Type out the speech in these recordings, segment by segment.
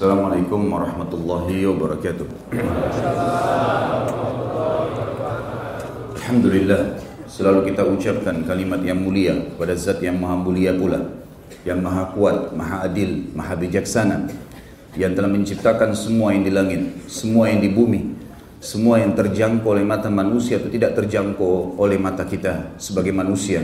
Assalamualaikum warahmatullahi wabarakatuh. Alhamdulillah selalu kita ucapkan kalimat yang mulia pada zat yang maha mulia pula yang maha kuat, maha adil, maha bijaksana yang telah menciptakan semua yang di langit, semua yang di bumi semua yang terjangkau oleh mata manusia atau tidak terjangkau oleh mata kita sebagai manusia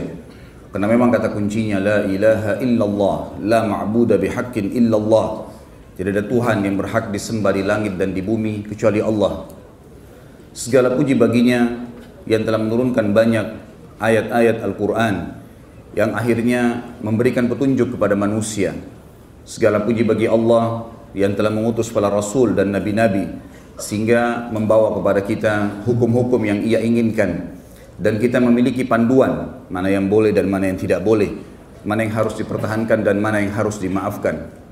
karena memang kata kuncinya la ilaha illallah la ma'budu bihaqqin illallah tidak ada Tuhan yang berhak disembah di langit dan di bumi kecuali Allah. Segala puji baginya yang telah menurunkan banyak ayat-ayat Al-Quran yang akhirnya memberikan petunjuk kepada manusia. Segala puji bagi Allah yang telah mengutus para rasul dan nabi-nabi sehingga membawa kepada kita hukum-hukum yang ia inginkan dan kita memiliki panduan mana yang boleh dan mana yang tidak boleh, mana yang harus dipertahankan dan mana yang harus dimaafkan.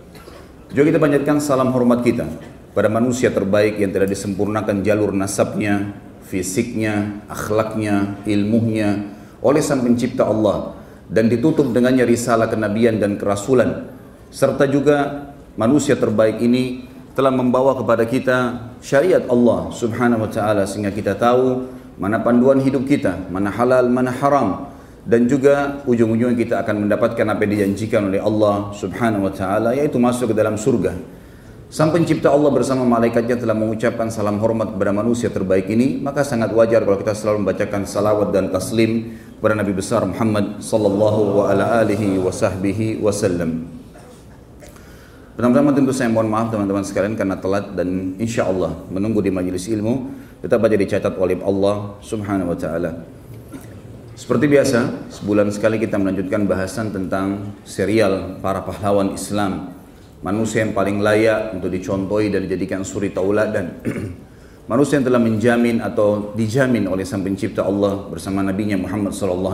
Juga kita panjatkan salam hormat kita pada manusia terbaik yang telah disempurnakan jalur nasabnya, fisiknya, akhlaknya, ilmunya oleh Sang Pencipta Allah dan ditutup dengannya risalah kenabian dan kerasulan. Serta juga manusia terbaik ini telah membawa kepada kita syariat Allah Subhanahu wa taala sehingga kita tahu mana panduan hidup kita, mana halal, mana haram, dan juga ujung-ujungnya kita akan mendapatkan apa yang dijanjikan oleh Allah Subhanahu wa taala yaitu masuk ke dalam surga. Sang pencipta Allah bersama malaikatnya telah mengucapkan salam hormat kepada manusia terbaik ini, maka sangat wajar kalau kita selalu membacakan salawat dan taslim kepada Nabi besar Muhammad sallallahu wa ala alihi wa sahbihi wasallam. Pertama-tama tentu saya mohon maaf teman-teman sekalian karena telat dan insya Allah menunggu di majelis ilmu tetap aja dicatat oleh Allah Subhanahu wa taala. Seperti biasa, sebulan sekali kita melanjutkan bahasan tentang serial para pahlawan Islam. Manusia yang paling layak untuk dicontohi dan dijadikan suri tauladan. manusia yang telah menjamin atau dijamin oleh Sang Pencipta Allah bersama Nabi Muhammad SAW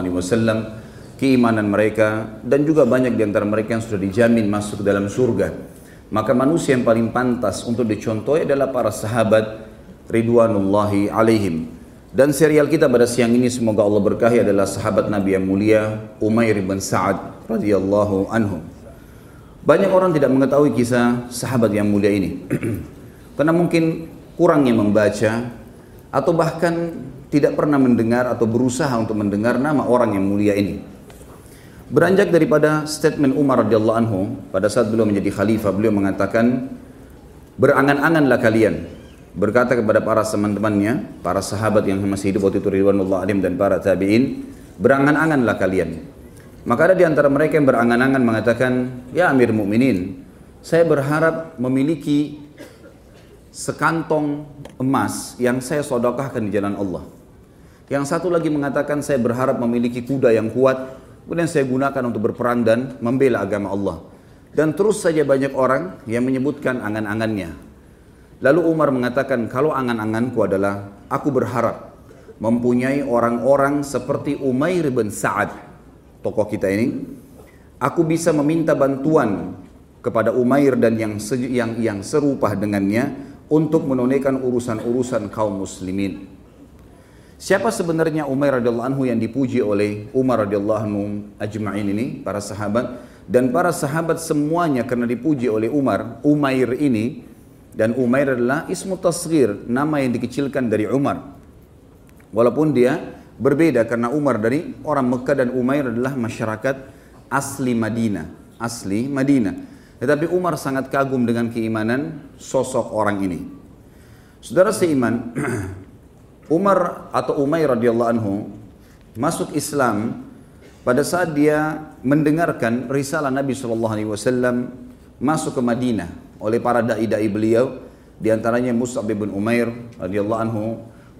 keimanan mereka dan juga banyak di antara mereka yang sudah dijamin masuk ke dalam surga. Maka manusia yang paling pantas untuk dicontohi adalah para sahabat ridwanullahi alaihim dan serial kita pada siang ini semoga Allah berkahi adalah sahabat Nabi yang mulia Umair bin Sa'ad radhiyallahu anhu. Banyak orang tidak mengetahui kisah sahabat yang mulia ini. Karena mungkin kurangnya membaca atau bahkan tidak pernah mendengar atau berusaha untuk mendengar nama orang yang mulia ini. Beranjak daripada statement Umar radhiyallahu anhu pada saat beliau menjadi khalifah, beliau mengatakan berangan-anganlah kalian berkata kepada para teman-temannya, para sahabat yang masih hidup waktu itu Ridwanullah alim dan para tabi'in, berangan-anganlah kalian. Maka ada di antara mereka yang berangan-angan mengatakan, Ya Amir Mukminin, saya berharap memiliki sekantong emas yang saya sodokahkan di jalan Allah. Yang satu lagi mengatakan saya berharap memiliki kuda yang kuat, kemudian saya gunakan untuk berperang dan membela agama Allah. Dan terus saja banyak orang yang menyebutkan angan-angannya. Lalu Umar mengatakan, kalau angan-anganku adalah aku berharap mempunyai orang-orang seperti Umair bin Sa'ad, tokoh kita ini, aku bisa meminta bantuan kepada Umair dan yang yang yang serupa dengannya untuk menunaikan urusan-urusan kaum muslimin. Siapa sebenarnya Umair radhiyallahu anhu yang dipuji oleh Umar radhiyallahu anhu ajma'in ini, para sahabat dan para sahabat semuanya karena dipuji oleh Umar, Umair ini dan Umair adalah ismu tasghir, nama yang dikecilkan dari Umar. Walaupun dia berbeda karena Umar dari orang Mekah dan Umair adalah masyarakat asli Madinah, asli Madinah. Tetapi Umar sangat kagum dengan keimanan sosok orang ini. Saudara seiman, Umar atau Umair radhiyallahu anhu masuk Islam pada saat dia mendengarkan risalah Nabi SAW masuk ke Madinah oleh para dai-dai beliau di antaranya Mus'ab bin Umair radhiyallahu anhu.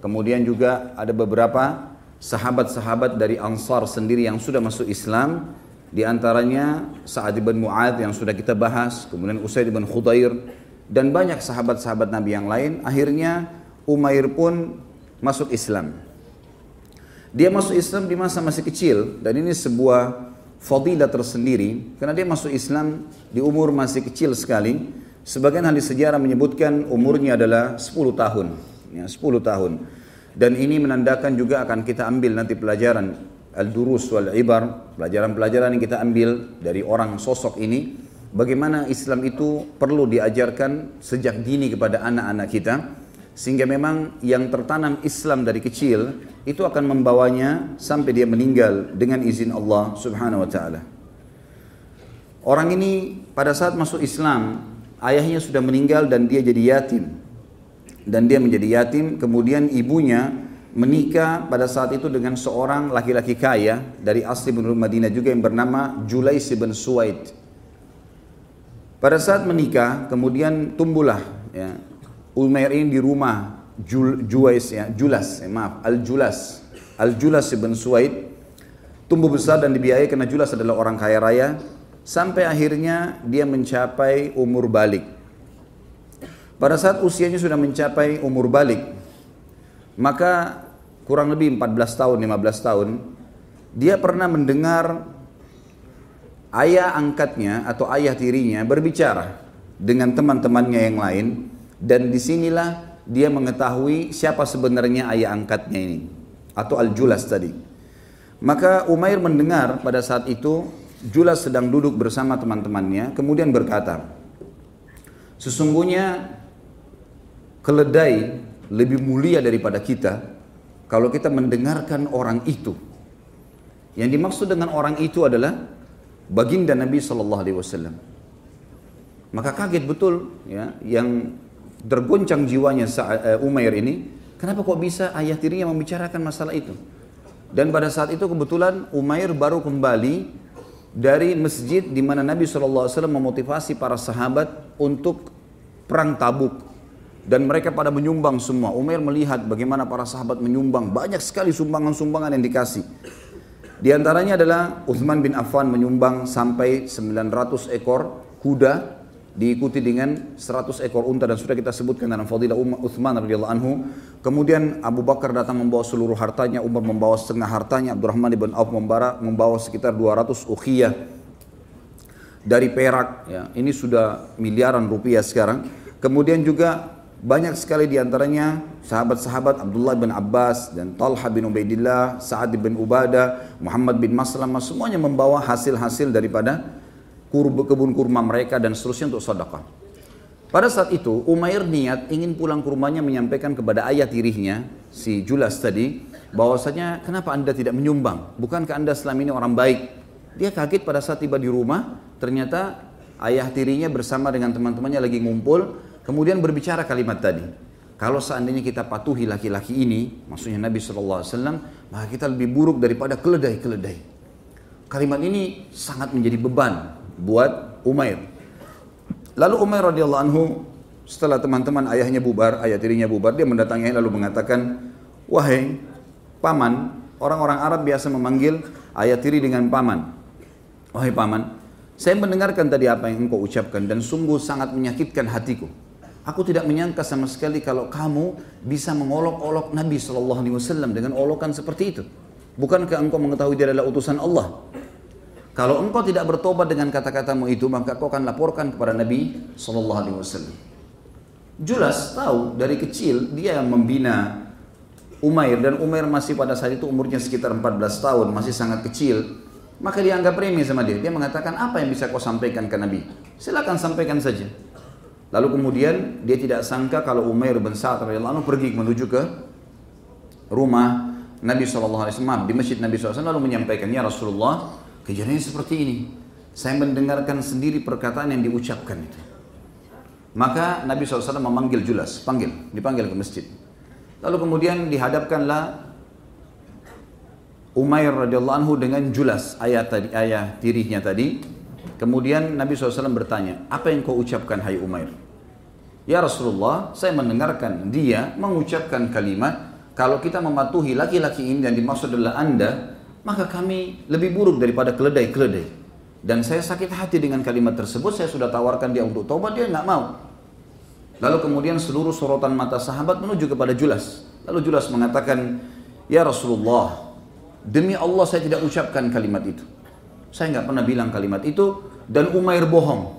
Kemudian juga ada beberapa sahabat-sahabat dari Ansar sendiri yang sudah masuk Islam di antaranya Sa'ad bin Mu'ad yang sudah kita bahas kemudian Usaid bin Khudair dan banyak sahabat-sahabat Nabi yang lain. Akhirnya Umair pun masuk Islam. Dia masuk Islam di masa masih kecil dan ini sebuah fadilah tersendiri karena dia masuk Islam di umur masih kecil sekali Sebagian ahli sejarah menyebutkan umurnya adalah 10 tahun. Ya, 10 tahun. Dan ini menandakan juga akan kita ambil nanti pelajaran al-durus wal ibar, pelajaran-pelajaran yang kita ambil dari orang sosok ini bagaimana Islam itu perlu diajarkan sejak dini kepada anak-anak kita sehingga memang yang tertanam Islam dari kecil itu akan membawanya sampai dia meninggal dengan izin Allah Subhanahu wa taala. Orang ini pada saat masuk Islam, ayahnya sudah meninggal dan dia jadi yatim. Dan dia menjadi yatim, kemudian ibunya menikah pada saat itu dengan seorang laki-laki kaya dari asli penduduk Madinah juga yang bernama Julais bin Suwaid. Pada saat menikah, kemudian tumbuhlah ya, Umair ini di rumah Jul, Juwais ya, Julas, ya, maaf, Al-Julas. Al-Julas ibn Suwaid tumbuh besar dan dibiayai karena Julas adalah orang kaya raya sampai akhirnya dia mencapai umur balik. Pada saat usianya sudah mencapai umur balik, maka kurang lebih 14 tahun, 15 tahun, dia pernah mendengar ayah angkatnya atau ayah tirinya berbicara dengan teman-temannya yang lain dan di sinilah dia mengetahui siapa sebenarnya ayah angkatnya ini atau Al-Julas tadi. Maka Umair mendengar pada saat itu Julas sedang duduk bersama teman-temannya kemudian berkata, Sesungguhnya keledai lebih mulia daripada kita kalau kita mendengarkan orang itu. Yang dimaksud dengan orang itu adalah baginda Nabi Shallallahu Alaihi Wasallam. Maka kaget betul ya yang tergoncang jiwanya eh, Umair ini, kenapa kok bisa ayah tirinya membicarakan masalah itu? Dan pada saat itu kebetulan Umair baru kembali dari masjid di mana Nabi SAW memotivasi para sahabat untuk perang tabuk. Dan mereka pada menyumbang semua. Umair melihat bagaimana para sahabat menyumbang. Banyak sekali sumbangan-sumbangan yang dikasih. Di antaranya adalah Uthman bin Affan menyumbang sampai 900 ekor kuda diikuti dengan 100 ekor unta dan sudah kita sebutkan dalam fadilah Uthman radhiyallahu anhu. Kemudian Abu Bakar datang membawa seluruh hartanya, Umar membawa setengah hartanya, Abdurrahman ibn Auf membawa, membawa sekitar 200 ukhiyah dari perak ya. Ini sudah miliaran rupiah sekarang. Kemudian juga banyak sekali di antaranya sahabat-sahabat Abdullah bin Abbas dan Talha bin Ubaidillah, Sa'ad bin Ubadah, Muhammad bin Maslamah semuanya membawa hasil-hasil daripada kebun kurma mereka dan seterusnya untuk sedekah. Pada saat itu Umair niat ingin pulang ke rumahnya menyampaikan kepada ayah tirinya si Julas tadi bahwasanya kenapa anda tidak menyumbang? Bukankah anda selama ini orang baik? Dia kaget pada saat tiba di rumah ternyata ayah tirinya bersama dengan teman-temannya lagi ngumpul kemudian berbicara kalimat tadi. Kalau seandainya kita patuhi laki-laki ini, maksudnya Nabi SAW, maka kita lebih buruk daripada keledai-keledai. Kalimat ini sangat menjadi beban buat Umair. Lalu Umair radhiyallahu anhu setelah teman-teman ayahnya bubar, ayah tirinya bubar, dia mendatangi lalu mengatakan, "Wahai paman, orang-orang Arab biasa memanggil ayah tiri dengan paman. Wahai paman, saya mendengarkan tadi apa yang engkau ucapkan dan sungguh sangat menyakitkan hatiku. Aku tidak menyangka sama sekali kalau kamu bisa mengolok-olok Nabi Wasallam dengan olokan seperti itu. Bukankah engkau mengetahui dia adalah utusan Allah? Kalau engkau tidak bertobat dengan kata-katamu itu, maka kau akan laporkan kepada Nabi Sallallahu Alaihi Wasallam. Jelas tahu dari kecil dia yang membina Umair dan Umair masih pada saat itu umurnya sekitar 14 tahun, masih sangat kecil. Maka dia anggap remeh sama dia. Dia mengatakan apa yang bisa kau sampaikan ke Nabi? Silakan sampaikan saja. Lalu kemudian dia tidak sangka kalau Umair bin Sa'ad radhiyallahu pergi menuju ke rumah Nabi SAW di masjid Nabi SAW lalu menyampaikan ya Rasulullah Kejadiannya seperti ini. Saya mendengarkan sendiri perkataan yang diucapkan itu. Maka Nabi SAW memanggil Julas, panggil, dipanggil ke masjid. Lalu kemudian dihadapkanlah Umair radhiyallahu anhu dengan Julas, ayah tadi, ayah tirinya tadi. Kemudian Nabi SAW bertanya, apa yang kau ucapkan hai Umair? Ya Rasulullah, saya mendengarkan dia mengucapkan kalimat, kalau kita mematuhi laki-laki ini dan dimaksud adalah anda, maka kami lebih buruk daripada keledai-keledai. Dan saya sakit hati dengan kalimat tersebut, saya sudah tawarkan dia untuk tobat, dia nggak mau. Lalu kemudian seluruh sorotan mata sahabat menuju kepada Julas. Lalu Julas mengatakan, Ya Rasulullah, demi Allah saya tidak ucapkan kalimat itu. Saya nggak pernah bilang kalimat itu, dan Umair bohong.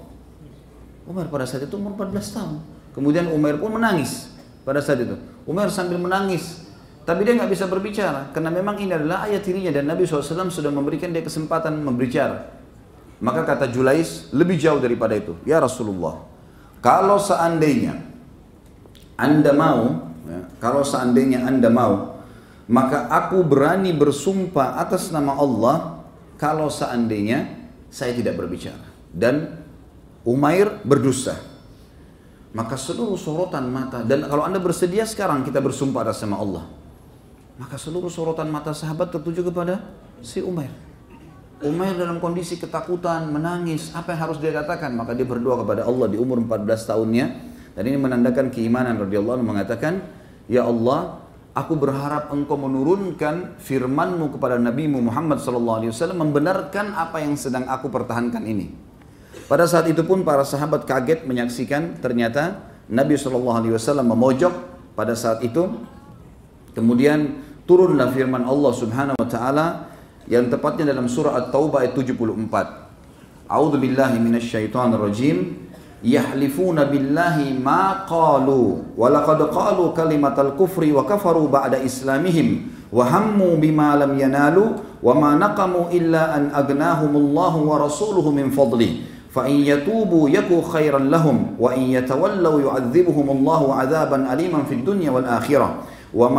Umar pada saat itu umur 14 tahun. Kemudian Umair pun menangis pada saat itu. Umar sambil menangis, tapi dia nggak bisa berbicara karena memang ini adalah ayat tirinya dan Nabi SAW sudah memberikan dia kesempatan berbicara. Maka kata Julais, lebih jauh daripada itu. Ya Rasulullah, kalau seandainya Anda mau, ya, kalau seandainya Anda mau, maka aku berani bersumpah atas nama Allah kalau seandainya saya tidak berbicara. Dan Umair berdusta. Maka seluruh sorotan mata, dan kalau anda bersedia sekarang kita bersumpah atas nama Allah. Maka seluruh sorotan mata sahabat tertuju kepada si Umair. Umair dalam kondisi ketakutan, menangis, apa yang harus dia katakan? Maka dia berdoa kepada Allah di umur 14 tahunnya. Dan ini menandakan keimanan radhiyallahu anhu mengatakan, Ya Allah, aku berharap engkau menurunkan firmanmu kepada Nabi Muhammad SAW membenarkan apa yang sedang aku pertahankan ini. Pada saat itu pun para sahabat kaget menyaksikan ternyata Nabi SAW memojok pada saat itu. Kemudian turunlah firman Allah Subhanahu wa taala yang tepatnya dalam surah At-Taubah ayat 74. A'udzu billahi minasyaitonir rajim. Yahlifuna billahi ma qalu wa laqad qalu kalimatal kufri wa kafaru ba'da islamihim wa hammu bima lam yanalu wa ma naqamu illa an agnahumullahu wa rasuluhu min fadlihi فإن يتوبوا يكو خيرا لهم وإن يتولوا يعذبهم الله عذابا أليما في الدنيا والآخرة wa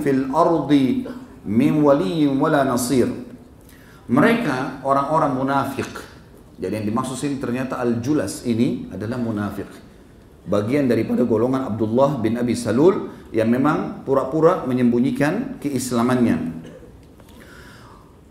fil ardi min waliyyin wala nasir. Mereka orang-orang munafik. Jadi yang dimaksud sini ternyata al-julas ini adalah munafik. Bagian daripada golongan Abdullah bin Abi Salul yang memang pura-pura menyembunyikan keislamannya.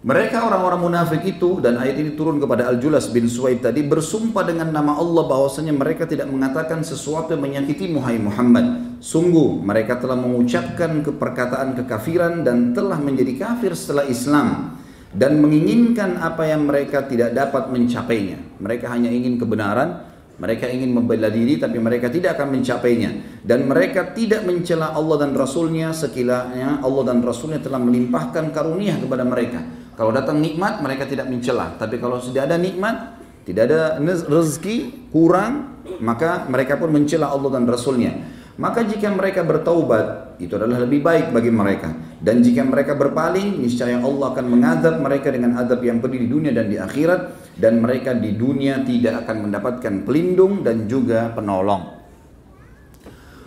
Mereka orang-orang munafik itu dan ayat ini turun kepada Al-Julas bin Suwaid tadi bersumpah dengan nama Allah bahwasanya mereka tidak mengatakan sesuatu yang menyakiti Muhammad Sungguh mereka telah mengucapkan keperkataan kekafiran dan telah menjadi kafir setelah Islam dan menginginkan apa yang mereka tidak dapat mencapainya. Mereka hanya ingin kebenaran, mereka ingin membela diri tapi mereka tidak akan mencapainya dan mereka tidak mencela Allah dan Rasulnya sekiranya Allah dan Rasulnya telah melimpahkan karunia kepada mereka kalau datang nikmat mereka tidak mencela, tapi kalau sudah ada nikmat, tidak ada rezeki kurang, maka mereka pun mencela Allah dan Rasulnya. Maka jika mereka bertaubat, itu adalah lebih baik bagi mereka. Dan jika mereka berpaling, niscaya Allah akan mengadab mereka dengan adab yang pedih di dunia dan di akhirat. Dan mereka di dunia tidak akan mendapatkan pelindung dan juga penolong.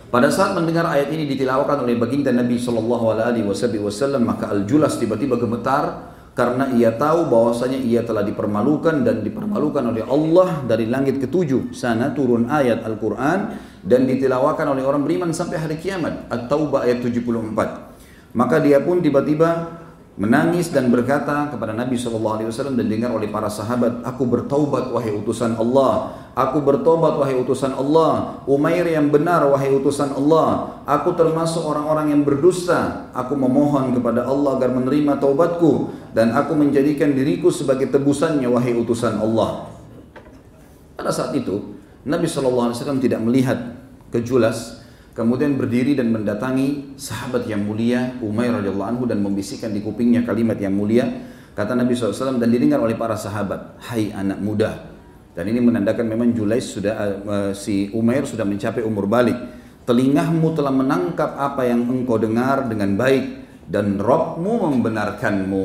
Pada saat mendengar ayat ini ditilawakan oleh baginda Nabi Shallallahu Alaihi Wasallam, maka Al-Julas tiba-tiba gemetar karena ia tahu bahwasanya ia telah dipermalukan dan dipermalukan oleh Allah dari langit ketujuh sana turun ayat Al-Quran dan ditilawakan oleh orang beriman sampai hari kiamat. At-Taubah ayat 74 maka dia pun tiba-tiba menangis dan berkata kepada Nabi SAW dan dengar oleh para sahabat, aku bertaubat wahai utusan Allah, aku bertobat wahai utusan Allah, Umair yang benar wahai utusan Allah, aku termasuk orang-orang yang berdusta, aku memohon kepada Allah agar menerima taubatku dan aku menjadikan diriku sebagai tebusannya wahai utusan Allah. Pada saat itu, Nabi SAW tidak melihat kejulas kemudian berdiri dan mendatangi sahabat yang mulia Umair radhiyallahu anhu dan membisikkan di kupingnya kalimat yang mulia kata Nabi SAW dan didengar oleh para sahabat hai anak muda. Dan ini menandakan memang Julais sudah uh, si Umair sudah mencapai umur balik. Telingamu telah menangkap apa yang engkau dengar dengan baik dan Robmu membenarkanmu.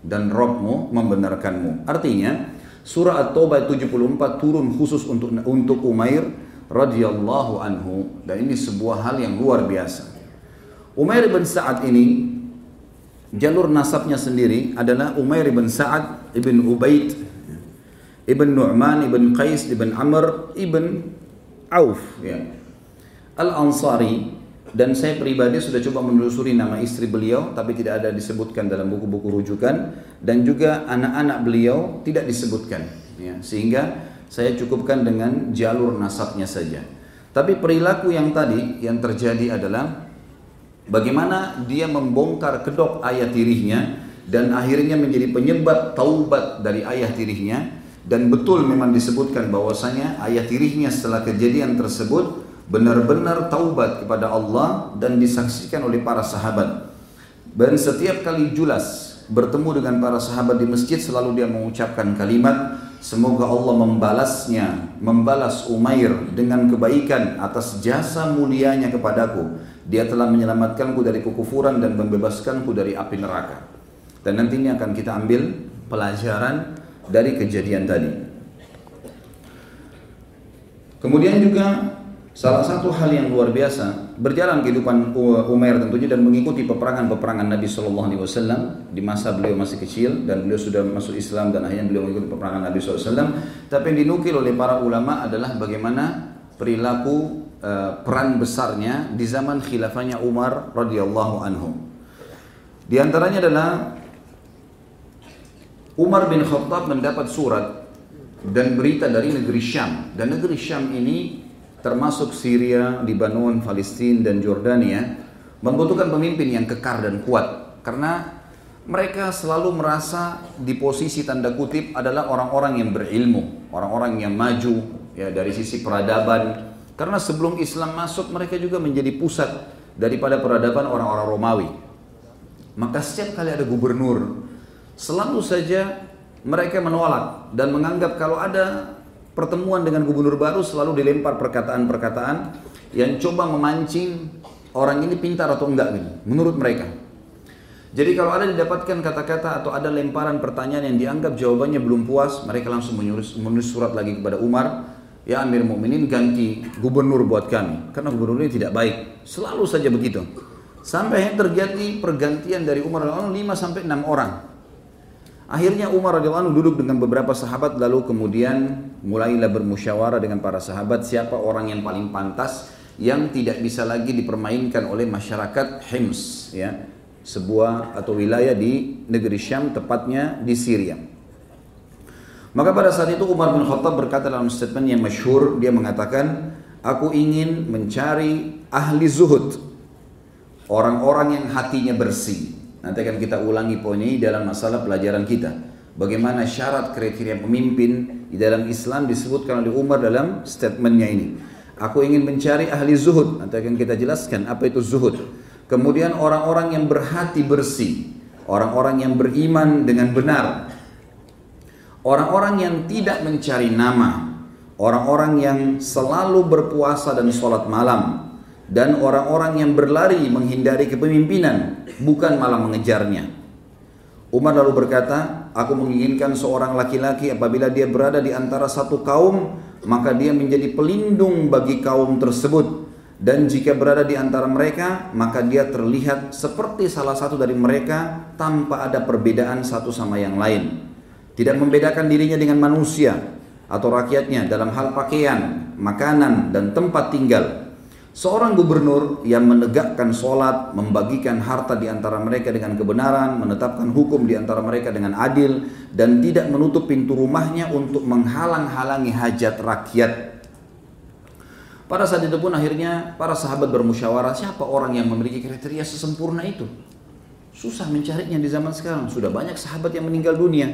Dan Robmu membenarkanmu. Artinya surah At-Taubah 74 turun khusus untuk untuk Umair radhiyallahu anhu dan ini sebuah hal yang luar biasa. Umair bin Sa'ad ini jalur nasabnya sendiri adalah Umair bin Sa'ad ibn Ubaid ibn Nu'man ibn Qais ibn Amr ibn Auf ya. Al-Ansari dan saya pribadi sudah coba menelusuri nama istri beliau tapi tidak ada disebutkan dalam buku-buku rujukan dan juga anak-anak beliau tidak disebutkan ya. sehingga saya cukupkan dengan jalur nasabnya saja. Tapi perilaku yang tadi yang terjadi adalah bagaimana dia membongkar kedok ayah tirinya dan akhirnya menjadi penyebab taubat dari ayah tirinya dan betul memang disebutkan bahwasanya ayah tirinya setelah kejadian tersebut benar-benar taubat kepada Allah dan disaksikan oleh para sahabat. Dan setiap kali Julas bertemu dengan para sahabat di masjid selalu dia mengucapkan kalimat Semoga Allah membalasnya, membalas Umair dengan kebaikan atas jasa mulianya kepadaku. Dia telah menyelamatkanku dari kekufuran dan membebaskanku dari api neraka. Dan nantinya akan kita ambil pelajaran dari kejadian tadi. Kemudian juga salah satu hal yang luar biasa berjalan kehidupan Umair tentunya dan mengikuti peperangan-peperangan Nabi Shallallahu Alaihi Wasallam di masa beliau masih kecil dan beliau sudah masuk Islam dan akhirnya beliau mengikuti peperangan Nabi SAW. Tapi yang dinukil oleh para ulama adalah bagaimana perilaku uh, peran besarnya di zaman khilafahnya Umar radhiyallahu anhu. Di antaranya adalah Umar bin Khattab mendapat surat dan berita dari negeri Syam dan negeri Syam ini termasuk Syria, Lebanon, Palestina dan Jordania membutuhkan pemimpin yang kekar dan kuat karena mereka selalu merasa di posisi tanda kutip adalah orang-orang yang berilmu, orang-orang yang maju ya dari sisi peradaban karena sebelum Islam masuk mereka juga menjadi pusat daripada peradaban orang-orang Romawi. Maka setiap kali ada gubernur selalu saja mereka menolak dan menganggap kalau ada pertemuan dengan gubernur baru selalu dilempar perkataan-perkataan yang coba memancing orang ini pintar atau enggak gitu, menurut mereka. Jadi kalau ada didapatkan kata-kata atau ada lemparan pertanyaan yang dianggap jawabannya belum puas, mereka langsung menulis, menulis surat lagi kepada Umar, ya Amir Mukminin ganti gubernur buat kami, karena gubernur ini tidak baik. Selalu saja begitu. Sampai terjadi pergantian dari Umar 5 sampai 6 orang. Akhirnya Umar radhiyallahu duduk dengan beberapa sahabat lalu kemudian mulailah bermusyawarah dengan para sahabat siapa orang yang paling pantas yang tidak bisa lagi dipermainkan oleh masyarakat Hims ya sebuah atau wilayah di negeri Syam tepatnya di Syria. Maka pada saat itu Umar bin Khattab berkata dalam statement yang masyhur dia mengatakan aku ingin mencari ahli zuhud orang-orang yang hatinya bersih Nanti akan kita ulangi poin ini dalam masalah pelajaran kita. Bagaimana syarat kriteria pemimpin di dalam Islam disebutkan oleh Umar dalam statementnya ini. Aku ingin mencari ahli zuhud. Nanti akan kita jelaskan apa itu zuhud. Kemudian orang-orang yang berhati bersih. Orang-orang yang beriman dengan benar. Orang-orang yang tidak mencari nama. Orang-orang yang selalu berpuasa dan sholat malam dan orang-orang yang berlari menghindari kepemimpinan bukan malah mengejarnya. Umar lalu berkata, aku menginginkan seorang laki-laki apabila dia berada di antara satu kaum, maka dia menjadi pelindung bagi kaum tersebut. Dan jika berada di antara mereka, maka dia terlihat seperti salah satu dari mereka tanpa ada perbedaan satu sama yang lain. Tidak membedakan dirinya dengan manusia atau rakyatnya dalam hal pakaian, makanan, dan tempat tinggal Seorang gubernur yang menegakkan sholat, membagikan harta di antara mereka dengan kebenaran, menetapkan hukum di antara mereka dengan adil, dan tidak menutup pintu rumahnya untuk menghalang-halangi hajat rakyat. Pada saat itu pun akhirnya para sahabat bermusyawarah siapa orang yang memiliki kriteria sesempurna itu. Susah mencarinya di zaman sekarang. Sudah banyak sahabat yang meninggal dunia.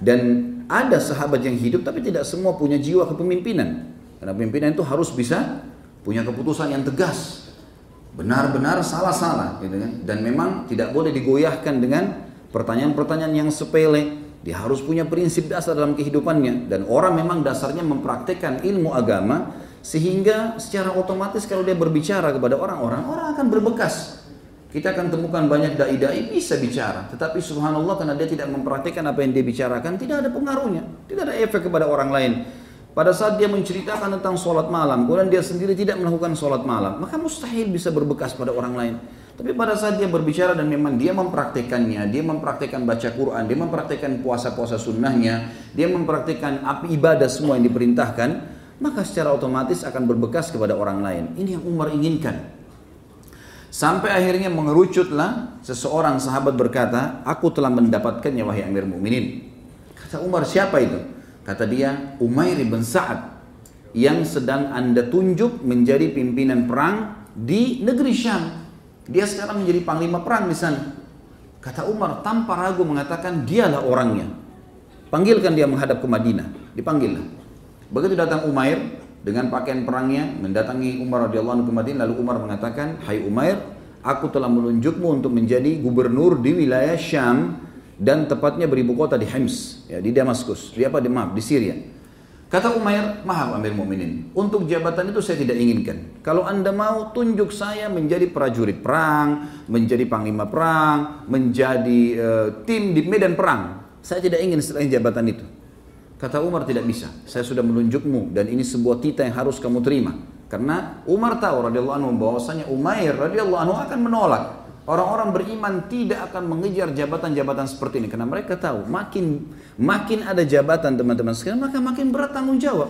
Dan ada sahabat yang hidup tapi tidak semua punya jiwa kepemimpinan. Karena pimpinan itu harus bisa punya keputusan yang tegas. Benar-benar salah-salah gitu kan? Dan memang tidak boleh digoyahkan dengan pertanyaan-pertanyaan yang sepele. Dia harus punya prinsip dasar dalam kehidupannya. Dan orang memang dasarnya mempraktekkan ilmu agama sehingga secara otomatis kalau dia berbicara kepada orang-orang orang akan berbekas. Kita akan temukan banyak dai-dai bisa bicara. Tetapi subhanallah karena dia tidak mempraktekkan apa yang dia bicarakan tidak ada pengaruhnya. Tidak ada efek kepada orang lain pada saat dia menceritakan tentang sholat malam, kemudian dia sendiri tidak melakukan sholat malam, maka mustahil bisa berbekas pada orang lain. Tapi pada saat dia berbicara dan memang dia mempraktekannya, dia mempraktekkan baca Quran, dia mempraktekkan puasa-puasa sunnahnya, dia mempraktekkan ibadah semua yang diperintahkan, maka secara otomatis akan berbekas kepada orang lain. Ini yang Umar inginkan. Sampai akhirnya mengerucutlah seseorang sahabat berkata, aku telah mendapatkannya wahai Amir Mukminin. Kata Umar, siapa itu? Kata dia, Umair bin Sa'ad yang sedang anda tunjuk menjadi pimpinan perang di negeri Syam. Dia sekarang menjadi panglima perang di sana. Kata Umar tanpa ragu mengatakan dialah orangnya. Panggilkan dia menghadap ke Madinah. Dipanggillah. Begitu datang Umair dengan pakaian perangnya mendatangi Umar radhiyallahu anhu ke Madinah lalu Umar mengatakan, "Hai Umair, aku telah menunjukmu untuk menjadi gubernur di wilayah Syam dan tepatnya beribu kota di Hims, ya, di Damaskus, di apa di maaf di Syria. Kata Umair, maaf Amir Mukminin, untuk jabatan itu saya tidak inginkan. Kalau anda mau tunjuk saya menjadi prajurit perang, menjadi panglima perang, menjadi uh, tim di medan perang, Saya tidak ingin selain jabatan itu. Kata Umar tidak bisa. Saya sudah menunjukmu dan ini sebuah tita yang harus kamu terima. Karena Umar tahu radhiyallahu anhu bahwasanya Umair radhiyallahu anhu akan menolak. Orang-orang beriman tidak akan mengejar jabatan-jabatan seperti ini karena mereka tahu makin makin ada jabatan teman-teman sekalian maka makin berat tanggung jawab.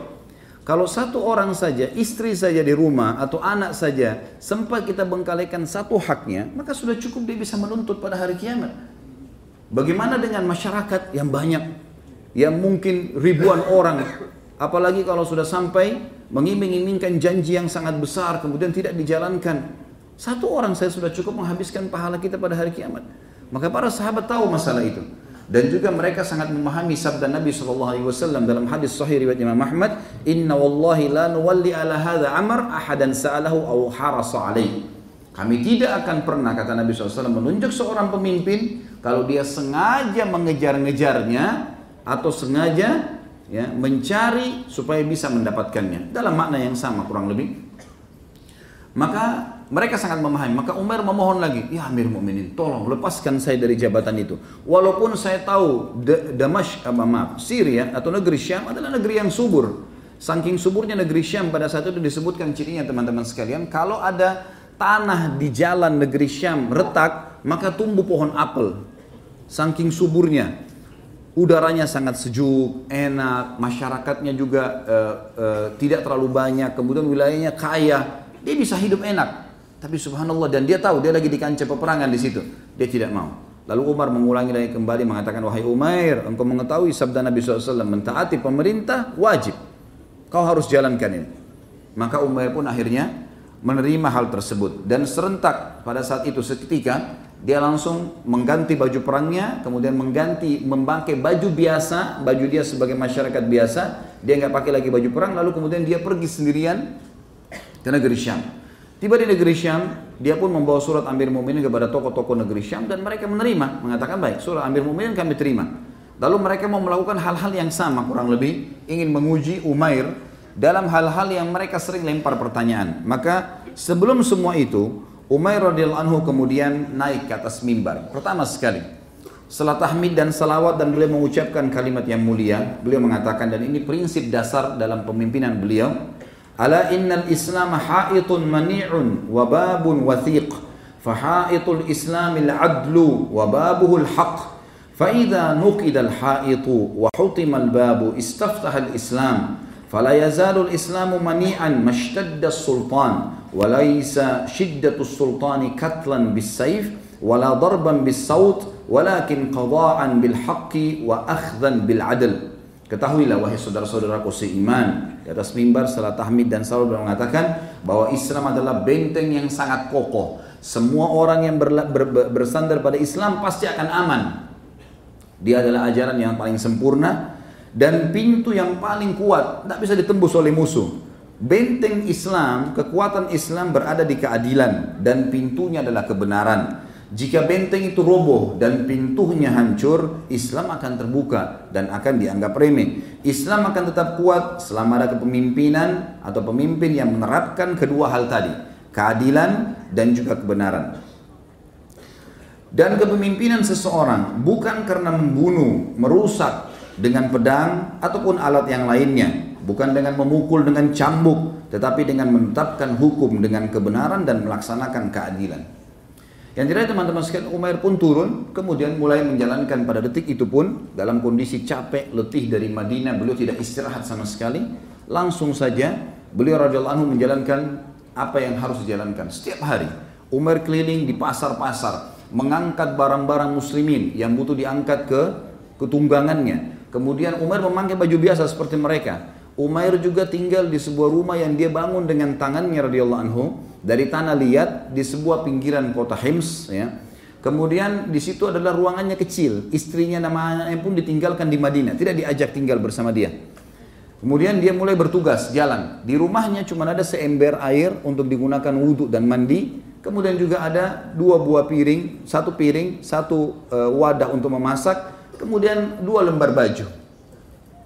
Kalau satu orang saja, istri saja di rumah atau anak saja sempat kita bengkalikan satu haknya, maka sudah cukup dia bisa menuntut pada hari kiamat. Bagaimana dengan masyarakat yang banyak, yang mungkin ribuan orang, apalagi kalau sudah sampai mengiming-imingkan janji yang sangat besar kemudian tidak dijalankan. Satu orang saya sudah cukup menghabiskan pahala kita pada hari kiamat. Maka para sahabat tahu masalah itu. Dan juga mereka sangat memahami sabda Nabi SAW dalam hadis sahih riwayat Imam Ahmad, Inna wallahi la nuwalli ala hadha amar ahadan sa'alahu aw harasa alaih. Kami tidak akan pernah, kata Nabi SAW, menunjuk seorang pemimpin kalau dia sengaja mengejar-ngejarnya atau sengaja ya mencari supaya bisa mendapatkannya dalam makna yang sama kurang lebih maka mereka sangat memahami. Maka Umar memohon lagi ya Amir Mukminin tolong lepaskan saya dari jabatan itu. Walaupun saya tahu Damask apa maaf Syria atau negeri Syam adalah negeri yang subur. Saking suburnya negeri Syam pada saat itu disebutkan cirinya teman-teman sekalian. Kalau ada tanah di jalan negeri Syam retak maka tumbuh pohon apel. Saking suburnya. Udaranya sangat sejuk, enak, masyarakatnya juga uh, uh, tidak terlalu banyak, kemudian wilayahnya kaya, dia bisa hidup enak. Tapi subhanallah dan dia tahu dia lagi di kancah peperangan di situ, dia tidak mau. Lalu Umar mengulangi lagi kembali mengatakan wahai Umair, engkau mengetahui sabda Nabi SAW mentaati pemerintah wajib, kau harus jalankan ini. Maka Umair pun akhirnya menerima hal tersebut dan serentak pada saat itu seketika dia langsung mengganti baju perangnya, kemudian mengganti, memakai baju biasa, baju dia sebagai masyarakat biasa, dia nggak pakai lagi baju perang, lalu kemudian dia pergi sendirian ke negeri Syam. Tiba di negeri Syam, dia pun membawa surat Amir Mu'minin kepada tokoh-tokoh negeri Syam dan mereka menerima, mengatakan baik, surat Amir Mu'minin kami terima. Lalu mereka mau melakukan hal-hal yang sama kurang lebih, ingin menguji Umair dalam hal-hal yang mereka sering lempar pertanyaan. Maka sebelum semua itu, Umair radhiyallahu anhu kemudian naik ke atas mimbar. Pertama sekali, setelah tahmid dan salawat dan beliau mengucapkan kalimat yang mulia, beliau mengatakan dan ini prinsip dasar dalam pemimpinan beliau. Islam haitun mani'un wa babun wathiq. Fahaitul Islamil adlu wa babuhul haq. فإذا نقد الحائط وحطم الباب استفتح الإسلام فلا يزال الإسلام منيعا ما اشتد السلطان وليس شدة السلطان كتلا بالسيف ولا ضربا بالصوت ولكن قضاء بالحق وأخذا بالعدل Ketahuilah wahai saudara-saudaraku seiman di atas mimbar setelah tahmid dan selalu mengatakan bahwa Islam adalah benteng yang sangat kokoh. Semua orang yang ber, ber, bersandar pada Islam pasti akan aman. Dia adalah ajaran yang paling sempurna dan pintu yang paling kuat tidak bisa ditembus oleh musuh. Benteng Islam, kekuatan Islam berada di keadilan dan pintunya adalah kebenaran. Jika benteng itu roboh dan pintunya hancur, Islam akan terbuka dan akan dianggap remeh. Islam akan tetap kuat selama ada kepemimpinan atau pemimpin yang menerapkan kedua hal tadi, keadilan dan juga kebenaran. Dan kepemimpinan seseorang bukan karena membunuh, merusak dengan pedang ataupun alat yang lainnya, bukan dengan memukul dengan cambuk, tetapi dengan menetapkan hukum dengan kebenaran dan melaksanakan keadilan. Yang tidak teman-teman sekalian Umair pun turun, kemudian mulai menjalankan pada detik itu pun dalam kondisi capek, letih dari Madinah, beliau tidak istirahat sama sekali. Langsung saja beliau radhiyallahu anhu menjalankan apa yang harus dijalankan setiap hari. Umar keliling di pasar-pasar, mengangkat barang-barang muslimin yang butuh diangkat ke ketunggangannya. Kemudian Umar memakai baju biasa seperti mereka. Umair juga tinggal di sebuah rumah yang dia bangun dengan tangannya radhiyallahu anhu dari tanah liat di sebuah pinggiran kota Hims ya. Kemudian di situ adalah ruangannya kecil, istrinya namanya pun ditinggalkan di Madinah, tidak diajak tinggal bersama dia. Kemudian dia mulai bertugas jalan. Di rumahnya cuma ada seember air untuk digunakan wudhu dan mandi. Kemudian juga ada dua buah piring, satu piring, satu uh, wadah untuk memasak. Kemudian dua lembar baju.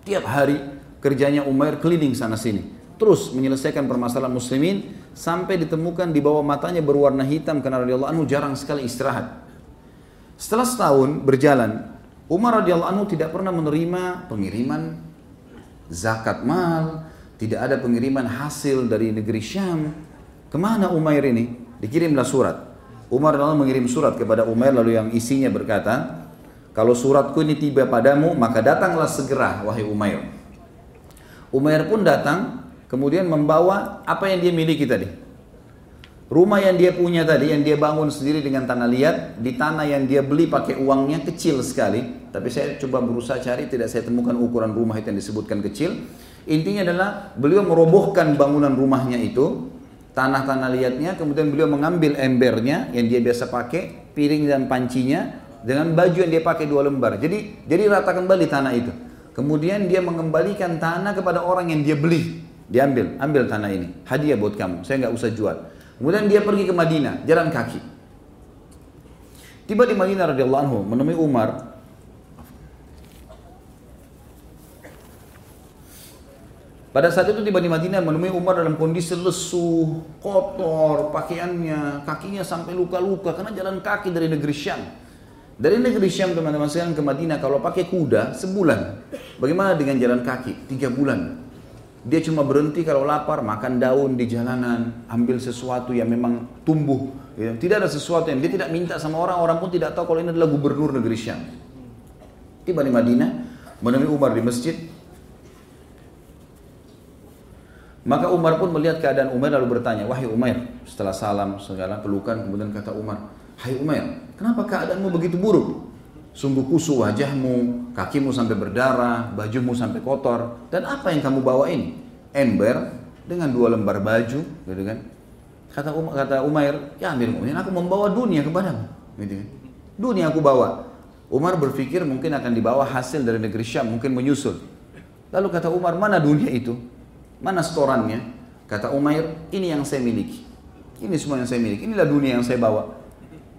Tiap hari kerjanya Umair keliling sana sini. Terus menyelesaikan permasalahan muslimin sampai ditemukan di bawah matanya berwarna hitam karena radhiyallahu anhu jarang sekali istirahat. Setelah setahun berjalan, Umar radhiyallahu anhu tidak pernah menerima pengiriman zakat mal, tidak ada pengiriman hasil dari negeri Syam. Ke mana Umair ini? Dikirimlah surat. Umar lalu mengirim surat kepada Umair lalu yang isinya berkata, kalau suratku ini tiba padamu, maka datanglah segera, wahai Umair. Umair pun datang, kemudian membawa apa yang dia miliki tadi. Rumah yang dia punya tadi, yang dia bangun sendiri dengan tanah liat, di tanah yang dia beli pakai uangnya kecil sekali. Tapi saya coba berusaha cari, tidak saya temukan ukuran rumah itu yang disebutkan kecil. Intinya adalah beliau merobohkan bangunan rumahnya itu, tanah-tanah liatnya, kemudian beliau mengambil embernya yang dia biasa pakai, piring dan pancinya, dengan baju yang dia pakai dua lembar. Jadi jadi rata kembali tanah itu. Kemudian dia mengembalikan tanah kepada orang yang dia beli. Diambil, ambil tanah ini, hadiah buat kamu. Saya nggak usah jual. Kemudian dia pergi ke Madinah, jalan kaki. Tiba di Madinah radhiyallahu anhu menemui Umar. Pada saat itu tiba di Madinah menemui Umar dalam kondisi lesu, kotor, pakaiannya, kakinya sampai luka-luka karena jalan kaki dari negeri Syam. Dari negeri Syam teman-teman sekalian ke Madinah kalau pakai kuda sebulan. Bagaimana dengan jalan kaki? Tiga bulan. Dia cuma berhenti kalau lapar, makan daun di jalanan, ambil sesuatu yang memang tumbuh. Ya. Tidak ada sesuatu yang dia tidak minta sama orang, orang pun tidak tahu kalau ini adalah gubernur negeri Syam. Tiba di Madinah, menemui Umar di masjid. Maka Umar pun melihat keadaan Umar lalu bertanya, wahai Umar, setelah salam segala pelukan, kemudian kata Umar, hai Umar, kenapa keadaanmu begitu buruk? Sungguh kusuk wajahmu, kakimu sampai berdarah, bajumu sampai kotor. Dan apa yang kamu bawa ini? Ember dengan dua lembar baju, gitu kan? Kata Umar, kata Umair, ya Amir Mu'minin, aku membawa dunia kepadamu. Gitu kan? Dunia aku bawa. Umar berpikir mungkin akan dibawa hasil dari negeri Syam, mungkin menyusul. Lalu kata Umar, mana dunia itu? Mana storannya? Kata Umair, ini yang saya miliki. Ini semua yang saya miliki. Inilah dunia yang saya bawa.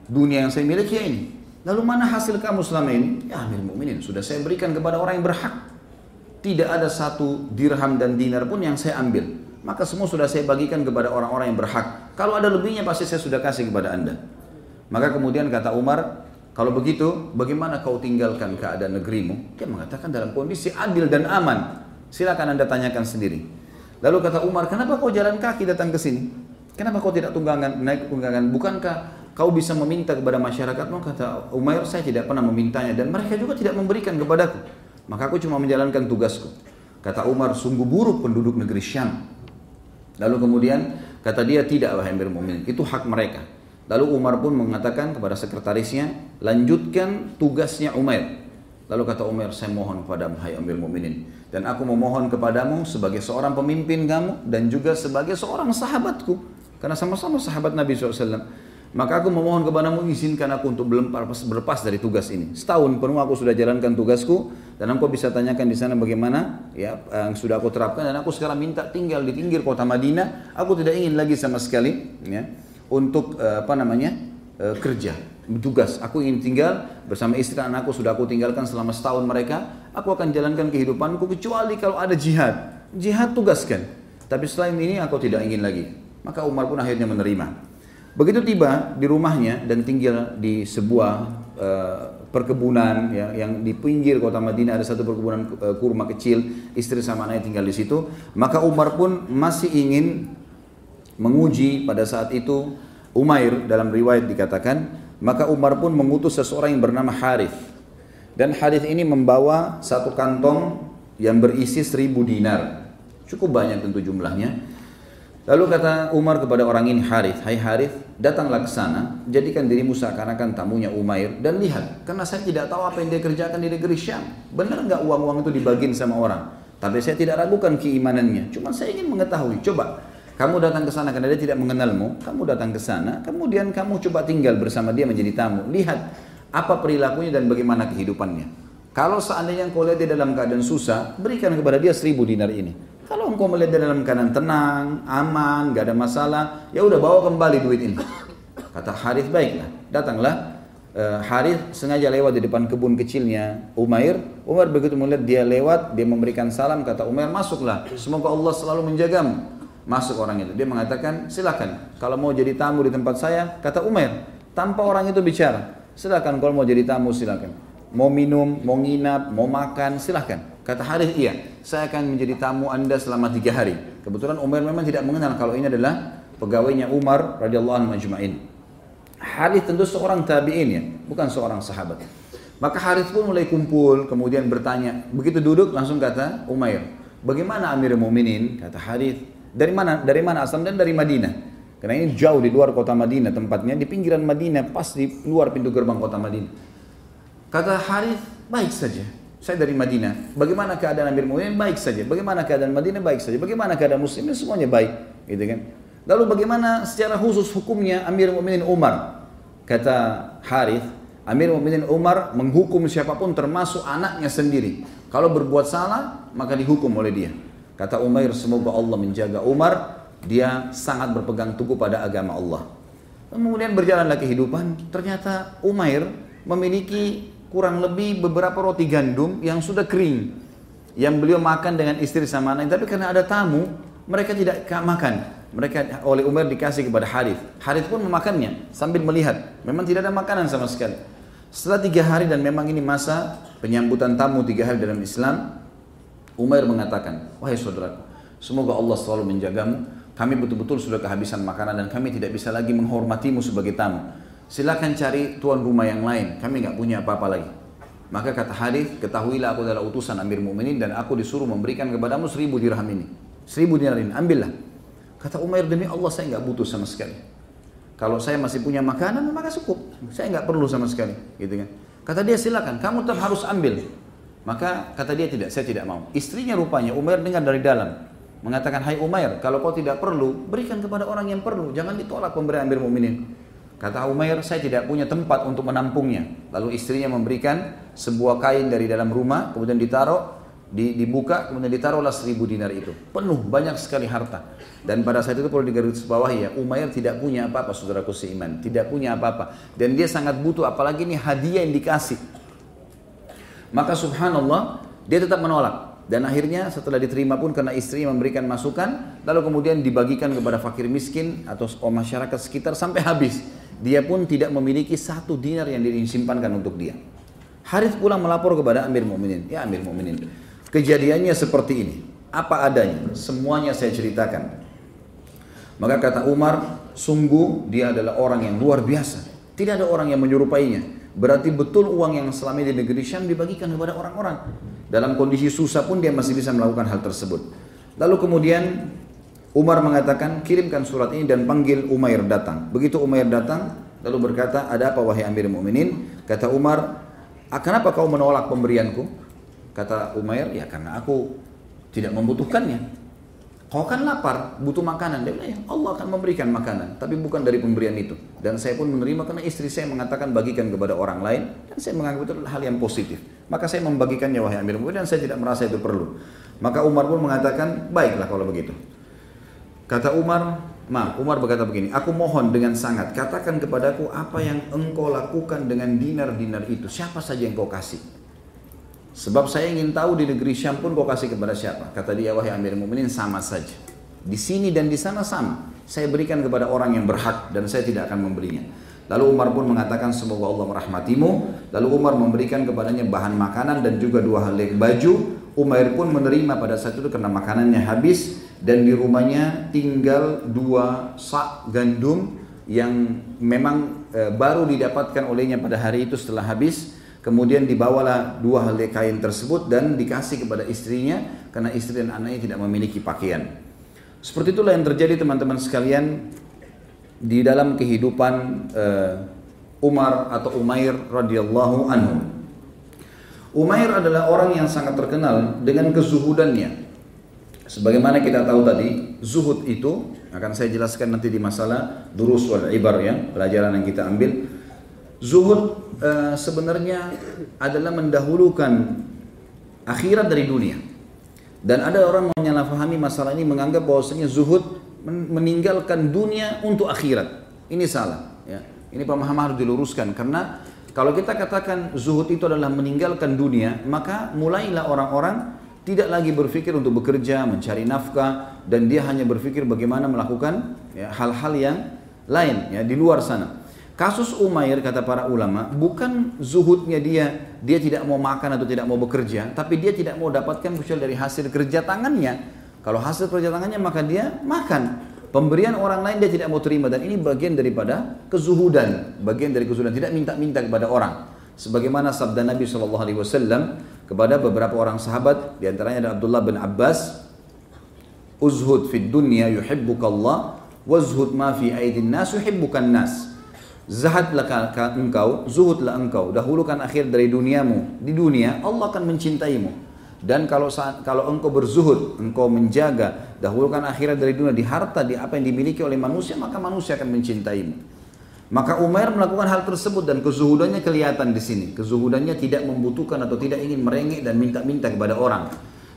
Dunia yang saya miliki ya ini. Lalu mana hasil kamu selama ini? Ya Amir Mukminin sudah saya berikan kepada orang yang berhak. Tidak ada satu dirham dan dinar pun yang saya ambil. Maka semua sudah saya bagikan kepada orang-orang yang berhak. Kalau ada lebihnya pasti saya sudah kasih kepada anda. Maka kemudian kata Umar, kalau begitu bagaimana kau tinggalkan keadaan negerimu? Dia mengatakan dalam kondisi adil dan aman. Silakan anda tanyakan sendiri. Lalu kata Umar, kenapa kau jalan kaki datang ke sini? Kenapa kau tidak tunggangan, naik tunggangan? Bukankah kau bisa meminta kepada masyarakat mau kata Umair saya tidak pernah memintanya dan mereka juga tidak memberikan kepadaku. Maka aku cuma menjalankan tugasku. Kata Umar sungguh buruk penduduk negeri Syam. Lalu kemudian kata dia tidak wahai Amir Mu'minin itu hak mereka. Lalu Umar pun mengatakan kepada sekretarisnya lanjutkan tugasnya Umair. Lalu kata Umar saya mohon kepadamu hai Amir Mu'minin dan aku memohon kepadamu sebagai seorang pemimpin kamu dan juga sebagai seorang sahabatku. Karena sama-sama sahabat Nabi SAW maka aku memohon kepadamu izinkan aku untuk berlepas, berlepas dari tugas ini. Setahun penuh aku sudah jalankan tugasku dan engkau bisa tanyakan di sana bagaimana ya yang sudah aku terapkan dan aku sekarang minta tinggal di pinggir kota Madinah. Aku tidak ingin lagi sama sekali ya untuk uh, apa namanya uh, kerja tugas. Aku ingin tinggal bersama istri dan anakku sudah aku tinggalkan selama setahun mereka. Aku akan jalankan kehidupanku kecuali kalau ada jihad. Jihad tugaskan. Tapi selain ini aku tidak ingin lagi. Maka Umar pun akhirnya menerima. Begitu tiba di rumahnya dan tinggal di sebuah uh, perkebunan ya, yang di pinggir kota Madinah ada satu perkebunan uh, kurma kecil, istri sama anaknya tinggal di situ. Maka Umar pun masih ingin menguji pada saat itu Umair dalam riwayat dikatakan, maka Umar pun mengutus seseorang yang bernama Harith. Dan Harith ini membawa satu kantong yang berisi seribu dinar. Cukup banyak tentu jumlahnya. Lalu kata Umar kepada orang ini Harith, Hai Harith, datanglah ke sana, jadikan dirimu seakan-akan tamunya Umair dan lihat, karena saya tidak tahu apa yang dia kerjakan di negeri Syam. Benar nggak uang-uang itu dibagiin sama orang? Tapi saya tidak ragukan keimanannya. Cuma saya ingin mengetahui. Coba kamu datang ke sana karena dia tidak mengenalmu, kamu datang ke sana, kemudian kamu coba tinggal bersama dia menjadi tamu. Lihat apa perilakunya dan bagaimana kehidupannya. Kalau seandainya kau lihat dia dalam keadaan susah, berikan kepada dia seribu dinar ini. Kalau engkau melihat dalam keadaan tenang, aman, gak ada masalah, ya udah bawa kembali duit ini. Kata Harith baiklah, datanglah uh, Harith sengaja lewat di depan kebun kecilnya Umair. Umar begitu melihat dia lewat, dia memberikan salam, kata Umar masuklah. Semoga Allah selalu menjagamu. Masuk orang itu. Dia mengatakan silakan. Kalau mau jadi tamu di tempat saya, kata Umar, tanpa orang itu bicara. Silakan kalau mau jadi tamu silakan. mau minum, mau nginap, mau makan, silahkan. Kata Harith, iya, saya akan menjadi tamu anda selama tiga hari. Kebetulan Umar memang tidak mengenal kalau ini adalah pegawainya Umar radhiyallahu anhu majma'in. Harith tentu seorang tabi'in ya, bukan seorang sahabat. Maka Harith pun mulai kumpul, kemudian bertanya. Begitu duduk langsung kata Umair, bagaimana Amir Mu'minin? Kata Harith, dari mana? Dari mana asal dan dari Madinah. Karena ini jauh di luar kota Madinah tempatnya, di pinggiran Madinah, pas di luar pintu gerbang kota Madinah. Kata Harith, baik saja. Saya dari Madinah. Bagaimana keadaan Amir Mu'minin? Baik saja. Bagaimana keadaan Madinah? Baik saja. Bagaimana keadaan muslimin? Semuanya baik. Gitu kan? Lalu bagaimana secara khusus hukumnya Amir Mu'minin Umar? Kata Harith, Amir Mu'minin Umar menghukum siapa pun termasuk anaknya sendiri. Kalau berbuat salah, maka dihukum oleh dia. Kata Umair, semoga Allah menjaga Umar, dia sangat berpegang teguh pada agama Allah. Kemudian berjalanlah kehidupan, ternyata Umair memiliki kurang lebih beberapa roti gandum yang sudah kering yang beliau makan dengan istri sama anak. Tapi karena ada tamu mereka tidak makan. Mereka oleh Umar dikasih kepada Harith. Harith pun memakannya sambil melihat. Memang tidak ada makanan sama sekali. Setelah tiga hari dan memang ini masa penyambutan tamu tiga hari dalam Islam Umar mengatakan wahai saudaraku semoga Allah selalu menjagamu. Kami betul-betul sudah kehabisan makanan dan kami tidak bisa lagi menghormatimu sebagai tamu silakan cari tuan rumah yang lain, kami nggak punya apa-apa lagi. Maka kata hadis, ketahuilah aku adalah utusan Amir Mu'minin dan aku disuruh memberikan kepadamu seribu dirham ini. Seribu dinar ini, ambillah. Kata Umair, demi Allah saya nggak butuh sama sekali. Kalau saya masih punya makanan, maka cukup. Saya nggak perlu sama sekali. Gitu kan. Kata dia silakan, kamu tetap harus ambil. Maka kata dia tidak, saya tidak mau. Istrinya rupanya Umair dengar dari dalam. Mengatakan, hai Umair, kalau kau tidak perlu, berikan kepada orang yang perlu. Jangan ditolak pemberian Amir Mu'minin. Kata Umair, saya tidak punya tempat untuk menampungnya. Lalu istrinya memberikan sebuah kain dari dalam rumah, kemudian ditaruh, dibuka, kemudian ditaruhlah seribu dinar itu. Penuh, banyak sekali harta. Dan pada saat itu perlu digaris bawahi ya, Umair tidak punya apa-apa, saudaraku seiman. Tidak punya apa-apa. Dan dia sangat butuh, apalagi ini hadiah yang dikasih. Maka subhanallah, dia tetap menolak. Dan akhirnya setelah diterima pun karena istri memberikan masukan, lalu kemudian dibagikan kepada fakir miskin atau masyarakat sekitar sampai habis. Dia pun tidak memiliki satu dinar yang disimpankan untuk dia. Harith pulang melapor kepada Amir Mu'minin. Ya Amir Mu'minin, kejadiannya seperti ini. Apa adanya, semuanya saya ceritakan. Maka kata Umar, sungguh dia adalah orang yang luar biasa. Tidak ada orang yang menyerupainya. Berarti betul uang yang selama di negeri Syam dibagikan kepada orang-orang. Dalam kondisi susah pun dia masih bisa melakukan hal tersebut. Lalu kemudian Umar mengatakan, kirimkan surat ini dan panggil Umair datang. Begitu Umair datang, lalu berkata, ada apa wahai Amir Mu'minin? Kata Umar, kenapa kau menolak pemberianku? Kata Umair, ya karena aku tidak membutuhkannya. Kau kan lapar, butuh makanan. Dia bilang, ya Allah akan memberikan makanan, tapi bukan dari pemberian itu. Dan saya pun menerima karena istri saya mengatakan bagikan kepada orang lain, dan saya menganggap itu hal yang positif. Maka saya membagikannya wahai Amir Mu'minin dan saya tidak merasa itu perlu. Maka Umar pun mengatakan, baiklah kalau begitu. Kata Umar, Ma, Umar berkata begini, aku mohon dengan sangat, katakan kepadaku apa yang engkau lakukan dengan dinar-dinar itu, siapa saja yang kau kasih. Sebab saya ingin tahu di negeri Syam pun kau kasih kepada siapa. Kata dia, wahai Amir Mu'minin, sama saja. Di sini dan di sana sama. Saya berikan kepada orang yang berhak dan saya tidak akan memberinya. Lalu Umar pun mengatakan semoga Allah merahmatimu. Lalu Umar memberikan kepadanya bahan makanan dan juga dua hal baju. Umar pun menerima pada saat itu karena makanannya habis dan di rumahnya tinggal dua sak gandum yang memang e, baru didapatkan olehnya pada hari itu setelah habis. Kemudian dibawalah dua helai kain tersebut dan dikasih kepada istrinya karena istri dan anaknya tidak memiliki pakaian. Seperti itulah yang terjadi teman-teman sekalian di dalam kehidupan e, Umar atau Umair radhiyallahu anhu. Umair adalah orang yang sangat terkenal dengan kezuhudannya Sebagaimana kita tahu tadi, zuhud itu akan saya jelaskan nanti di masalah durus wal ibar ya, pelajaran yang kita ambil. Zuhud e, sebenarnya adalah mendahulukan akhirat dari dunia. Dan ada orang menyalahfahami masalah ini menganggap bahwasanya zuhud meninggalkan dunia untuk akhirat. Ini salah ya. Ini pemahaman harus diluruskan karena kalau kita katakan zuhud itu adalah meninggalkan dunia, maka mulailah orang-orang tidak lagi berpikir untuk bekerja, mencari nafkah, dan dia hanya berpikir bagaimana melakukan ya, hal-hal ya, yang lain ya di luar sana. Kasus Umair kata para ulama bukan zuhudnya dia dia tidak mau makan atau tidak mau bekerja, tapi dia tidak mau dapatkan kecuali dari hasil kerja tangannya. Kalau hasil kerja tangannya maka dia makan. Pemberian orang lain dia tidak mau terima dan ini bagian daripada kezuhudan, bagian dari kezuhudan tidak minta-minta kepada orang. Sebagaimana sabda Nabi Wasallam kepada beberapa orang sahabat, di antaranya ada Abdullah bin Abbas, uzhud fid dunya yuhibbukallah, wazhud ma fi aidin nas yuhibbukan nas. Zahadlah engkau, zuhudlah engkau, dahulukan akhir dari duniamu. Di dunia Allah akan mencintaimu. Dan kalau saat, kalau engkau berzuhud, engkau menjaga, dahulukan akhirat dari dunia di harta, di apa yang dimiliki oleh manusia, maka manusia akan mencintaimu. Maka Umair melakukan hal tersebut dan kezuhudannya kelihatan di sini. Kezuhudannya tidak membutuhkan atau tidak ingin merengek dan minta-minta kepada orang.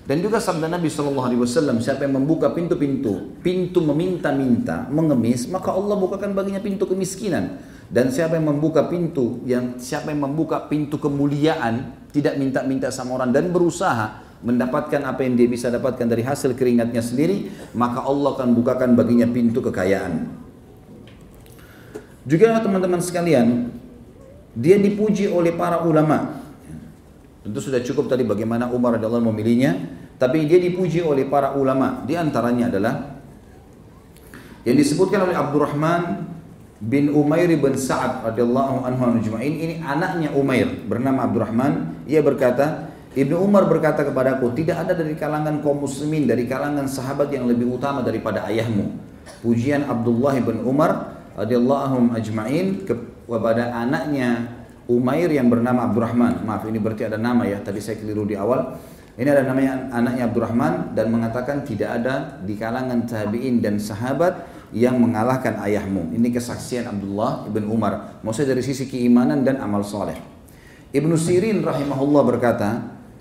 Dan juga sabda Nabi Shallallahu Alaihi Wasallam, siapa yang membuka pintu-pintu, pintu meminta-minta, mengemis, maka Allah bukakan baginya pintu kemiskinan. Dan siapa yang membuka pintu, yang siapa yang membuka pintu kemuliaan, tidak minta-minta sama orang dan berusaha mendapatkan apa yang dia bisa dapatkan dari hasil keringatnya sendiri, maka Allah akan bukakan baginya pintu kekayaan. Juga teman-teman sekalian, dia dipuji oleh para ulama. Tentu sudah cukup tadi bagaimana Umar radhiyallahu memilihnya, tapi dia dipuji oleh para ulama. Di antaranya adalah yang disebutkan oleh Abdurrahman bin Umair bin Sa'ad radhiyallahu anhu ini anaknya Umair bernama Abdurrahman ia berkata Ibnu Umar berkata kepadaku tidak ada dari kalangan kaum muslimin dari kalangan sahabat yang lebih utama daripada ayahmu pujian Abdullah bin Umar radhiyallahu ajma'in kepada anaknya Umair yang bernama Abdurrahman maaf ini berarti ada nama ya tadi saya keliru di awal ini ada namanya anaknya Abdurrahman dan mengatakan tidak ada di kalangan tabi'in dan sahabat yang mengalahkan ayahmu. Ini kesaksian Abdullah ibn Umar. Maksudnya dari sisi keimanan dan amal soleh. Ibnu Sirin rahimahullah berkata,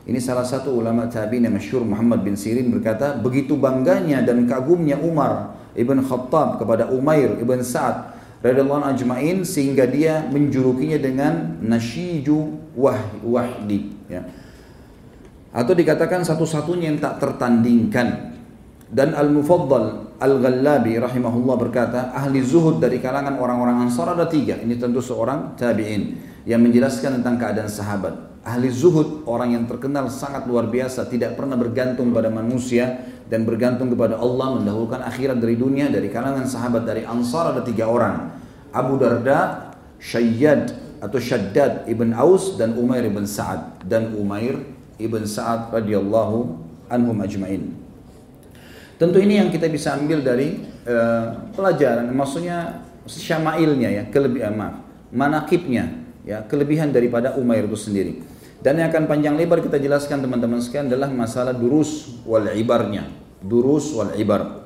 ini salah satu ulama tabi'in yang masyhur Muhammad bin Sirin berkata, begitu bangganya dan kagumnya Umar ibn Khattab kepada Umair ibn Sa'ad radhiyallahu ajmain sehingga dia menjulukinya dengan nasyiju wah wahdi ya. Atau dikatakan satu-satunya yang tak tertandingkan. Dan Al-Mufaddal Al-Ghallabi rahimahullah berkata, ahli zuhud dari kalangan orang-orang Ansar ada tiga. Ini tentu seorang tabi'in yang menjelaskan tentang keadaan sahabat. Ahli zuhud, orang yang terkenal sangat luar biasa, tidak pernah bergantung pada manusia dan bergantung kepada Allah, mendahulukan akhirat dari dunia. Dari kalangan sahabat dari Ansar ada tiga orang. Abu Darda, Syayyad atau Shaddad ibn Aus dan Umair ibn Sa'ad. Dan Umair ibn Sa'ad radhiyallahu anhum ajma'in. Tentu ini yang kita bisa ambil dari uh, pelajaran, maksudnya syama'ilnya ya, kelebihan maaf, manakibnya ya, kelebihan daripada Umair itu sendiri. Dan yang akan panjang lebar kita jelaskan teman-teman sekalian adalah masalah durus wal ibarnya. Durus wal ibar.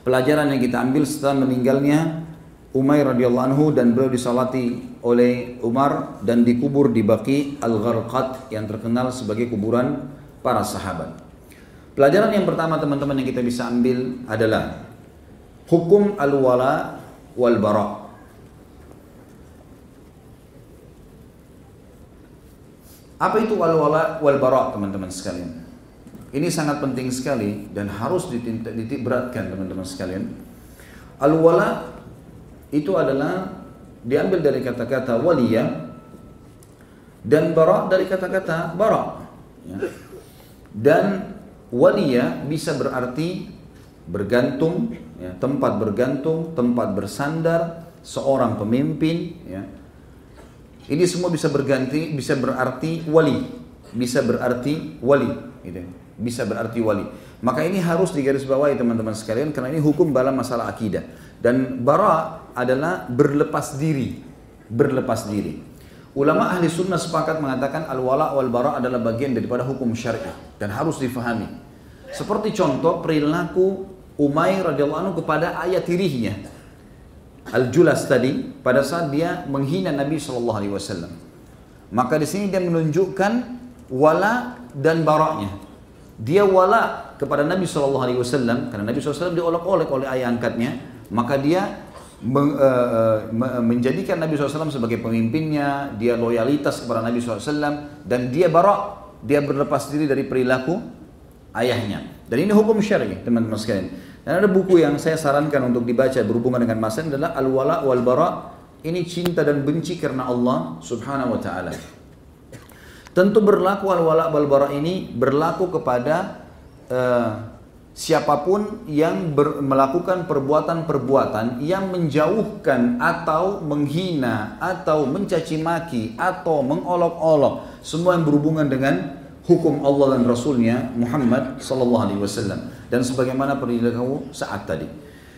Pelajaran yang kita ambil setelah meninggalnya Umair radhiyallahu anhu dan beliau disalati oleh Umar dan dikubur di Baqi Al-Gharqad yang terkenal sebagai kuburan para sahabat. Pelajaran yang pertama teman-teman yang kita bisa ambil adalah hukum al-wala wal bara. Apa itu al-wala wal bara teman-teman sekalian? Ini sangat penting sekali dan harus dititik beratkan teman-teman sekalian. Al-wala itu adalah diambil dari kata-kata waliya dan bara dari kata-kata bara. Ya. Dan Waliya bisa berarti bergantung, ya, tempat bergantung, tempat bersandar, seorang pemimpin. Ya. Ini semua bisa berganti, bisa berarti wali, bisa berarti wali, gitu. Bisa berarti wali. Maka ini harus digarisbawahi teman-teman sekalian karena ini hukum dalam masalah akidah. Dan bara adalah berlepas diri, berlepas diri. Ulama ahli sunnah sepakat mengatakan al-wala wal bara adalah bagian daripada hukum syariah dan harus difahami. Seperti contoh perilaku Umair radhiyallahu anhu kepada ayah tirihnya Al-Julas tadi pada saat dia menghina Nabi Shallallahu alaihi wasallam. Maka di sini dia menunjukkan wala dan baraknya. Dia wala kepada Nabi Shallallahu alaihi wasallam karena Nabi SAW diolok-olok oleh ayah angkatnya, maka dia Eh, menjadikan Nabi SAW sebagai pemimpinnya, dia loyalitas kepada Nabi SAW, dan dia barak, dia berlepas diri dari perilaku ayahnya. Dan ini hukum syar'i, teman-teman sekalian. Dan ada buku yang saya sarankan untuk dibaca berhubungan dengan masalah adalah Al-Wala wal Bara. Ini cinta dan benci karena Allah subhanahu wa ta'ala. Tentu berlaku al-wala wal bara ini berlaku kepada uh, siapa pun yang ber, melakukan perbuatan-perbuatan yang menjauhkan atau menghina atau mencaci maki atau mengolok-olok. Semua yang berhubungan dengan hukum Allah dan Rasulnya Muhammad Sallallahu Alaihi Wasallam dan sebagaimana perilaku saat tadi.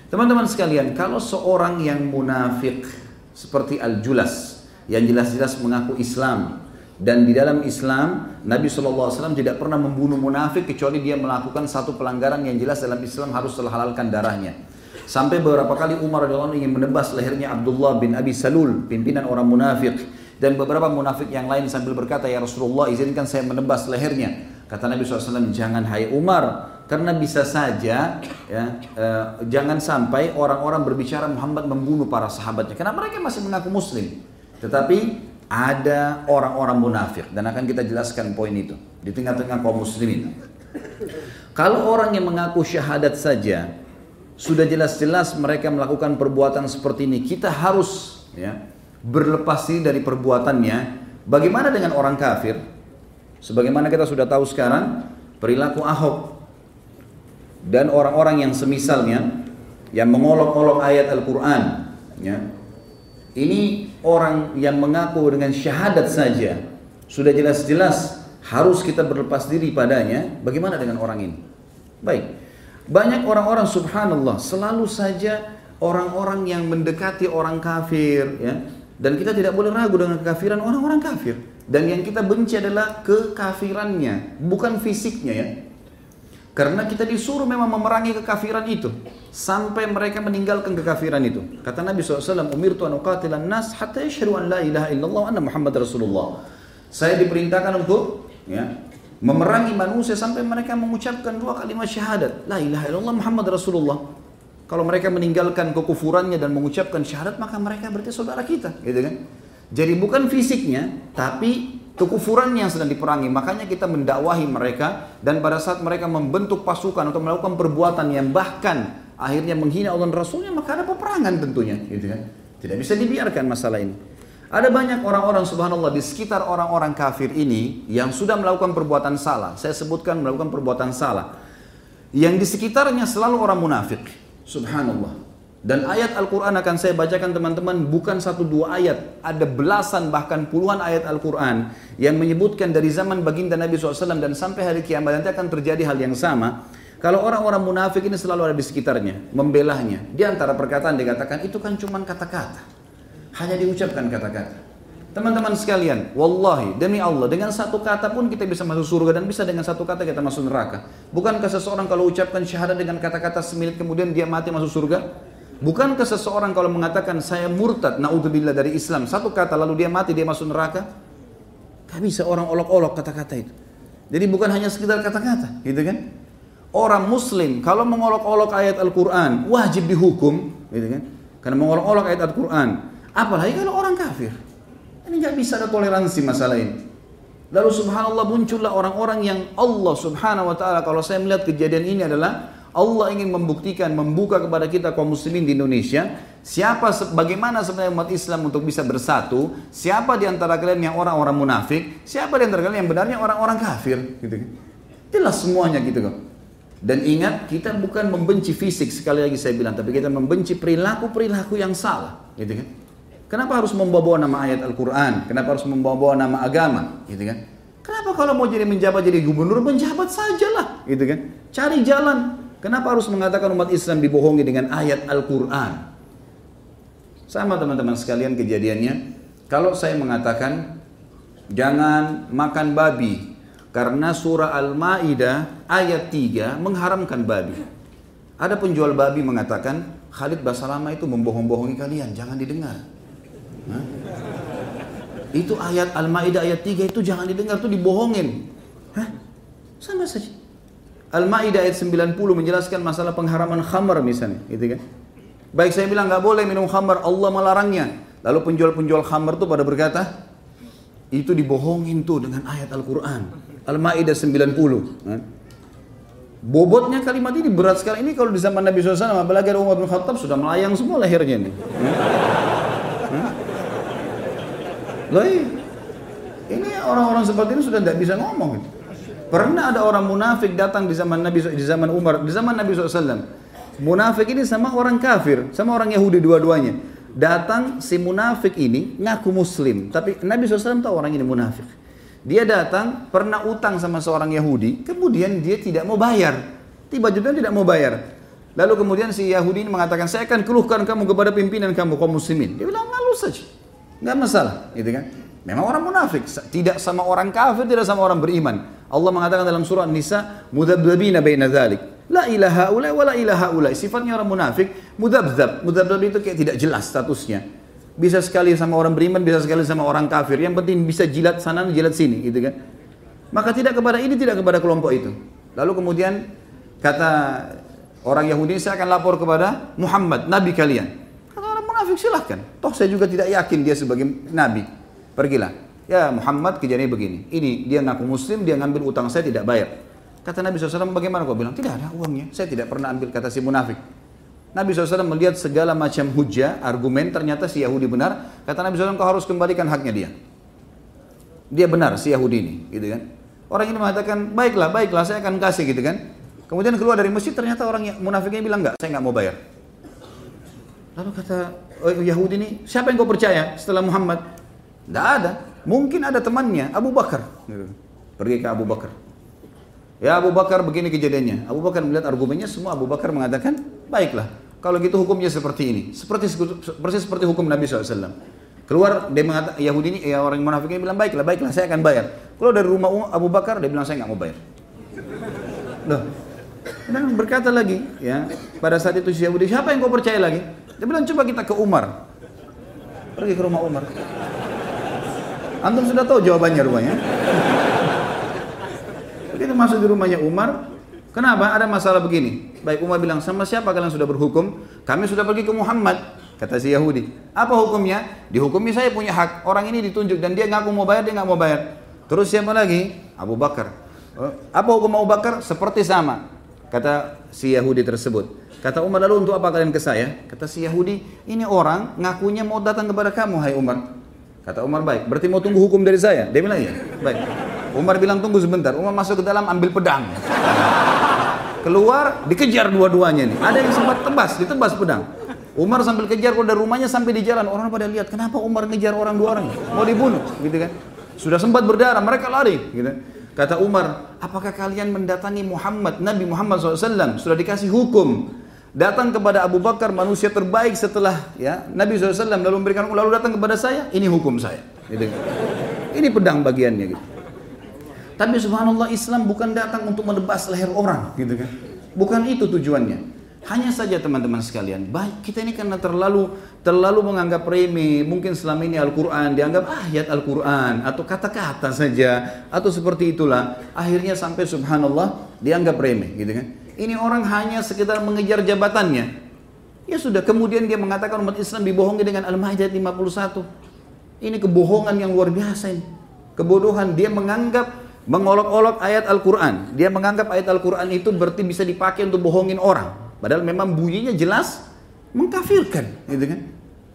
Teman-teman sekalian, kalau seorang yang munafik seperti Al-Julas yang jelas-jelas mengaku Islam dan di dalam Islam Nabi SAW tidak pernah membunuh munafik kecuali dia melakukan satu pelanggaran yang jelas dalam Islam harus terhalalkan darahnya. Sampai beberapa kali Umar radhiyallahu ingin menebas lehernya Abdullah bin Abi Salul, pimpinan orang munafik. Dan beberapa munafik yang lain sambil berkata, Ya Rasulullah izinkan saya menebas lehernya. Kata Nabi SAW, jangan hai Umar. Karena bisa saja ya, eh, jangan sampai orang-orang berbicara Muhammad membunuh para sahabatnya. Karena mereka masih mengaku muslim. Tetapi ada orang-orang munafik dan akan kita jelaskan poin itu di tengah-tengah kaum muslimin. Kalau orang yang mengaku syahadat saja sudah jelas-jelas mereka melakukan perbuatan seperti ini, kita harus ya berlepas diri dari perbuatannya. Bagaimana dengan orang kafir? Sebagaimana kita sudah tahu sekarang, perilaku Ahok dan orang-orang yang semisalnya yang mengolok-olok ayat Al-Quran, ya, ini orang yang mengaku dengan syahadat saja sudah jelas-jelas harus kita berlepas diri padanya. Bagaimana dengan orang ini? Baik. Banyak orang-orang subhanallah selalu saja orang-orang yang mendekati orang kafir ya. Dan kita tidak boleh ragu dengan kekafiran orang-orang kafir. Dan yang kita benci adalah kekafirannya, bukan fisiknya ya. Karena kita disuruh memang memerangi kekafiran itu sampai mereka meninggalkan kekafiran itu. Kata Nabi SAW, Umirtu an uqatilan nas hatta yashhadu an la ilaha illallah anna Muhammad Rasulullah. Saya diperintahkan untuk ya, memerangi manusia sampai mereka mengucapkan dua kalimat syahadat. La ilaha illallah Muhammad Rasulullah. Kalau mereka meninggalkan kekufurannya dan mengucapkan syahadat, maka mereka berarti saudara kita, gitu kan? Jadi bukan fisiknya, tapi kekufuran yang sedang diperangi. Makanya kita mendakwahi mereka dan pada saat mereka membentuk pasukan atau melakukan perbuatan yang bahkan akhirnya menghina Allah Rasulnya maka ada peperangan tentunya, gitu kan? Tidak bisa dibiarkan masalah ini. Ada banyak orang-orang subhanallah di sekitar orang-orang kafir ini yang sudah melakukan perbuatan salah. Saya sebutkan melakukan perbuatan salah. Yang di sekitarnya selalu orang munafik. Subhanallah. Dan ayat Al-Quran akan saya bacakan teman-teman bukan satu dua ayat. Ada belasan bahkan puluhan ayat Al-Quran yang menyebutkan dari zaman baginda Nabi SAW dan sampai hari kiamat nanti akan terjadi hal yang sama. Kalau orang-orang munafik ini selalu ada di sekitarnya, membelahnya. Di antara perkataan dikatakan itu kan cuma kata-kata. Hanya diucapkan kata-kata. Teman-teman sekalian, wallahi demi Allah dengan satu kata pun kita bisa masuk surga dan bisa dengan satu kata kita masuk neraka. Bukankah seseorang kalau ucapkan syahadat dengan kata-kata semilit kemudian dia mati masuk surga? Bukankah seseorang kalau mengatakan saya murtad, naudzubillah dari Islam, satu kata lalu dia mati, dia masuk neraka? Tak bisa orang olok-olok kata-kata itu. Jadi bukan hanya sekedar kata-kata, gitu kan? Orang muslim kalau mengolok-olok ayat Al-Quran, wajib dihukum, gitu kan? Karena mengolok-olok ayat Al-Quran. Apalagi kalau orang kafir. Ini nggak bisa ada toleransi masalah ini. Lalu subhanallah muncullah orang-orang yang Allah subhanahu wa ta'ala kalau saya melihat kejadian ini adalah Allah ingin membuktikan, membuka kepada kita kaum muslimin di Indonesia, siapa bagaimana sebenarnya umat Islam untuk bisa bersatu, siapa di antara kalian yang orang-orang munafik, siapa di antara kalian yang benarnya orang-orang kafir, gitu kan. Jelas semuanya gitu kok. Dan ingat, kita bukan membenci fisik sekali lagi saya bilang, tapi kita membenci perilaku-perilaku yang salah, gitu kan. Kenapa harus membawa nama ayat Al-Quran? Kenapa harus membawa nama agama? Gitu kan? Kenapa kalau mau jadi menjabat jadi gubernur, menjabat sajalah, gitu kan? Cari jalan, Kenapa harus mengatakan umat Islam dibohongi dengan ayat Al-Quran? Sama teman-teman sekalian kejadiannya. Kalau saya mengatakan jangan makan babi karena surah Al-Maidah ayat 3 mengharamkan babi. Ada penjual babi mengatakan Khalid Basalama itu membohong-bohongi kalian, jangan didengar. Hah? Itu ayat Al-Maidah ayat 3 itu jangan didengar, itu dibohongin. Hah? Sama saja. Al-Maidah ayat 90 menjelaskan masalah pengharaman khamar misalnya, gitu kan. Baik saya bilang nggak boleh minum khamar, Allah melarangnya. Lalu penjual-penjual khamar itu pada berkata, itu dibohongin tuh dengan ayat Al-Quran. Al-Ma'idah 90. Kan? Bobotnya kalimat ini berat sekali. Ini kalau di zaman Nabi SAW, apalagi ada Umar bin Khattab sudah melayang semua lehernya nih. Loh. Ini orang-orang seperti ini sudah tidak bisa ngomong. Pernah ada orang munafik datang di zaman Nabi di zaman Umar, di zaman Nabi SAW. Munafik ini sama orang kafir, sama orang Yahudi dua-duanya. Datang si munafik ini ngaku muslim, tapi Nabi SAW tahu orang ini munafik. Dia datang pernah utang sama seorang Yahudi, kemudian dia tidak mau bayar. Tiba-tiba tidak mau bayar. Lalu kemudian si Yahudi ini mengatakan, saya akan keluhkan kamu kepada pimpinan kamu kaum muslimin. Dia bilang, malu saja. Nggak masalah, gitu kan. Memang orang munafik, tidak sama orang kafir, tidak sama orang beriman. Allah mengatakan dalam surah An-Nisa, mudabdabina baina dzalik. La ilaha ula wa la ilaha ula. Sifatnya orang munafik, mudabdab. Mudabdab itu kayak tidak jelas statusnya. Bisa sekali sama orang beriman, bisa sekali sama orang kafir. Yang penting bisa jilat sana, jilat sini, gitu kan. Maka tidak kepada ini, tidak kepada kelompok itu. Lalu kemudian kata Orang Yahudi saya akan lapor kepada Muhammad, nabi kalian. Kata orang munafik silahkan. Toh saya juga tidak yakin dia sebagai nabi. Pergilah. Ya Muhammad kejadiannya begini. Ini dia ngaku muslim, dia ngambil utang saya tidak bayar. Kata Nabi SAW bagaimana kau bilang? Tidak ada uangnya. Saya tidak pernah ambil kata si munafik. Nabi SAW melihat segala macam hujah, argumen, ternyata si Yahudi benar. Kata Nabi SAW, kau harus kembalikan haknya dia. Dia benar, si Yahudi ini. gitu kan? Orang ini mengatakan, baiklah, baiklah, saya akan kasih gitu kan. Kemudian keluar dari masjid ternyata orang yang munafiknya bilang enggak, saya enggak mau bayar. Lalu kata oh, Yahudi ini, siapa yang kau percaya setelah Muhammad? Tidak ada. Mungkin ada temannya, Abu Bakar. Pergi ke Abu Bakar. Ya Abu Bakar begini kejadiannya. Abu Bakar melihat argumennya semua Abu Bakar mengatakan, baiklah. Kalau gitu hukumnya seperti ini. Seperti persis seperti hukum Nabi SAW. Keluar dia mengatakan Yahudi ini ya orang munafik ini bilang baiklah baiklah saya akan bayar. Keluar dari rumah Abu Bakar dia bilang saya nggak mau bayar. Loh, dan berkata lagi, ya, pada saat itu si Yahudi, siapa yang kau percaya lagi? Dia bilang, coba kita ke Umar. Pergi ke rumah Umar. Antum sudah tahu jawabannya rumahnya. Begitu masuk di rumahnya Umar, kenapa? Ada masalah begini. Baik Umar bilang, sama siapa kalian sudah berhukum? Kami sudah pergi ke Muhammad. Kata si Yahudi. Apa hukumnya? Dihukumi saya punya hak. Orang ini ditunjuk dan dia ngaku mau bayar, dia nggak mau bayar. Terus siapa lagi? Abu Bakar. Oh, apa hukum Abu Bakar? Seperti sama. Kata si Yahudi tersebut. Kata Umar lalu untuk apa kalian ke saya? Kata si Yahudi, ini orang ngakunya mau datang kepada kamu, hai Umar. Kata Umar, baik. Berarti mau tunggu hukum dari saya? Dia bilang, iya. Baik. Umar bilang, tunggu sebentar. Umar masuk ke dalam, ambil pedang. Keluar, dikejar dua-duanya nih. Ada yang sempat tebas, ditebas pedang. Umar sambil kejar dari rumahnya sampai di jalan. Orang pada lihat, kenapa Umar ngejar orang dua orang? Mau dibunuh, gitu kan. Sudah sempat berdarah, mereka lari. Gitu. Kata Umar, apakah kalian mendatangi Muhammad, Nabi Muhammad SAW, sudah dikasih hukum. Datang kepada Abu Bakar, manusia terbaik setelah ya Nabi SAW, lalu memberikan lalu datang kepada saya, ini hukum saya. Gitu. Ini pedang bagiannya gitu. Tapi subhanallah Islam bukan datang untuk menebas leher orang gitu kan. Bukan itu tujuannya. Hanya saja teman-teman sekalian, baik kita ini karena terlalu terlalu menganggap remeh, mungkin selama ini Al-Quran dianggap ayat Al-Quran atau kata-kata saja atau seperti itulah. Akhirnya sampai subhanallah dianggap remeh gitu kan. Ini orang hanya sekedar mengejar jabatannya. Ya sudah, kemudian dia mengatakan umat Islam dibohongi dengan Al-Maidah 51. Ini kebohongan yang luar biasa ini. Kebodohan, dia menganggap mengolok-olok ayat Al-Quran. Dia menganggap ayat Al-Quran itu berarti bisa dipakai untuk bohongin orang. Padahal memang bunyinya jelas mengkafirkan, gitu kan?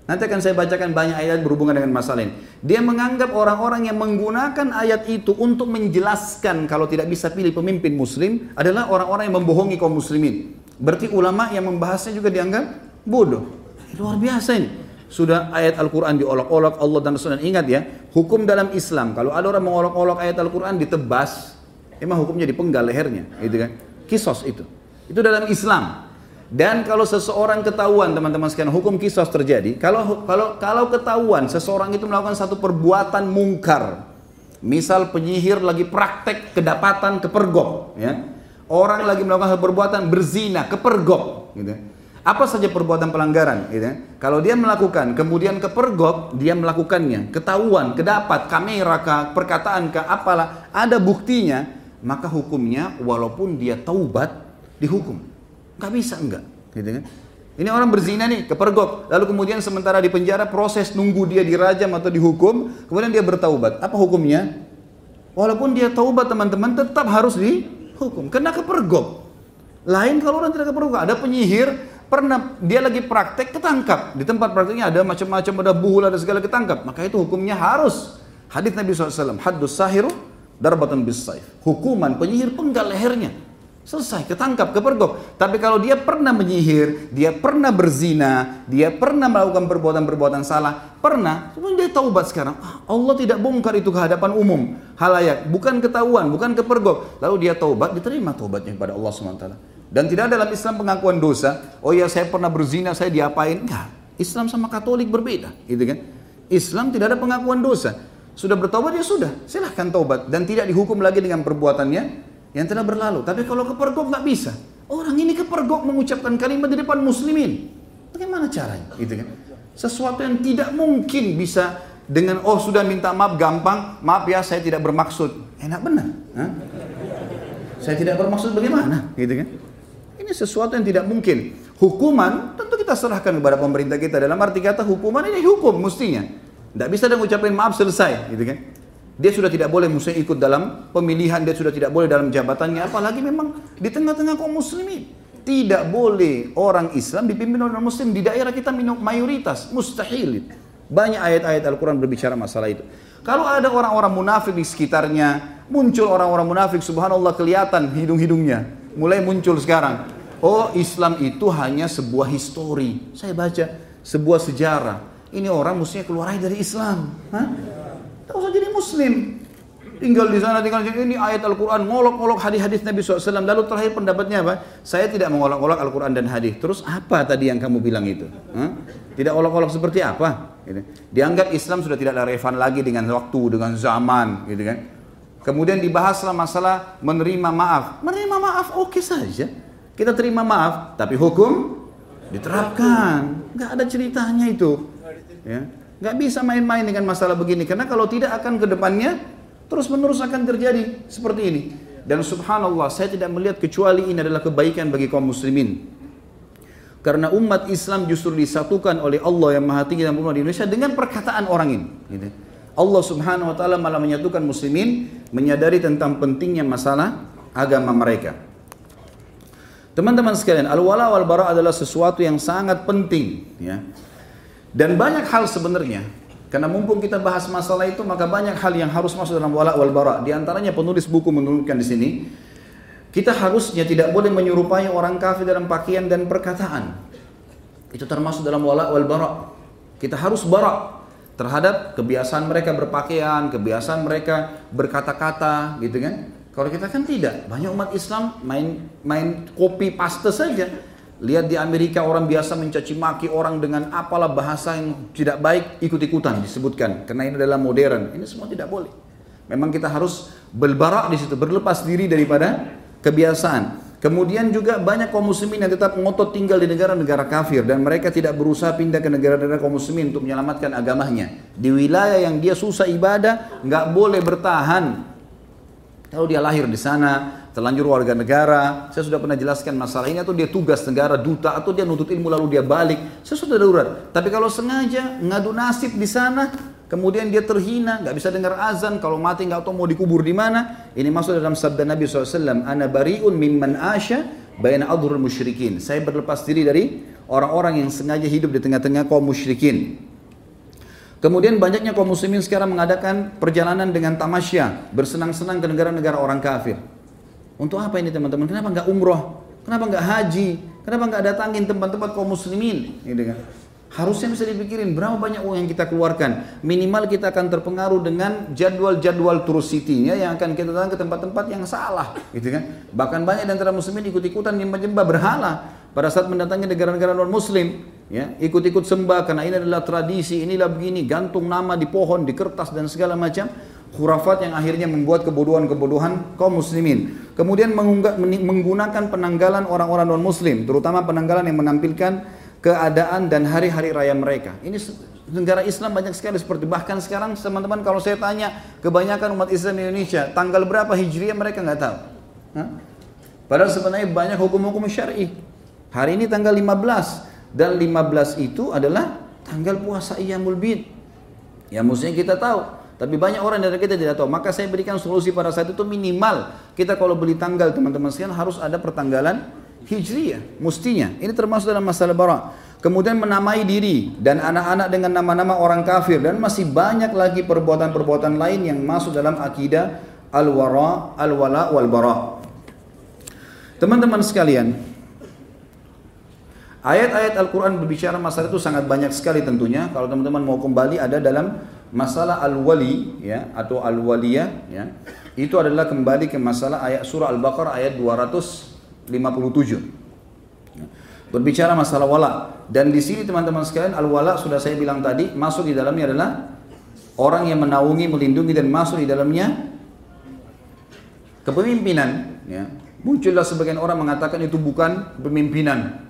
Nanti akan saya bacakan banyak ayat berhubungan dengan masalah ini. Dia menganggap orang-orang yang menggunakan ayat itu untuk menjelaskan kalau tidak bisa pilih pemimpin muslim adalah orang-orang yang membohongi kaum muslimin. Berarti ulama yang membahasnya juga dianggap bodoh. Luar biasa ini. Sudah ayat Al-Quran diolok-olok Allah dan Rasul. Ingat ya, hukum dalam Islam. Kalau ada orang mengolok-olok ayat Al-Quran ditebas, emang hukumnya dipenggal lehernya. Gitu kan? Kisos itu. Itu dalam Islam. Dan kalau seseorang ketahuan teman-teman sekalian hukum kisos terjadi, kalau kalau kalau ketahuan seseorang itu melakukan satu perbuatan mungkar, misal penyihir lagi praktek kedapatan kepergok, ya, orang lagi melakukan perbuatan berzina kepergok, gitu. Apa saja perbuatan pelanggaran, gitu. Kalau dia melakukan, kemudian kepergok, dia melakukannya, ketahuan, kedapat, kamera kah, perkataan kah, apalah, ada buktinya, maka hukumnya walaupun dia taubat dihukum. Gak bisa enggak, gitu kan? Ini orang berzina nih, kepergok. Lalu kemudian sementara di penjara proses nunggu dia dirajam atau dihukum, kemudian dia bertaubat. Apa hukumnya? Walaupun dia taubat teman-teman tetap harus dihukum. Kena kepergok. Lain kalau orang tidak kepergok. Ada penyihir pernah dia lagi praktek ketangkap di tempat prakteknya ada macam-macam ada buhul ada segala ketangkap maka itu hukumnya harus hadis Nabi SAW hadus sahiru darbatun bis saif hukuman penyihir penggal lehernya Selesai, ketangkap, kepergok. Tapi kalau dia pernah menyihir, dia pernah berzina, dia pernah melakukan perbuatan-perbuatan salah, pernah, kemudian dia taubat sekarang. Ah, Allah tidak bongkar itu ke hadapan umum, halayak, bukan ketahuan, bukan kepergok. Lalu dia taubat, diterima taubatnya kepada Allah SWT. Dan tidak dalam Islam pengakuan dosa, oh ya saya pernah berzina, saya diapain. Enggak, Islam sama Katolik berbeda, gitu kan. Islam tidak ada pengakuan dosa. Sudah bertobat ya sudah, silahkan taubat. Dan tidak dihukum lagi dengan perbuatannya yang telah berlalu. Tapi kalau kepergok nggak bisa. Orang ini kepergok mengucapkan kalimat di depan muslimin. Bagaimana caranya? Gitu kan? Sesuatu yang tidak mungkin bisa dengan oh sudah minta maaf gampang, maaf ya saya tidak bermaksud. Enak benar. Hah? Saya tidak bermaksud bagaimana? Gitu kan? Ini sesuatu yang tidak mungkin. Hukuman tentu kita serahkan kepada pemerintah kita dalam arti kata hukuman ini hukum mestinya. Tidak bisa dan ngucapin maaf selesai, gitu kan? Dia sudah tidak boleh muslim ikut dalam pemilihan, dia sudah tidak boleh dalam jabatannya, apalagi memang di tengah-tengah kaum muslimin. Tidak boleh orang Islam dipimpin oleh orang muslim di daerah kita mayoritas, mustahil. Banyak ayat-ayat Al-Quran berbicara masalah itu. Kalau ada orang-orang munafik di sekitarnya, muncul orang-orang munafik, subhanallah kelihatan hidung-hidungnya. Mulai muncul sekarang. Oh Islam itu hanya sebuah histori. Saya baca sebuah sejarah. Ini orang mestinya keluar dari Islam. Hah? Tak usah jadi muslim. Tinggal di sana, tinggal di sini. Ini ayat Al-Quran, ngolok-ngolok hadis-hadis Nabi SAW. Lalu terakhir pendapatnya apa? Saya tidak mengolok-olok Al-Quran dan hadis. Terus apa tadi yang kamu bilang itu? Hah? Tidak olok-olok seperti apa? Gitu. Dianggap Islam sudah tidak relevan lagi dengan waktu, dengan zaman, gitu kan? Kemudian dibahaslah masalah menerima maaf. Menerima maaf oke okay saja. Kita terima maaf, tapi hukum diterapkan. Nggak ada ceritanya itu. Ya. Nggak bisa main-main dengan masalah begini. Karena kalau tidak akan ke depannya terus menerus akan terjadi seperti ini. Dan subhanallah saya tidak melihat kecuali ini adalah kebaikan bagi kaum muslimin. Karena umat Islam justru disatukan oleh Allah yang maha tinggi dan di Indonesia dengan perkataan orang ini. Gitu. Allah subhanahu wa ta'ala malah menyatukan muslimin menyadari tentang pentingnya masalah agama mereka. Teman-teman sekalian, al-wala wal bara adalah sesuatu yang sangat penting ya. Dan banyak hal sebenarnya, karena mumpung kita bahas masalah itu, maka banyak hal yang harus masuk dalam wala wal bara. Di antaranya penulis buku menurunkan di sini, kita harusnya tidak boleh menyerupai orang kafir dalam pakaian dan perkataan. Itu termasuk dalam wala wal bara. Kita harus bara terhadap kebiasaan mereka berpakaian, kebiasaan mereka berkata-kata, gitu kan? Kalau kita kan tidak, banyak umat Islam main main kopi paste saja Lihat di Amerika orang biasa mencaci maki orang dengan apalah bahasa yang tidak baik ikut-ikutan disebutkan karena ini adalah modern. Ini semua tidak boleh. Memang kita harus berbarak di situ, berlepas diri daripada kebiasaan. Kemudian juga banyak kaum muslimin yang tetap ngotot tinggal di negara-negara kafir dan mereka tidak berusaha pindah ke negara-negara kaum muslimin untuk menyelamatkan agamanya. Di wilayah yang dia susah ibadah, nggak boleh bertahan. Kalau dia lahir di sana, terlanjur warga negara. Saya sudah pernah jelaskan masalah ini atau dia tugas negara duta atau dia nuntut ilmu lalu dia balik. Saya sudah darurat. Tapi kalau sengaja ngadu nasib di sana, kemudian dia terhina, nggak bisa dengar azan, kalau mati nggak tahu mau dikubur di mana. Ini masuk dalam sabda Nabi SAW. Ana bariun mimman asya bayna adhurul musyrikin. Saya berlepas diri dari orang-orang yang sengaja hidup di tengah-tengah kaum musyrikin. Kemudian banyaknya kaum muslimin sekarang mengadakan perjalanan dengan tamasya, bersenang-senang ke negara-negara orang kafir. Untuk apa ini teman-teman? Kenapa nggak umroh? Kenapa nggak haji? Kenapa nggak datangin tempat-tempat kaum muslimin? Gitu kan? Harusnya bisa dipikirin berapa banyak uang yang kita keluarkan. Minimal kita akan terpengaruh dengan jadwal-jadwal tour city-nya yang akan kita datang ke tempat-tempat yang salah, gitu kan? Bahkan banyak di antara muslimin ikut-ikutan nyembah-nyembah berhala pada saat mendatangi negara-negara non muslim, ya, ikut-ikut sembah karena ini adalah tradisi, inilah begini, gantung nama di pohon, di kertas dan segala macam khurafat yang akhirnya membuat kebodohan-kebodohan kaum muslimin. Kemudian menggunakan penanggalan orang-orang non-muslim, terutama penanggalan yang menampilkan keadaan dan hari-hari raya mereka. Ini negara Islam banyak sekali seperti bahkan sekarang teman-teman kalau saya tanya kebanyakan umat Islam di Indonesia tanggal berapa hijriah mereka nggak tahu. Hah? Padahal sebenarnya banyak hukum-hukum syar'i. Hari ini tanggal 15 dan 15 itu adalah tanggal puasa Iyamul Bid. Ya mestinya kita tahu tapi banyak orang dari kita tidak tahu. Maka saya berikan solusi pada saat itu minimal kita kalau beli tanggal teman-teman sekalian harus ada pertanggalan Hijriyah, mustinya. Ini termasuk dalam masalah bara. Kemudian menamai diri dan anak-anak dengan nama-nama orang kafir dan masih banyak lagi perbuatan-perbuatan lain yang masuk dalam akidah al-wara, al-wala wal bara. Teman-teman sekalian, ayat-ayat Al-Quran berbicara masalah itu sangat banyak sekali tentunya. Kalau teman-teman mau kembali ada dalam masalah al-wali ya atau al-waliyah ya. Itu adalah kembali ke masalah ayat surah Al-Baqarah ayat 257 berbicara masalah wala. Dan di sini teman-teman sekalian al wala sudah saya bilang tadi masuk di dalamnya adalah orang yang menaungi melindungi dan masuk di dalamnya kepemimpinan ya. Muncullah sebagian orang mengatakan itu bukan pemimpinan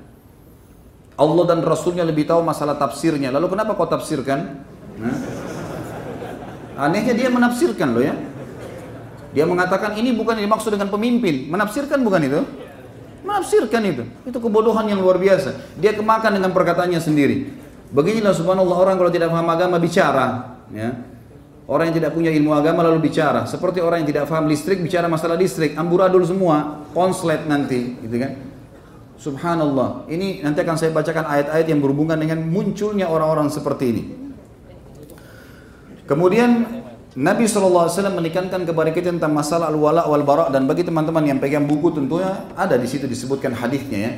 Allah dan Rasulnya lebih tahu masalah tafsirnya lalu kenapa kau tafsirkan nah, anehnya dia menafsirkan loh ya dia mengatakan ini bukan dimaksud dengan pemimpin menafsirkan bukan itu Menafsirkan itu. Itu kebodohan yang luar biasa. Dia kemakan dengan perkataannya sendiri. Beginilah subhanallah orang kalau tidak paham agama bicara. Ya. Orang yang tidak punya ilmu agama lalu bicara. Seperti orang yang tidak paham listrik bicara masalah listrik. Amburadul semua. Konslet nanti. Gitu kan. Subhanallah. Ini nanti akan saya bacakan ayat-ayat yang berhubungan dengan munculnya orang-orang seperti ini. Kemudian Nabi SAW menekankan kepada kita tentang masalah al-wala wal bara dan bagi teman-teman yang pegang buku tentunya ada di situ disebutkan hadisnya ya.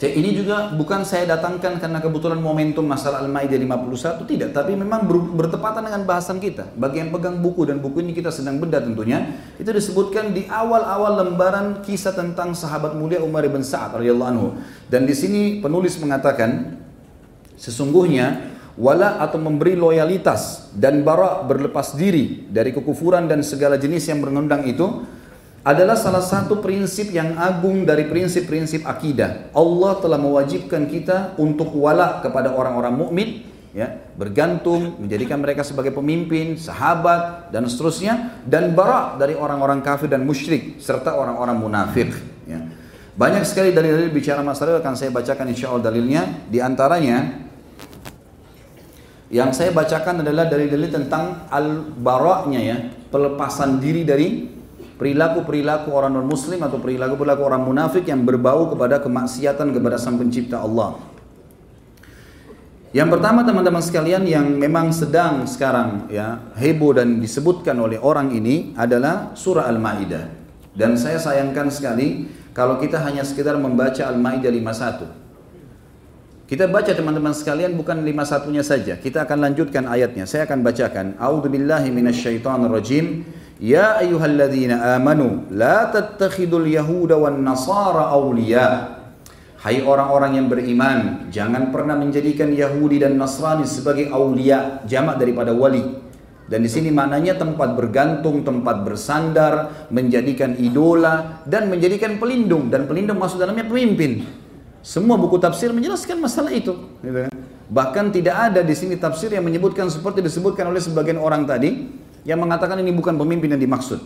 Ini juga bukan saya datangkan karena kebetulan momentum masalah Al-Maidah 51 tidak, tapi memang bertepatan dengan bahasan kita. Bagi yang pegang buku dan buku ini kita sedang beda tentunya, itu disebutkan di awal-awal lembaran kisah tentang sahabat mulia Umar bin Sa'ad anhu. Dan di sini penulis mengatakan sesungguhnya wala atau memberi loyalitas dan bara berlepas diri dari kekufuran dan segala jenis yang mengundang itu adalah salah satu prinsip yang agung dari prinsip-prinsip akidah. Allah telah mewajibkan kita untuk wala kepada orang-orang mukmin ya, bergantung, menjadikan mereka sebagai pemimpin, sahabat dan seterusnya dan bara dari orang-orang kafir dan musyrik serta orang-orang munafik ya. Banyak sekali dalil-dalil bicara masalah akan saya bacakan insya Allah dalilnya di antaranya yang saya bacakan adalah dalil-dalil tentang al-baraknya ya, pelepasan diri dari perilaku-perilaku orang non-muslim atau perilaku-perilaku orang munafik yang berbau kepada kemaksiatan kepada Sang Pencipta Allah. Yang pertama teman-teman sekalian yang memang sedang sekarang ya heboh dan disebutkan oleh orang ini adalah surah Al-Maidah. Dan saya sayangkan sekali kalau kita hanya sekedar membaca Al-Maidah 51. Kita baca teman-teman sekalian bukan lima satunya saja. Kita akan lanjutkan ayatnya. Saya akan bacakan. A'udzubillahi minasyaitonirrajim. Ya ayyuhalladzina amanu la tattakhidul yahuda wan nasara awliya. Hai orang-orang yang beriman, jangan pernah menjadikan Yahudi dan Nasrani sebagai aulia, jamak daripada wali. Dan di sini maknanya tempat bergantung, tempat bersandar, menjadikan idola dan menjadikan pelindung dan pelindung masuk dalamnya pemimpin. Semua buku tafsir menjelaskan masalah itu. Gitu kan? Bahkan tidak ada di sini tafsir yang menyebutkan seperti disebutkan oleh sebagian orang tadi yang mengatakan ini bukan pemimpin yang dimaksud.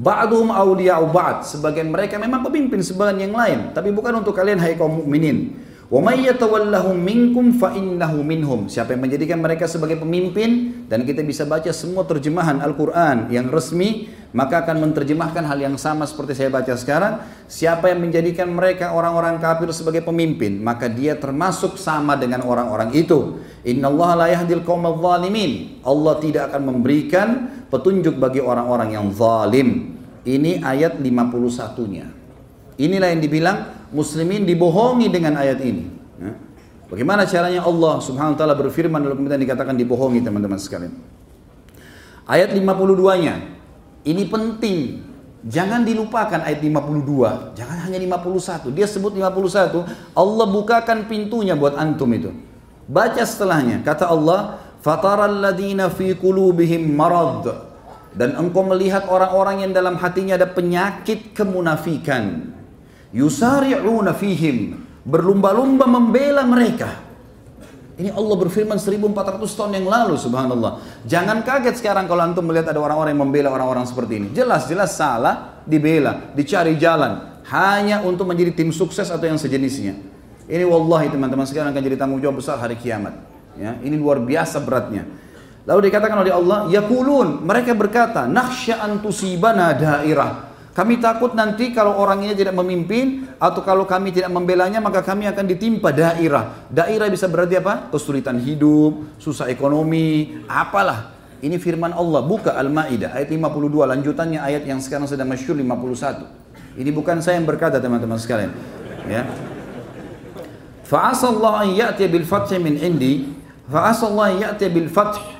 Ba'duhum awliya'u ba'd. Sebagian mereka memang pemimpin sebagian yang lain, tapi bukan untuk kalian hai kaum mukminin. Wa may yatawallahum minkum fa innahu minhum. Siapa yang menjadikan mereka sebagai pemimpin dan kita bisa baca semua terjemahan Al-Qur'an yang resmi, maka akan menerjemahkan hal yang sama seperti saya baca sekarang. Siapa yang menjadikan mereka orang-orang kafir sebagai pemimpin, maka dia termasuk sama dengan orang-orang itu. Innallaha la yahdil qaumadh zalimin. Allah tidak akan memberikan petunjuk bagi orang-orang yang zalim. Ini ayat 51-nya. Inilah yang dibilang muslimin dibohongi dengan ayat ini. Bagaimana caranya Allah subhanahu wa ta'ala berfirman dalam kemudian dikatakan dibohongi teman-teman sekalian. Ayat 52-nya. Ini penting. Jangan dilupakan ayat 52. Jangan hanya 51. Dia sebut 51. Allah bukakan pintunya buat antum itu. Baca setelahnya. Kata Allah, "Fataral ladina fi qulubihim marad." Dan engkau melihat orang-orang yang dalam hatinya ada penyakit kemunafikan yusari'una fihim berlumba-lumba membela mereka ini Allah berfirman 1400 tahun yang lalu subhanallah. Jangan kaget sekarang kalau antum melihat ada orang-orang yang membela orang-orang seperti ini. Jelas-jelas salah dibela dicari jalan. Hanya untuk menjadi tim sukses atau yang sejenisnya. Ini wallahi teman-teman sekarang akan jadi tanggung jawab besar hari kiamat. Ya ini luar biasa beratnya. Lalu dikatakan oleh Allah yakulun mereka berkata nakhsha an tusibana dairah Kami takut nanti kalau orang ini tidak memimpin atau kalau kami tidak membelanya maka kami akan ditimpa daerah. Daerah bisa berarti apa? Kesulitan hidup, susah ekonomi, apalah. Ini firman Allah, buka Al-Maidah ayat 52 lanjutannya ayat yang sekarang sedang masyhur 51. Ini bukan saya yang berkata teman-teman sekalian. Ya. Fa'asallahu an ya'ti bil fathi min indi, fa'asallahu an ya'ti bil fath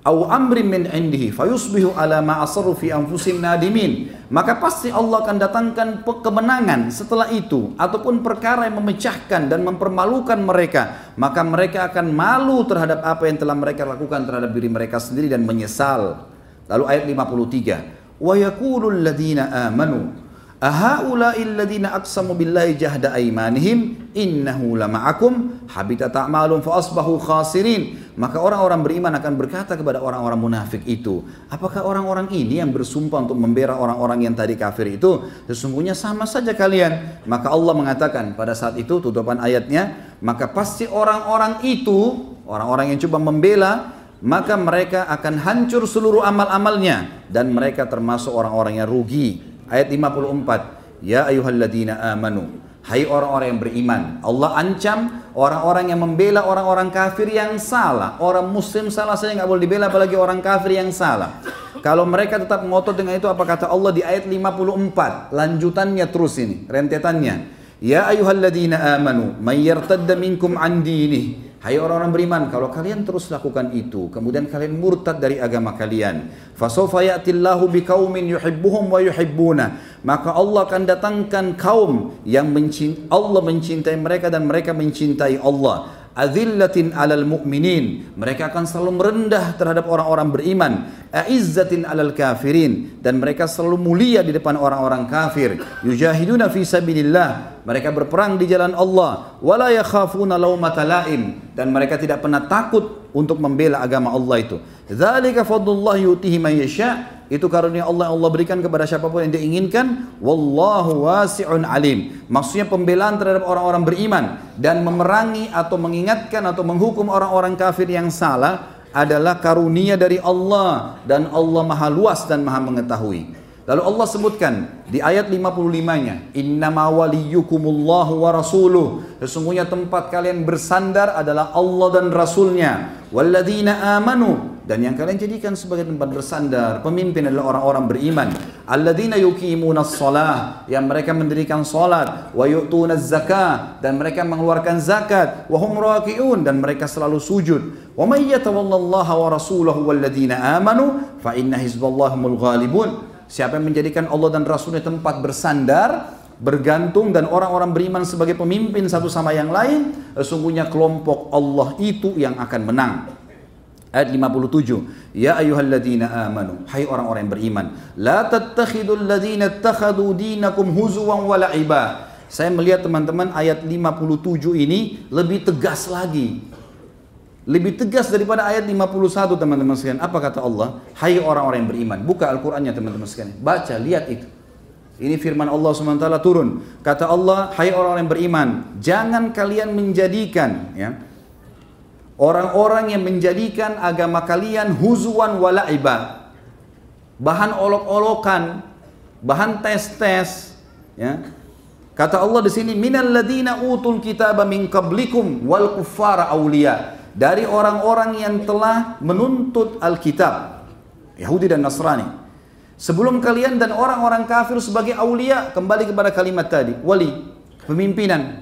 au amrin min indihi fayusbihu ala ma asarru fi anfusim nadimin. Maka pasti Allah akan datangkan kemenangan setelah itu ataupun perkara yang memecahkan dan mempermalukan mereka. Maka mereka akan malu terhadap apa yang telah mereka lakukan terhadap diri mereka sendiri dan menyesal. Lalu ayat 53 wa yaqulul ladina amanu Ahaula'i alladhina aqsamu billahi jahda aymanihim innahu lama'akum habita fa asbahu khasirin. Maka orang-orang beriman akan berkata kepada orang-orang munafik itu, apakah orang-orang ini yang bersumpah untuk membela orang-orang yang tadi kafir itu? Sesungguhnya sama saja kalian. Maka Allah mengatakan pada saat itu tutupan ayatnya, maka pasti orang-orang itu, orang-orang yang coba membela maka mereka akan hancur seluruh amal-amalnya dan mereka termasuk orang-orang yang rugi ayat 54 ya ayyuhalladzina amanu. Hai orang-orang yang beriman Allah ancam orang-orang yang membela orang-orang kafir yang salah. Orang muslim salah saya nggak boleh dibela apalagi orang kafir yang salah. Kalau mereka tetap ngotot dengan itu apa kata Allah di ayat 54 lanjutannya terus ini rentetannya. Ya ayyuhalladzina amanu may yartadda minkum an dinih Hai orang-orang beriman, kalau kalian terus lakukan itu, kemudian kalian murtad dari agama kalian, fasawfa ya'tillahu biqaumin yuhibbuhum wa yuhibbuna, maka Allah akan datangkan kaum yang mencintai Allah mencintai mereka dan mereka mencintai Allah azillatin alal mu'minin. Mereka akan selalu merendah terhadap orang-orang beriman. A'izzatin alal kafirin. Dan mereka selalu mulia di depan orang-orang kafir. Yujahiduna fi sabilillah. Mereka berperang di jalan Allah. Wala yakhafuna laumata laim. Dan mereka tidak pernah takut untuk membela agama Allah itu. Dzalika fadlullah yutihi man yasha itu karunia Allah yang Allah berikan kepada siapa pun yang diinginkan. Wallahu wasi'un alim. Maksudnya pembelaan terhadap orang-orang beriman dan memerangi atau mengingatkan atau menghukum orang-orang kafir yang salah adalah karunia dari Allah dan Allah maha luas dan maha mengetahui Lalu Allah sebutkan di ayat 55-nya, "Innama waliyukumullahu wa rasuluh." Sesungguhnya tempat kalian bersandar adalah Allah dan Rasulnya. Walladzina amanu. Dan yang kalian jadikan sebagai tempat bersandar pemimpin adalah orang-orang beriman. Alladzina yuqimuna shalah yang mereka mendirikan salat. Wa yu'tuna zakah dan mereka mengeluarkan zakat. Wa hum raki'un. Dan mereka selalu sujud. Wa may yatawallallaha wa rasulahu walladzina amanu. Fa inna hizballahumul ghalibun Siapa yang menjadikan Allah dan Rasulnya tempat bersandar, bergantung dan orang-orang beriman sebagai pemimpin satu sama yang lain, sesungguhnya kelompok Allah itu yang akan menang. Ayat 57. Ya ayyuhalladzina amanu. Hai orang-orang yang beriman. La tattakhidul ladzina ittakhadu dinakum huzuwan wa la'iba. Saya melihat teman-teman ayat 57 ini lebih tegas lagi. Lebih tegas daripada ayat 51 teman-teman sekalian. Apa kata Allah? Hai orang-orang yang beriman. Buka Al-Qur'annya teman-teman sekalian. Baca, lihat itu. Ini firman Allah SWT turun. Kata Allah, hai orang-orang yang beriman, jangan kalian menjadikan ya orang-orang yang menjadikan agama kalian huzuan walaiba. Bahan olok-olokan, bahan tes-tes, ya. Kata Allah di sini, minal ladina utul kitaba min qablikum wal kuffara awliya dari orang-orang yang telah menuntut Alkitab Yahudi dan Nasrani. Sebelum kalian dan orang-orang kafir sebagai aulia kembali kepada kalimat tadi wali pemimpinan.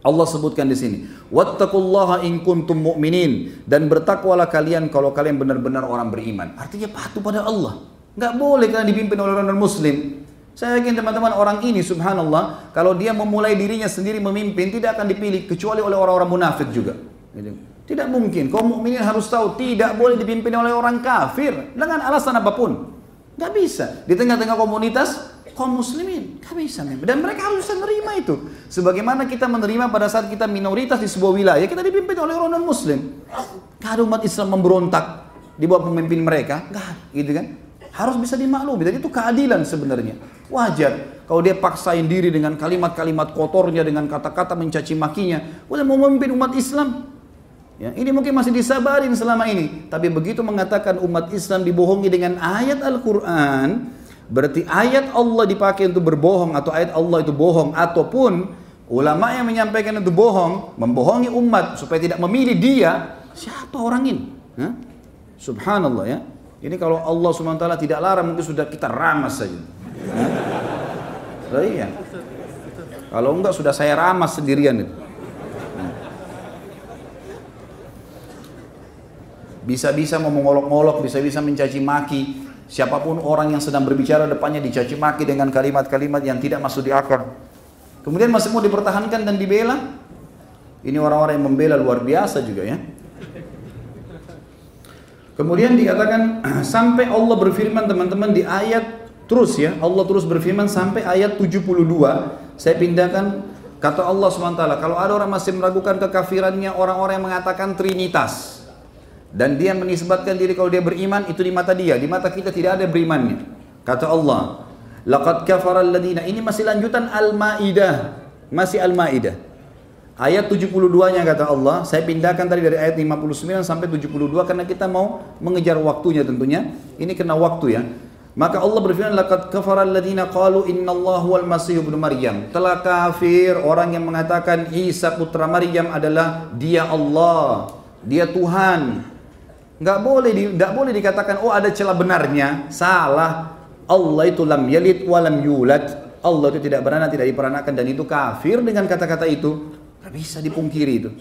Allah sebutkan di sini wattaqullaha in kuntum mu'minin. Dan bertakwalah kalian kalau kalian benar-benar orang beriman. Artinya patuh pada Allah. Nggak boleh kalian dipimpin oleh orang muslim. Saya yakin teman-teman orang ini subhanallah kalau dia memulai dirinya sendiri memimpin tidak akan dipilih kecuali oleh orang-orang munafik juga. Gitu. Tidak mungkin. Kaum mukminin harus tahu tidak boleh dipimpin oleh orang kafir dengan alasan apa pun. Gak bisa. Di tengah-tengah komunitas kaum muslimin. Gak bisa. Dan mereka harus menerima itu. Sebagaimana kita menerima pada saat kita minoritas di sebuah wilayah, kita dipimpin oleh orang non muslim. Gak umat Islam memberontak di bawah pemimpin mereka. Gak gitu kan. Harus bisa dimaklumi. Dan itu keadilan sebenarnya. Wajar. Kalau dia paksain diri dengan kalimat-kalimat kotornya, dengan kata-kata mencaci makinya. Udah mau memimpin umat Islam, Ya, ini mungkin masih disabarin selama ini, tapi begitu mengatakan umat Islam dibohongi dengan ayat Al-Qur'an, Berarti ayat Allah dipakai untuk berbohong atau ayat Allah itu bohong ataupun ulama yang menyampaikan itu bohong, membohongi umat supaya tidak memilih dia, siapa orang ini? Hah? Subhanallah ya. Ini kalau Allah SWT tidak larang mungkin sudah kita ramas saja. Iya. Kalau enggak sudah saya ramas sendirian itu. Bisa-bisa mau mengolok-olok, bisa-bisa mencaci maki. Siapa pun orang yang sedang berbicara depannya dicaci maki dengan kalimat-kalimat yang tidak masuk di akal. Kemudian masih mau dipertahankan dan dibela. Ini orang-orang yang membela luar biasa juga ya. Kemudian dikatakan sampai Allah berfirman teman-teman di ayat terus ya, Allah terus berfirman sampai ayat 72. Saya pindahkan kata Allah SWT, kalau ada orang masih meragukan kekafirannya orang-orang yang mengatakan trinitas dan dia menisbatkan diri kalau dia beriman itu di mata dia, di mata kita tidak ada berimannya. Kata Allah, laqad kafara alladziina ini masih lanjutan Al-Maidah, masih Al-Maidah. Ayat 72-nya kata Allah, saya pindahkan tadi dari ayat 59 sampai 72 karena kita mau mengejar waktunya tentunya. Ini kena waktu ya. Maka Allah berfirman, "Laqad kafara alladziina qalu innallaha wal masih ibnu Maryam." Telah kafir orang yang mengatakan Isa putra Maryam adalah dia Allah, dia Tuhan. Enggak boleh di, boleh dikatakan oh ada celah benarnya. Salah. Allah itu lam yalid wa lam yulad. Allah itu tidak beranak, tidak diperanakan dan itu kafir dengan kata-kata itu. Tidak bisa dipungkiri itu.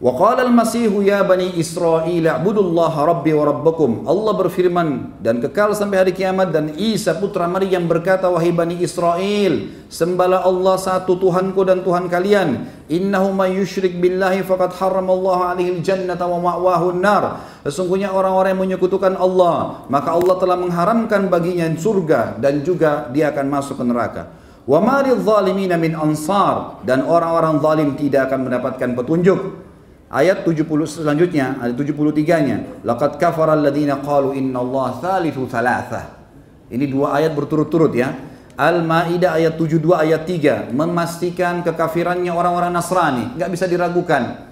Wa qala al-Masih ya bani Israil a'budullaha rabbakum. Allah berfirman dan kekal sampai hari kiamat dan Isa putra Maryam berkata wahai bani Israel, sembahlah Allah satu Tuhanku dan Tuhan kalian. Innahu may yusyrik billahi faqad haramallahu alaihi al-jannata wa ma'wahu an-nar. Sesungguhnya orang-orang yang menyekutukan Allah, maka Allah telah mengharamkan baginya surga dan juga dia akan masuk ke neraka. Wa maril zalimina min ansar dan orang-orang zalim tidak akan mendapatkan petunjuk. Ayat 70 selanjutnya, ayat 73-nya. Laqad kafara alladziina qalu innallaha thalithu thalathah. Ini dua ayat berturut-turut ya. Al-Maidah ayat 72 ayat 3 memastikan kekafirannya orang-orang Nasrani, nggak bisa diragukan.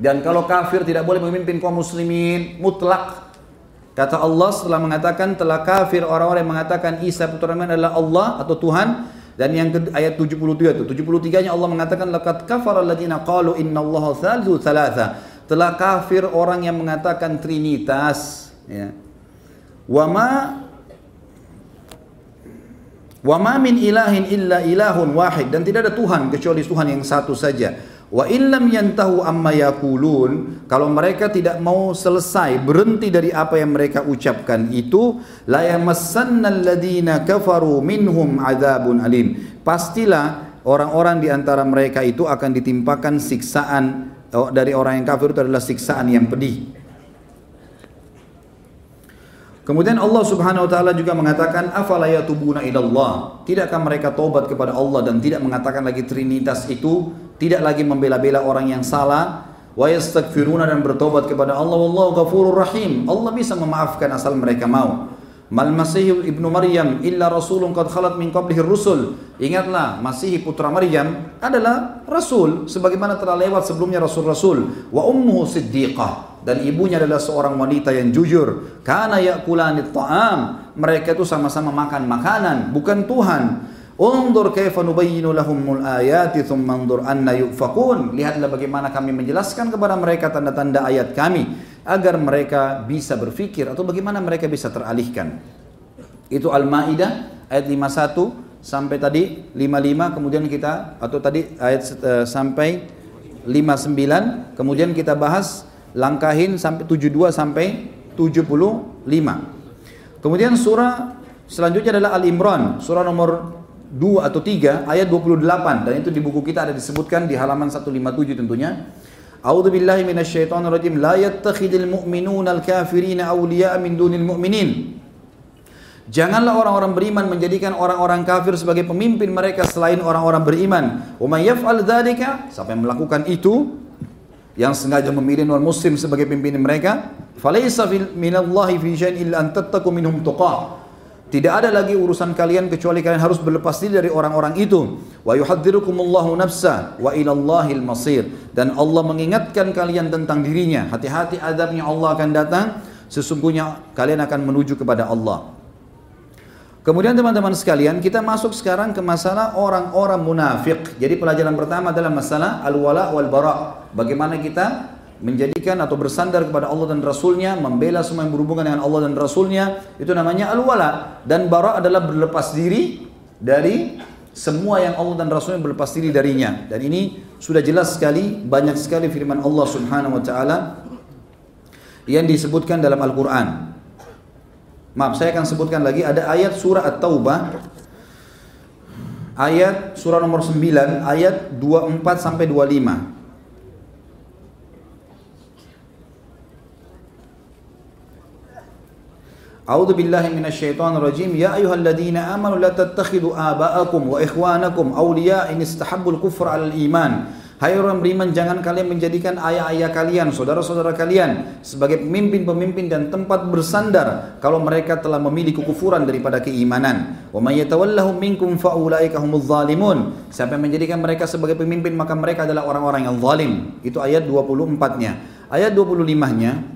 Dan kalau kafir tidak boleh memimpin kaum muslimin mutlak. Kata Allah setelah mengatakan telah kafir orang-orang yang mengatakan Isa putra adalah Allah atau Tuhan, dan yang ke, ayat 73 itu, 73-nya Allah mengatakan laqad kafara alladziina qalu innallaha thalithu thalatha. Telah kafir orang yang mengatakan trinitas, ya. Wa ma Wa ma min ilahin illa ilahun wahid dan tidak ada Tuhan kecuali Tuhan yang satu saja. Wa illam yantahu amma yaqulun kalau mereka tidak mau selesai berhenti dari apa yang mereka ucapkan itu la yamassannal ladina kafaru minhum adzabun alim. Pastilah orang-orang di antara mereka itu akan ditimpakan siksaan oh, dari orang yang kafir itu adalah siksaan yang pedih. Kemudian Allah Subhanahu wa taala juga mengatakan afala yatubuna ilallah. Tidakkah mereka tobat kepada Allah dan tidak mengatakan lagi trinitas itu, tidak lagi membela-bela orang yang salah, wa yastaghfiruna dan bertobat kepada Allah wallahu ghafurur rahim. Allah bisa memaafkan asal mereka mau. Mal Masih ibnu Maryam illa rasulun qad khalat min qablihi rusul. Ingatlah, Masih putra Maryam adalah rasul sebagaimana telah lewat sebelumnya rasul-rasul. Wa ummuhu siddiqah dan ibunya adalah seorang wanita yang jujur. Karena yakulani ta'am. Mereka itu sama-sama makan makanan, bukan Tuhan. Undur kaifa nubayyinu lahumul ayati thumma undur anna yufakun. Lihatlah bagaimana kami menjelaskan kepada mereka tanda-tanda ayat kami agar mereka bisa berfikir atau bagaimana mereka bisa teralihkan. Itu Al-Maidah ayat 51 sampai tadi 55 kemudian kita atau tadi ayat uh, sampai 59 kemudian kita bahas langkahin sampai 72 sampai 75. Kemudian surah selanjutnya adalah Al-Imran, surah nomor 2 atau 3 ayat 28 dan itu di buku kita ada disebutkan di halaman 157 tentunya. A'udzu billahi minasyaitonir rajim. La yattakhidul mu'minuna al-kafirina awliya'a min dunil mu'minin. Janganlah orang-orang beriman menjadikan orang-orang kafir sebagai pemimpin mereka selain orang-orang beriman. Wa may yaf'al dzalika, siapa yang melakukan itu, yang sengaja memilih non muslim sebagai pimpinan mereka falaisa minallahi fi syai'in illa an tattaqu minhum tuqa tidak ada lagi urusan kalian kecuali kalian harus berlepas diri dari orang-orang itu. Wa yuhadzirukumullahu nafsa wa ilallahil masir. Dan Allah mengingatkan kalian tentang dirinya. Hati-hati adabnya Allah akan datang. Sesungguhnya kalian akan menuju kepada Allah. Kemudian teman-teman sekalian, kita masuk sekarang ke masalah orang-orang munafik. Jadi pelajaran pertama adalah masalah al-wala wal bara. Bagaimana kita menjadikan atau bersandar kepada Allah dan Rasulnya, membela semua yang berhubungan dengan Allah dan Rasulnya, itu namanya al-wala. Dan bara adalah berlepas diri dari semua yang Allah dan Rasulnya berlepas diri darinya. Dan ini sudah jelas sekali, banyak sekali firman Allah subhanahu wa ta'ala yang disebutkan dalam Al-Quran. Maaf, saya akan sebutkan lagi ada ayat surah At-Taubah ayat surah nomor 9 ayat 24 sampai 25. A'udzu billahi minasyaitonir rajim. Ya ayyuhalladzina amanu la tattakhidu aba'akum wa ikhwanakum awliya in istahabbul kufra 'alal iman. Hai orang beriman, jangan kalian menjadikan ayah-ayah kalian, saudara-saudara kalian sebagai pemimpin-pemimpin dan tempat bersandar kalau mereka telah memilih kekufuran daripada keimanan. Wa may yatawallahum minkum faulaika humuz zalimun. Siapa yang menjadikan mereka sebagai pemimpin maka mereka adalah orang-orang yang zalim. Itu ayat 24-nya. Ayat 25-nya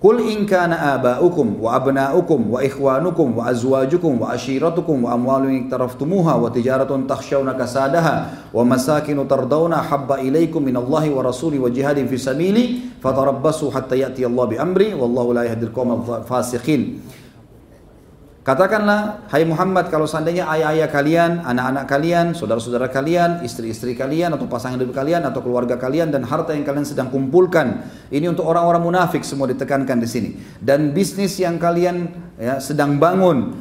Kul in kana aba'ukum wa abna'ukum wa ikhwanukum wa azwajukum wa ashiratukum wa amwalun iktaraftumuha wa tijaratun takhshawna kasadaha wa masakinu tardawna habba ilaikum minallahi wa rasuli wa jihadin fi sabili fatarabbasu hatta ya'ti Allah bi amri wallahu la yahdil qawmal fasiqin Katakanlah, hai Muhammad, kalau seandainya ayah-ayah kalian, anak-anak kalian, saudara-saudara kalian, istri-istri kalian, atau pasangan hidup kalian, atau keluarga kalian, dan harta yang kalian sedang kumpulkan, ini untuk orang-orang munafik semua ditekankan di sini. Dan bisnis yang kalian ya, sedang bangun,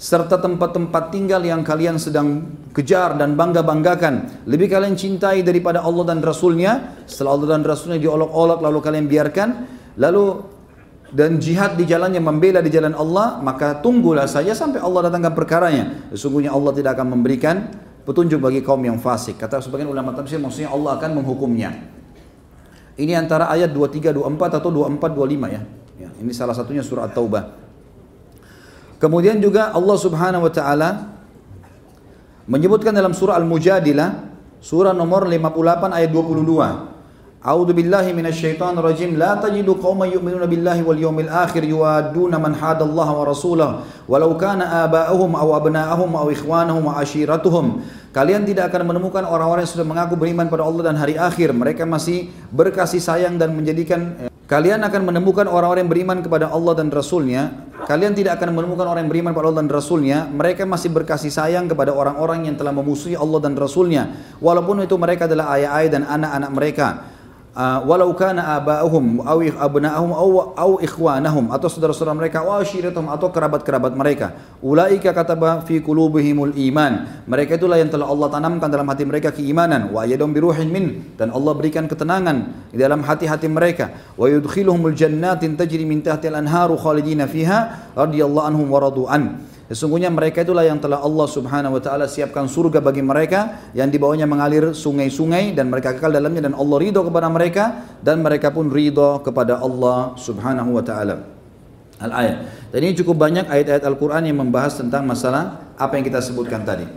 serta tempat-tempat tinggal yang kalian sedang kejar dan bangga-banggakan, lebih kalian cintai daripada Allah dan Rasulnya, setelah Allah dan Rasulnya diolok-olok lalu kalian biarkan, lalu dan jihad di jalannya membela di jalan Allah maka tunggulah saja sampai Allah datangkan perkaranya. Sesungguhnya Allah tidak akan memberikan petunjuk bagi kaum yang fasik. Kata sebagian ulama tafsir maksudnya Allah akan menghukumnya. Ini antara ayat 23 24 atau 24 25 ya, ya ini salah satunya surah At-Taubah. Kemudian juga Allah Subhanahu wa taala menyebutkan dalam surah Al-Mujadilah surah nomor 58 ayat 22 A'udzu billahi minasyaitonir rajim. La tajidu qauman yu'minuna billahi wal yawmil akhir yuwadduna man hadallaha wa rasulahu walau kana aba'uhum aw aw ashiratuhum. Kalian tidak akan menemukan orang-orang yang sudah mengaku beriman pada Allah dan hari akhir. Mereka masih berkasih sayang dan menjadikan Kalian akan menemukan orang-orang yang beriman kepada Allah dan Rasulnya. Kalian tidak akan menemukan orang yang beriman kepada Allah dan Rasulnya. Mereka masih berkasih sayang kepada orang-orang yang telah memusuhi Allah dan Rasulnya. Walaupun itu mereka adalah ayah-ayah dan anak-anak mereka. Uh, walau kana aba'uhum aw abna'ahum aw aw ikhwanahum atau saudara-saudara mereka wa ashiratuhum atau kerabat-kerabat mereka. Ulaika kataba fi qulubihimul iman. Mereka itulah yang telah Allah tanamkan dalam hati mereka keimanan. Wa yadum biruhin min dan Allah berikan ketenangan di dalam hati-hati mereka. Wa yudkhiluhumul jannatin tajri min tahtiha al-anharu khalidina fiha radhiyallahu anhum wa radu an Sesungguhnya mereka itulah yang telah Allah subhanahu wa ta'ala siapkan surga bagi mereka yang di bawahnya mengalir sungai-sungai dan mereka kekal dalamnya dan Allah ridho kepada mereka dan mereka pun ridho kepada Allah subhanahu wa ta'ala. Al-ayat. Dan ini cukup banyak ayat-ayat Al-Quran yang membahas tentang masalah apa yang kita sebutkan tadi.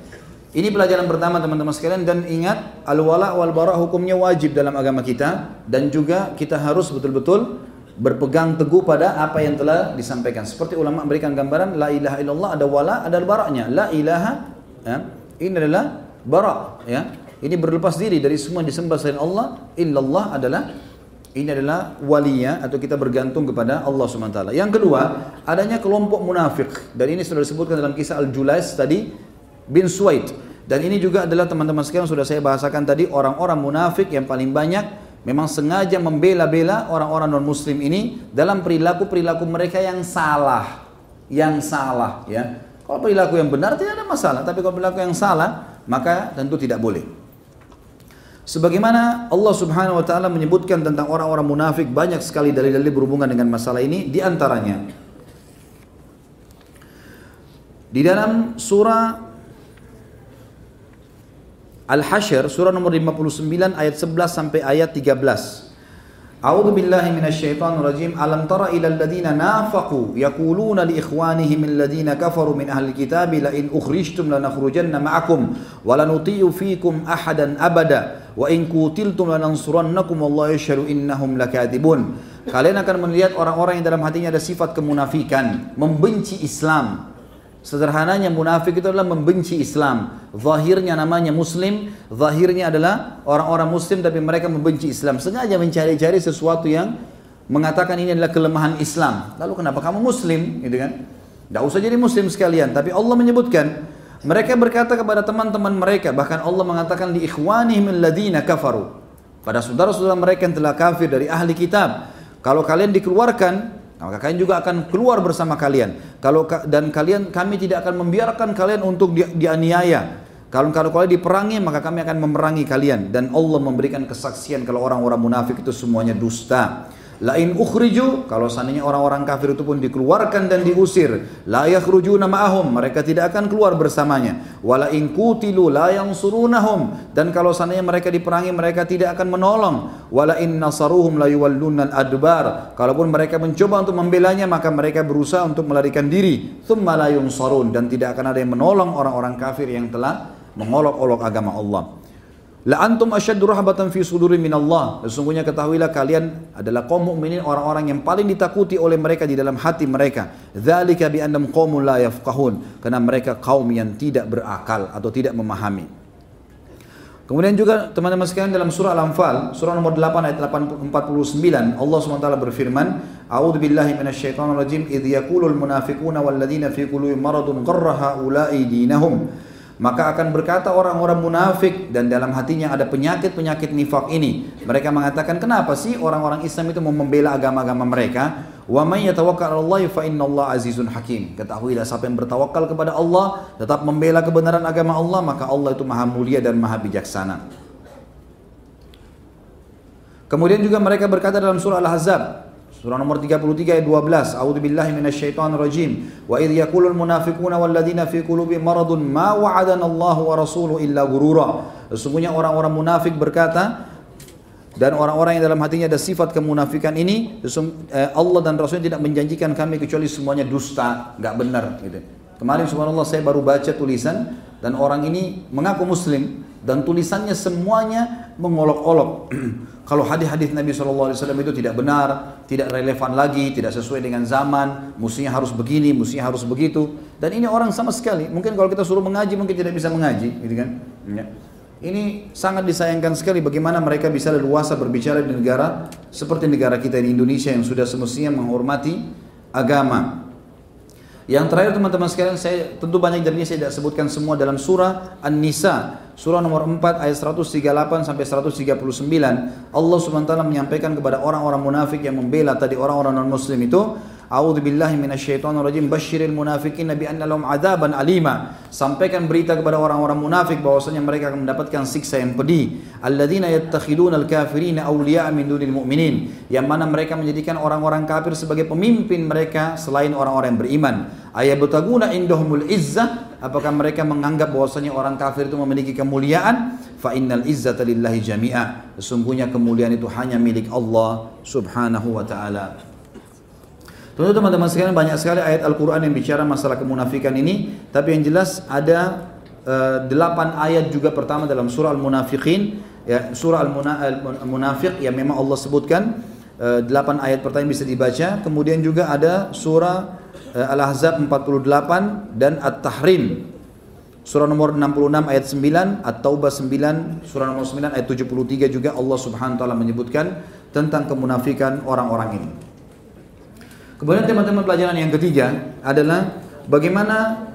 Ini pelajaran pertama teman-teman sekalian dan ingat al-wala wal bara hukumnya wajib dalam agama kita dan juga kita harus betul-betul berpegang teguh pada apa yang telah disampaikan. Seperti ulama memberikan gambaran la ilaha illallah ada wala ada baraknya. La ilaha ya, ini adalah barak ya. Ini berlepas diri dari semua yang disembah selain Allah. Illallah adalah ini adalah walinya atau kita bergantung kepada Allah SWT. Yang kedua, adanya kelompok munafik. Dan ini sudah disebutkan dalam kisah Al-Julais tadi bin Suwaid. Dan ini juga adalah teman-teman sekalian sudah saya bahasakan tadi orang-orang munafik yang paling banyak memang sengaja membela-bela orang-orang non-muslim ini dalam perilaku-perilaku mereka yang salah. Yang salah ya. Kalau perilaku yang benar tidak ada masalah, tapi kalau perilaku yang salah maka tentu tidak boleh. Sebagaimana Allah Subhanahu wa taala menyebutkan tentang orang-orang munafik banyak sekali dalil-dalil berhubungan dengan masalah ini di antaranya di dalam surah Al-Hasyr surah nomor 59 ayat 11 sampai ayat 13. A'udzu billahi minasyaitonir rajim. Alam tara ila alladziina nafaqu yaquluna li ikhwanihim alladziina kafaru min ahli kitab la in ukhrijtum lanakhrujanna ma'akum wa lanuti'u fiikum ahadan abada wa in qutiltum lanansurannakum wallahu yashhadu innahum lakadzibun. Kalian akan melihat orang-orang yang dalam hatinya ada sifat kemunafikan, membenci Islam Sederhananya munafik itu adalah membenci Islam. Zahirnya namanya muslim, zahirnya adalah orang-orang muslim tapi mereka membenci Islam. Sengaja mencari-cari sesuatu yang mengatakan ini adalah kelemahan Islam. Lalu kenapa kamu muslim? Gitu kan? Tidak usah jadi muslim sekalian. Tapi Allah menyebutkan, mereka berkata kepada teman-teman mereka, bahkan Allah mengatakan di ikhwanihim alladhina kafaru. Pada saudara-saudara mereka yang telah kafir dari ahli kitab. Kalau kalian dikeluarkan, maka kalian juga akan keluar bersama kalian. Kalau dan kalian kami tidak akan membiarkan kalian untuk di, dianiaya. Kalau kalau kalian diperangi maka kami akan memerangi kalian dan Allah memberikan kesaksian kalau orang-orang munafik itu semuanya dusta. Lain ukhriju, kalau seandainya orang-orang kafir itu pun dikeluarkan dan diusir, la yakhrujuna ma'ahum, mereka tidak akan keluar bersamanya. Wala in kutilu la yansurunahum, dan kalau seandainya mereka diperangi mereka tidak akan menolong. Wala in nasaruhum la yuwallunal adbar, kalaupun mereka mencoba untuk membelanya maka mereka berusaha untuk melarikan diri. Thumma la yunsarun dan tidak akan ada yang menolong orang-orang kafir yang telah mengolok-olok agama Allah. La antum asyaddu rahbatan fi suduri min Allah. Sesungguhnya ketahuilah kalian adalah kaum mukminin orang-orang yang paling ditakuti oleh mereka di dalam hati mereka. Dzalika bi annam qaumun la yafqahun. Karena mereka kaum yang tidak berakal atau tidak memahami. Kemudian juga teman-teman sekalian dalam surah Al-Anfal, surah nomor 8 ayat 49, Allah SWT berfirman, A'udzu billahi minasyaitonir rajim, idh yaqulul munafiquna wal ladzina fi qulubihim maradun qarra haula'i dinahum maka akan berkata orang-orang munafik dan dalam hatinya ada penyakit-penyakit nifak ini. Mereka mengatakan, kenapa sih orang-orang Islam itu mau membela agama-agama mereka? Wa may fa innallaha azizun hakim. Ketahuilah siapa yang bertawakal kepada Allah, tetap membela kebenaran agama Allah, maka Allah itu Maha mulia dan Maha bijaksana. Kemudian juga mereka berkata dalam surah Al-Ahzab, Surah nomor 33 ayat 12. A'udzu billahi minasyaitonir rajim. Wa idh yaqulul munafiquna wal ladzina fi qulubihim maradun ma wa'adana Allah wa rasuluhu illa gurura. Sesungguhnya orang-orang munafik berkata dan orang-orang yang dalam hatinya ada sifat kemunafikan ini eh, Allah dan Rasulnya tidak menjanjikan kami kecuali semuanya dusta, nggak benar gitu. Kemarin subhanallah saya baru baca tulisan dan orang ini mengaku muslim dan tulisannya semuanya mengolok-olok Kalau hadis-hadis Nabi SAW itu tidak benar, tidak relevan lagi, tidak sesuai dengan zaman, mestinya harus begini, mestinya harus begitu. Dan ini orang sama sekali, mungkin kalau kita suruh mengaji mungkin tidak bisa mengaji, gitu kan? Ya. Ini sangat disayangkan sekali bagaimana mereka bisa leluasa berbicara di negara seperti negara kita di Indonesia yang sudah semestinya menghormati agama. Yang terakhir teman-teman sekalian, saya tentu banyak dari ini saya tidak sebutkan semua dalam surah An-Nisa, surah nomor 4 ayat 138 sampai 139. Allah Subhanahu wa taala menyampaikan kepada orang-orang munafik yang membela tadi orang-orang non-muslim itu, A'udzu billahi minasyaitonir rajim. Basyiril munafiqin bi anna lahum adzaban alima. Sampaikan berita kepada orang-orang munafik bahwasanya mereka akan mendapatkan siksa yang pedih. Alladzina yattakhiduna al-kafirina awliya'a min dunil mu'minin. Yang mana mereka menjadikan orang-orang kafir sebagai pemimpin mereka selain orang-orang yang beriman. Ayabtaguna indahumul izzah. Apakah mereka menganggap bahwasanya orang kafir itu memiliki kemuliaan? Fa innal izzata lillahi jami'a. Sesungguhnya kemuliaan itu hanya milik Allah Subhanahu wa taala. Tentu teman-teman sekalian banyak sekali ayat Al-Quran yang bicara masalah kemunafikan ini. Tapi yang jelas ada uh, delapan ayat juga pertama dalam surah Al-Munafiqin. Ya, surah Al-Munafiq yang memang Allah sebutkan. Uh, delapan ayat pertama bisa dibaca. Kemudian juga ada surah uh, Al-Ahzab 48 dan At-Tahrim. Surah nomor 66 ayat 9, At-Taubah 9, surah nomor 9 ayat 73 juga Allah Subhanahu wa taala menyebutkan tentang kemunafikan orang-orang ini. Kemudian teman-teman pelajaran yang ketiga adalah bagaimana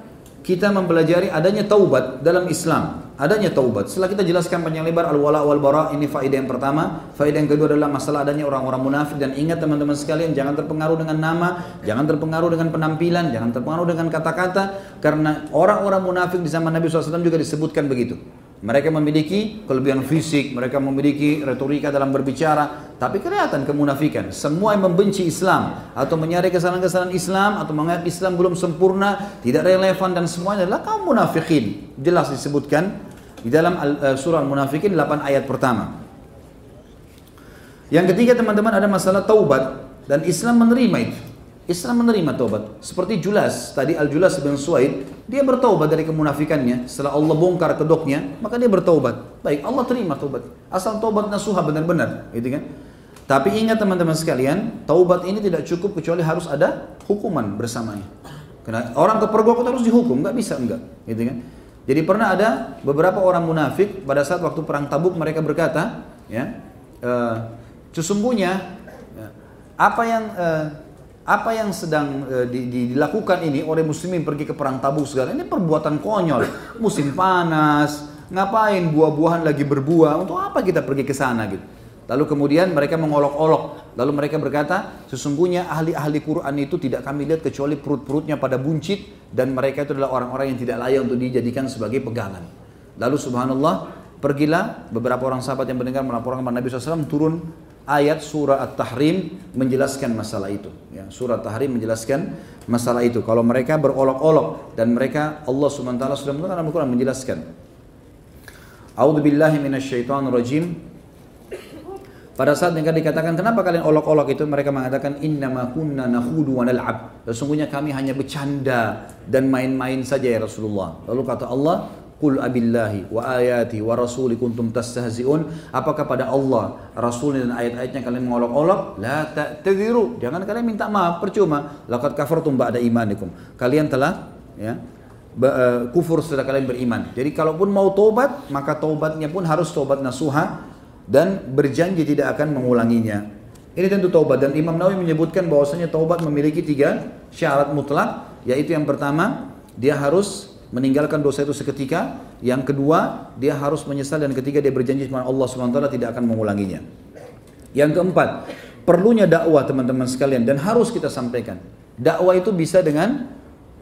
kita mempelajari adanya taubat dalam Islam. Adanya taubat. Setelah kita jelaskan panjang lebar al-wala wal bara, ini faedah yang pertama. Faedah yang kedua adalah masalah adanya orang-orang munafik dan ingat teman-teman sekalian jangan terpengaruh dengan nama, jangan terpengaruh dengan penampilan, jangan terpengaruh dengan kata-kata karena orang-orang munafik di zaman Nabi SAW juga disebutkan begitu. Mereka memiliki kelebihan fisik, mereka memiliki retorika dalam berbicara, tapi kelihatan kemunafikan. Semua yang membenci Islam atau menyari kesalahan-kesalahan Islam atau menganggap Islam belum sempurna, tidak relevan dan semuanya adalah kaum munafikin. Jelas disebutkan di dalam uh, surah Al-Munafikin 8 ayat pertama. Yang ketiga teman-teman ada masalah taubat dan Islam menerima itu. Islam menerima taubat. Seperti Julas, tadi Al-Julas bin Suaid, dia bertaubat dari kemunafikannya. Setelah Allah bongkar kedoknya, maka dia bertaubat. Baik, Allah terima taubat. Asal taubat nasuha benar-benar, gitu kan? Tapi ingat teman-teman sekalian, taubat ini tidak cukup kecuali harus ada hukuman bersamanya. Karena orang kepergok itu harus dihukum, nggak bisa enggak, gitu kan? Jadi pernah ada beberapa orang munafik pada saat waktu perang Tabuk mereka berkata, ya, e, sesungguhnya ya, apa yang e, apa yang sedang e, di, di, dilakukan ini oleh muslimin pergi ke perang Tabuk segala ini perbuatan konyol, musim panas, ngapain buah-buahan lagi berbuah, untuk apa kita pergi ke sana gitu. Lalu kemudian mereka mengolok-olok. Lalu mereka berkata, sesungguhnya ahli-ahli Quran itu tidak kami lihat kecuali perut-perutnya pada buncit dan mereka itu adalah orang-orang yang tidak layak untuk dijadikan sebagai pegangan. Lalu subhanallah, pergilah beberapa orang sahabat yang mendengar melaporkan kepada Nabi SAW turun ayat surah At-Tahrim menjelaskan masalah itu. Ya, surah At-Tahrim menjelaskan masalah itu. Kalau mereka berolok-olok dan mereka Allah SWT sudah dalam Al-Quran menjelaskan. A'udzu billahi rajim. Pada saat mereka dikatakan kenapa kalian olok-olok itu mereka mengatakan innama kunna nahudu wa nal'ab. Sesungguhnya kami hanya bercanda dan main-main saja ya Rasulullah. Lalu kata Allah, Qul abillahi wa ayati wa rasuli kuntum tastahzi'un. Apakah pada Allah, Rasul dan ayat-ayatnya kalian mengolok-olok? La ta'tadiru. Jangan kalian minta maaf, percuma. Laqad kafartum ba'da imanikum. Kalian telah ya, eh, kufur setelah kalian beriman. Jadi kalaupun mau tobat, maka tobatnya pun harus tobat nasuha dan berjanji tidak akan mengulanginya. Ini tentu taubat dan Imam Nawawi menyebutkan bahwasanya taubat memiliki tiga syarat mutlak, yaitu yang pertama dia harus meninggalkan dosa itu seketika, yang kedua dia harus menyesal dan ketiga dia berjanji kepada Allah SWT tidak akan mengulanginya. Yang keempat, perlunya dakwah teman-teman sekalian dan harus kita sampaikan. Dakwah itu bisa dengan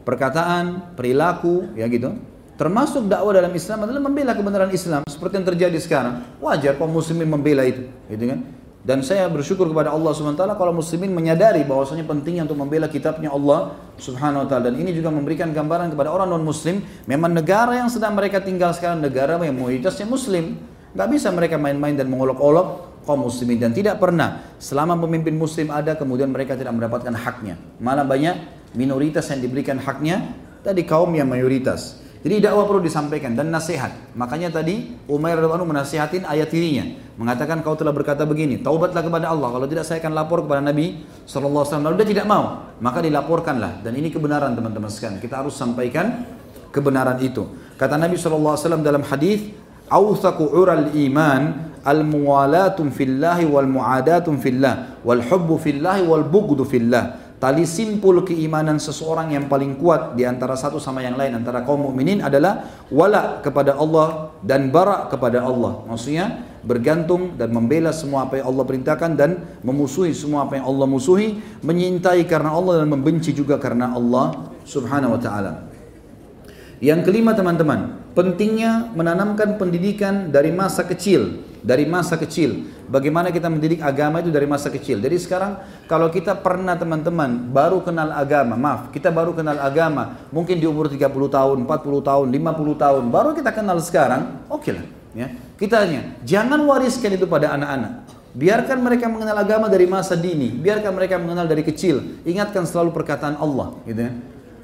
perkataan, perilaku, ya gitu. Termasuk dakwah dalam Islam adalah membela kebenaran Islam seperti yang terjadi sekarang. Wajar kaum muslimin membela itu, gitu kan? Dan saya bersyukur kepada Allah SWT kalau muslimin menyadari bahwasanya pentingnya untuk membela kitabnya Allah Subhanahu wa taala dan ini juga memberikan gambaran kepada orang non muslim memang negara yang sedang mereka tinggal sekarang negara yang mayoritasnya muslim. Gak bisa mereka main-main dan mengolok-olok kaum muslimin dan tidak pernah selama pemimpin muslim ada kemudian mereka tidak mendapatkan haknya. Malah banyak minoritas yang diberikan haknya tadi kaum yang mayoritas. Jadi dakwah perlu disampaikan dan nasihat. Makanya tadi Umair radhiyallahu menasihatin ayat dirinya, mengatakan kau telah berkata begini, taubatlah kepada Allah. Kalau tidak saya akan lapor kepada Nabi sallallahu alaihi wasallam. Lalu dia tidak mau, maka dilaporkanlah. Dan ini kebenaran teman-teman sekalian. Kita harus sampaikan kebenaran itu. Kata Nabi wasallam dalam hadis, "Awthaqu ural iman al-muwalatum fillahi wal muadatum fillah wal hubbu fillahi wal bughdu fillah." Tali simpul keimanan seseorang yang paling kuat di antara satu sama yang lain antara kaum mukminin adalah wala kepada Allah dan bara kepada Allah. Maksudnya bergantung dan membela semua apa yang Allah perintahkan dan memusuhi semua apa yang Allah musuhi, menyintai karena Allah dan membenci juga karena Allah Subhanahu wa taala. Yang kelima teman-teman, pentingnya menanamkan pendidikan dari masa kecil, dari masa kecil. Bagaimana kita mendidik agama itu dari masa kecil. Jadi sekarang kalau kita pernah teman-teman baru kenal agama, maaf, kita baru kenal agama, mungkin di umur 30 tahun, 40 tahun, 50 tahun, baru kita kenal sekarang, oke okay lah. Ya. Kita hanya, jangan wariskan itu pada anak-anak. Biarkan mereka mengenal agama dari masa dini, biarkan mereka mengenal dari kecil. Ingatkan selalu perkataan Allah, gitu ya.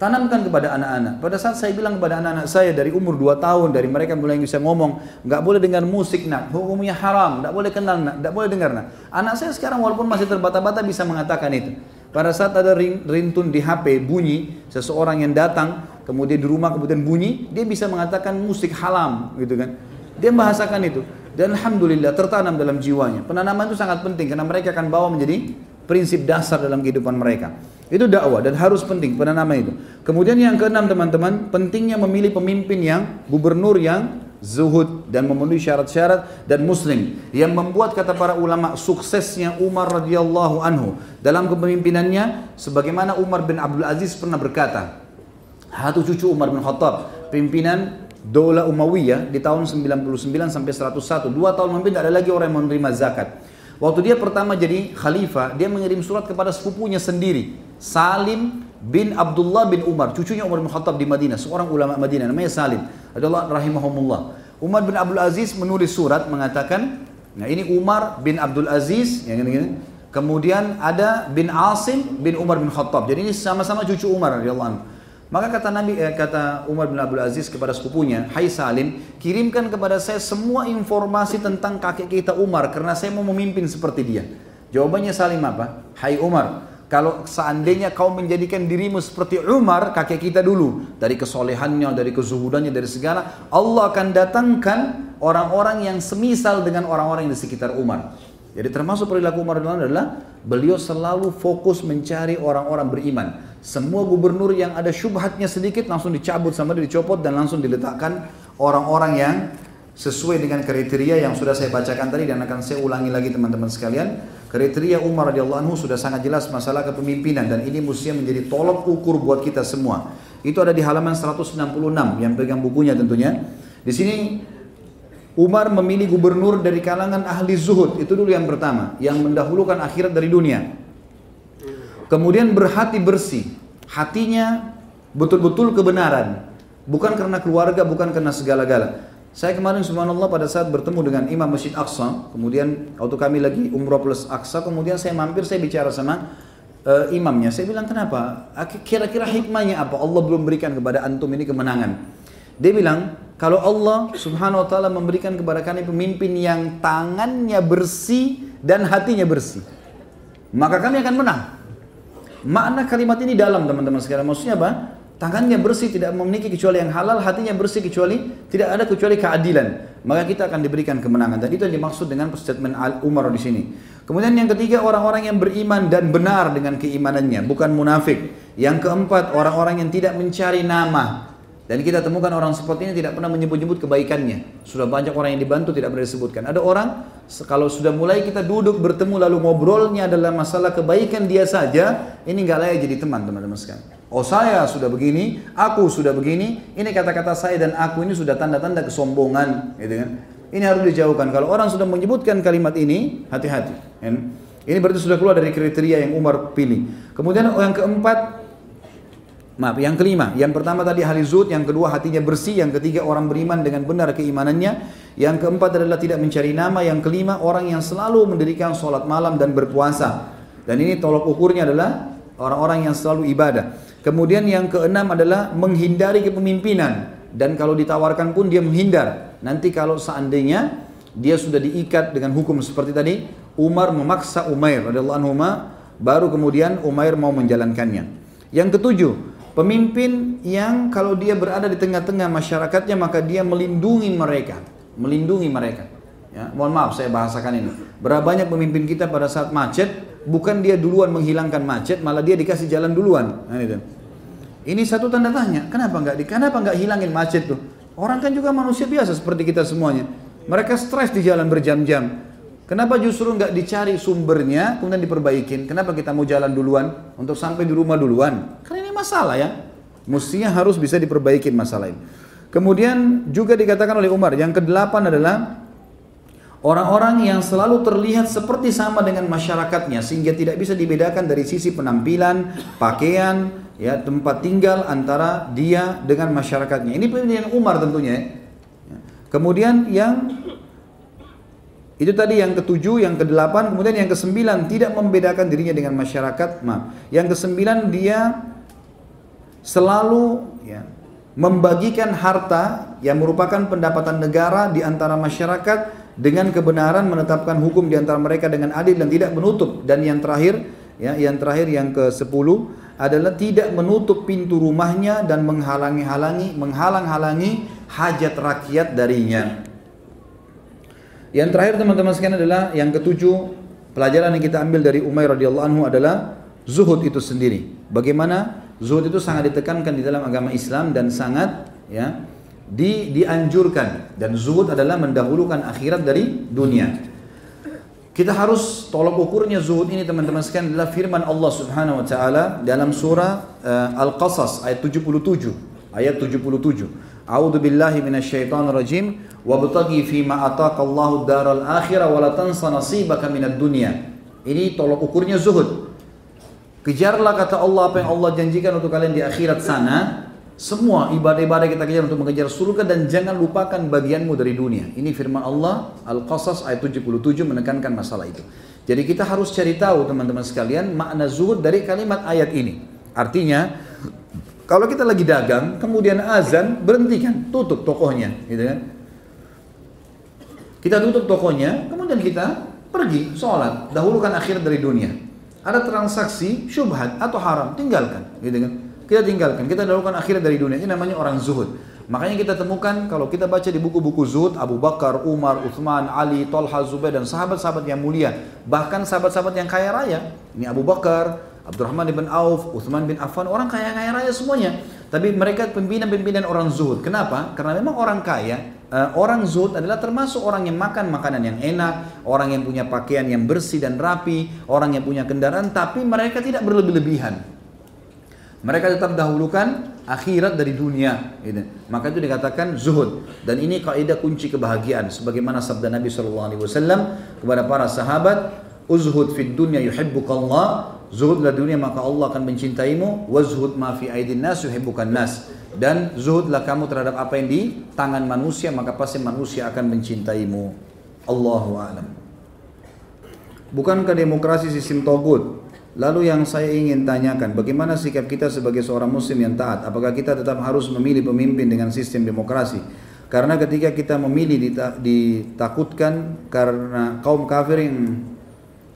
Tanamkan kepada anak-anak. Pada saat saya bilang kepada anak-anak saya dari umur 2 tahun, dari mereka mulai bisa ngomong, nggak boleh dengar musik nak, hukumnya haram, nggak boleh kenal nak, nggak boleh dengar nak. Anak saya sekarang walaupun masih terbata-bata bisa mengatakan itu. Pada saat ada rintun di HP bunyi, seseorang yang datang, kemudian di rumah kemudian bunyi, dia bisa mengatakan musik haram, gitu kan. Dia membahasakan itu. Dan Alhamdulillah tertanam dalam jiwanya. Penanaman itu sangat penting karena mereka akan bawa menjadi prinsip dasar dalam kehidupan mereka. Itu dakwah dan harus penting penanaman itu. Kemudian yang keenam teman-teman, pentingnya memilih pemimpin yang gubernur yang zuhud dan memenuhi syarat-syarat dan muslim. Yang membuat kata para ulama suksesnya Umar radhiyallahu anhu dalam kepemimpinannya sebagaimana Umar bin Abdul Aziz pernah berkata satu cucu Umar bin Khattab pimpinan Dola Umayyah di tahun 99 sampai 101 dua tahun memimpin tidak ada lagi orang yang menerima zakat. Waktu dia pertama jadi khalifah, dia mengirim surat kepada sepupunya sendiri, Salim bin Abdullah bin Umar, cucunya Umar bin Khattab di Madinah, seorang ulama Madinah namanya Salim. Adalah rahimahumullah. Umar bin Abdul Aziz menulis surat mengatakan, nah ini Umar bin Abdul Aziz yang ini, Kemudian ada bin Asim bin Umar bin Khattab. Jadi ini sama-sama cucu Umar radhiyallahu anhu. Maka kata Nabi eh, kata Umar bin Abdul Aziz kepada sepupunya, "Hai Salim, kirimkan kepada saya semua informasi tentang kakek kita Umar karena saya mau memimpin seperti dia." Jawabannya Salim apa? "Hai Umar, kalau seandainya kau menjadikan dirimu seperti Umar, kakek kita dulu, dari kesolehannya, dari kezuhudannya, dari segala, Allah akan datangkan orang-orang yang semisal dengan orang-orang yang di sekitar Umar. Jadi termasuk perilaku Umar adalah beliau selalu fokus mencari orang-orang beriman. Semua gubernur yang ada syubhatnya sedikit langsung dicabut sama dia dicopot dan langsung diletakkan orang-orang yang sesuai dengan kriteria yang sudah saya bacakan tadi dan akan saya ulangi lagi teman-teman sekalian. Kriteria Umar radhiyallahu anhu sudah sangat jelas masalah kepemimpinan dan ini mestinya menjadi tolok ukur buat kita semua. Itu ada di halaman 166 yang pegang bukunya tentunya. Di sini Umar memilih gubernur dari kalangan ahli zuhud, itu dulu yang pertama, yang mendahulukan akhirat dari dunia. Kemudian berhati bersih, hatinya betul-betul kebenaran, bukan karena keluarga, bukan karena segala-gala. Saya kemarin subhanallah pada saat bertemu dengan Imam Masjid Aqsa, kemudian waktu kami lagi umroh plus Aqsa, kemudian saya mampir, saya bicara sama uh, imamnya. Saya bilang kenapa? Kira-kira hikmahnya apa? Allah belum berikan kepada antum ini kemenangan. Dia bilang, kalau Allah subhanahu wa ta'ala memberikan kepada kami pemimpin yang tangannya bersih dan hatinya bersih. Maka kami akan menang. Makna kalimat ini dalam teman-teman sekalian. Maksudnya apa? Tangannya bersih tidak memiliki kecuali yang halal, hatinya bersih kecuali tidak ada kecuali keadilan. Maka kita akan diberikan kemenangan. Dan itu yang dimaksud dengan statement Umar di sini. Kemudian yang ketiga orang-orang yang beriman dan benar dengan keimanannya, bukan munafik. Yang keempat orang-orang yang tidak mencari nama, dan kita temukan orang seperti ini tidak pernah menyebut-nyebut kebaikannya. Sudah banyak orang yang dibantu tidak pernah disebutkan. Ada orang kalau sudah mulai kita duduk bertemu lalu ngobrolnya adalah masalah kebaikan dia saja, ini nggak layak jadi teman teman-teman sekalian. Oh saya sudah begini, aku sudah begini, ini kata-kata saya dan aku ini sudah tanda-tanda kesombongan, gitu kan? Ini harus dijauhkan. Kalau orang sudah menyebutkan kalimat ini, hati-hati. Ini berarti sudah keluar dari kriteria yang Umar pilih. Kemudian yang keempat, Maaf, yang kelima, yang pertama tadi ahli zuhud, yang kedua hatinya bersih, yang ketiga orang beriman dengan benar keimanannya, yang keempat adalah tidak mencari nama, yang kelima orang yang selalu mendirikan sholat malam dan berpuasa. Dan ini tolok ukurnya adalah orang-orang yang selalu ibadah. Kemudian yang keenam adalah menghindari kepemimpinan dan kalau ditawarkan pun dia menghindar. Nanti kalau seandainya dia sudah diikat dengan hukum seperti tadi, Umar memaksa Umair radhiyallahu anhu baru kemudian Umair mau menjalankannya. Yang ketujuh, Pemimpin yang kalau dia berada di tengah-tengah masyarakatnya maka dia melindungi mereka, melindungi mereka. Ya, mohon maaf saya bahasakan ini. Berapa banyak pemimpin kita pada saat macet, bukan dia duluan menghilangkan macet, malah dia dikasih jalan duluan. Nah. Ini satu tanda tanya. Kenapa nggak di, kenapa nggak hilangin macet tuh? Orang kan juga manusia biasa seperti kita semuanya. Mereka stres di jalan berjam-jam. Kenapa justru nggak dicari sumbernya kemudian diperbaikin? Kenapa kita mau jalan duluan untuk sampai di rumah duluan? Karena masalah ya. Mestinya harus bisa diperbaiki masalah ini. Kemudian juga dikatakan oleh Umar, yang kedelapan adalah orang-orang yang selalu terlihat seperti sama dengan masyarakatnya sehingga tidak bisa dibedakan dari sisi penampilan, pakaian, ya tempat tinggal antara dia dengan masyarakatnya. Ini penilaian Umar tentunya. Ya. Kemudian yang itu tadi yang ketujuh, yang kedelapan, kemudian yang kesembilan tidak membedakan dirinya dengan masyarakat. Maaf. Yang kesembilan dia selalu ya, membagikan harta yang merupakan pendapatan negara di antara masyarakat dengan kebenaran menetapkan hukum di antara mereka dengan adil dan tidak menutup dan yang terakhir ya yang terakhir yang ke-10 adalah tidak menutup pintu rumahnya dan menghalangi-halangi menghalang-halangi hajat rakyat darinya. Yang terakhir teman-teman sekalian adalah yang ketujuh pelajaran yang kita ambil dari Umair radhiyallahu anhu adalah zuhud itu sendiri. Bagaimana Zuhud itu sangat ditekankan di dalam agama Islam dan sangat ya di, dianjurkan dan zuhud adalah mendahulukan akhirat dari dunia. Kita harus tolak ukurnya zuhud ini teman-teman sekalian adalah firman Allah Subhanahu wa taala dalam surah uh, Al-Qasas ayat 77. Ayat 77. A'udzu billahi minasyaitonir rajim wabtaghi fi ma ataka Allahu daral akhirah wa la tansa nasibaka minad dunya. Ini tolak ukurnya zuhud. Kejarlah kata Allah apa yang Allah janjikan untuk kalian di akhirat sana. Semua ibadah-ibadah kita kejar untuk mengejar surga dan jangan lupakan bagianmu dari dunia. Ini firman Allah Al-Qasas ayat 77 menekankan masalah itu. Jadi kita harus cari tahu teman-teman sekalian makna zuhud dari kalimat ayat ini. Artinya kalau kita lagi dagang, kemudian azan, berhentikan, tutup tokohnya, gitu kan? Kita tutup tokohnya, kemudian kita pergi sholat, dahulukan akhirat dari dunia. Ada transaksi syubhat atau haram, tinggalkan, gitu kan? Kita tinggalkan, kita lakukan akhirat dari dunia. Ini namanya orang zuhud. Makanya kita temukan kalau kita baca di buku-buku zuhud Abu Bakar, Umar, Uthman, Ali, Tolha, Zubair dan sahabat-sahabat yang mulia, bahkan sahabat-sahabat yang kaya raya. Ini Abu Bakar, Abdurrahman bin Auf, Uthman bin Affan, orang kaya-kaya raya semuanya. Tapi mereka pimpinan-pimpinan orang zuhud. Kenapa? Karena memang orang kaya, uh, orang zuhud adalah termasuk orang yang makan makanan yang enak, orang yang punya pakaian yang bersih dan rapi, orang yang punya kendaraan, tapi mereka tidak berlebih-lebihan. Mereka tetap dahulukan akhirat dari dunia. Gitu. Maka itu dikatakan zuhud. Dan ini kaidah kunci kebahagiaan. Sebagaimana sabda Nabi SAW kepada para sahabat, Uzhud fid dunya yuhibbukallah Zuhudlah dunia maka Allah akan mencintaimu Wazhud ma fi aidin nas yuhibbukan nas Dan zuhudlah kamu terhadap apa yang di tangan manusia Maka pasti manusia akan mencintaimu Allahu a'lam Bukankah demokrasi sistem togut Lalu yang saya ingin tanyakan, bagaimana sikap kita sebagai seorang muslim yang taat? Apakah kita tetap harus memilih pemimpin dengan sistem demokrasi? Karena ketika kita memilih ditakutkan karena kaum kafir yang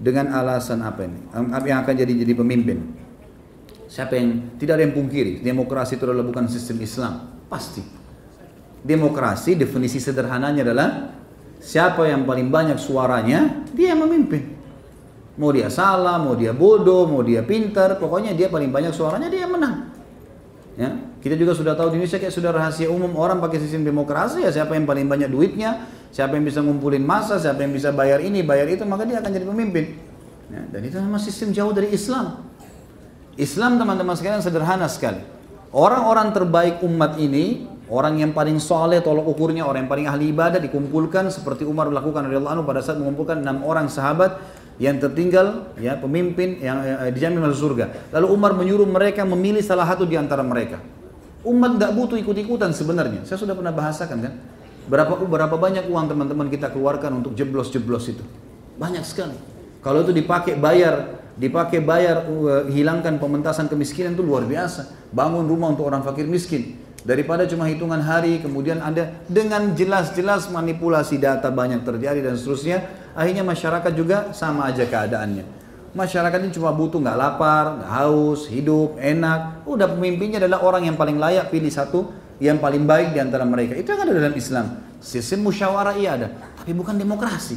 dengan alasan apa ini? Yang akan jadi jadi pemimpin? Siapa yang tidak ada yang pungkiri, demokrasi itu adalah bukan sistem Islam, pasti. Demokrasi definisi sederhananya adalah siapa yang paling banyak suaranya, dia yang memimpin. Mau dia salah, mau dia bodoh, mau dia pintar, pokoknya dia paling banyak suaranya dia menang. Ya, kita juga sudah tahu di Indonesia kayak sudah rahasia umum orang pakai sistem demokrasi ya siapa yang paling banyak duitnya, siapa yang bisa ngumpulin masa, siapa yang bisa bayar ini, bayar itu, maka dia akan jadi pemimpin. Ya, dan itu memang sistem jauh dari Islam. Islam teman-teman sekalian sederhana sekali. Orang-orang terbaik umat ini, orang yang paling soleh tolok ukurnya, orang yang paling ahli ibadah dikumpulkan seperti Umar melakukan radhiyallahu anhu pada saat mengumpulkan enam orang sahabat yang tertinggal ya pemimpin yang eh, dijamin masuk surga. Lalu Umar menyuruh mereka memilih salah satu di antara mereka. Umat nggak butuh ikut-ikutan sebenarnya. Saya sudah pernah bahasakan kan. Berapa berapa banyak uang teman-teman kita keluarkan untuk jeblos-jeblos itu? Banyak sekali. Kalau itu dipakai bayar, dipakai bayar uh, hilangkan pementasan kemiskinan itu luar biasa. Bangun rumah untuk orang fakir miskin. Daripada cuma hitungan hari, kemudian ada dengan jelas-jelas manipulasi data banyak terjadi dan seterusnya, akhirnya masyarakat juga sama aja keadaannya. Masyarakat ini cuma butuh nggak lapar, nggak haus, hidup enak. Udah pemimpinnya adalah orang yang paling layak pilih satu yang paling baik di antara mereka. Itu yang ada dalam Islam. Sistem musyawarah iya ada, tapi bukan demokrasi.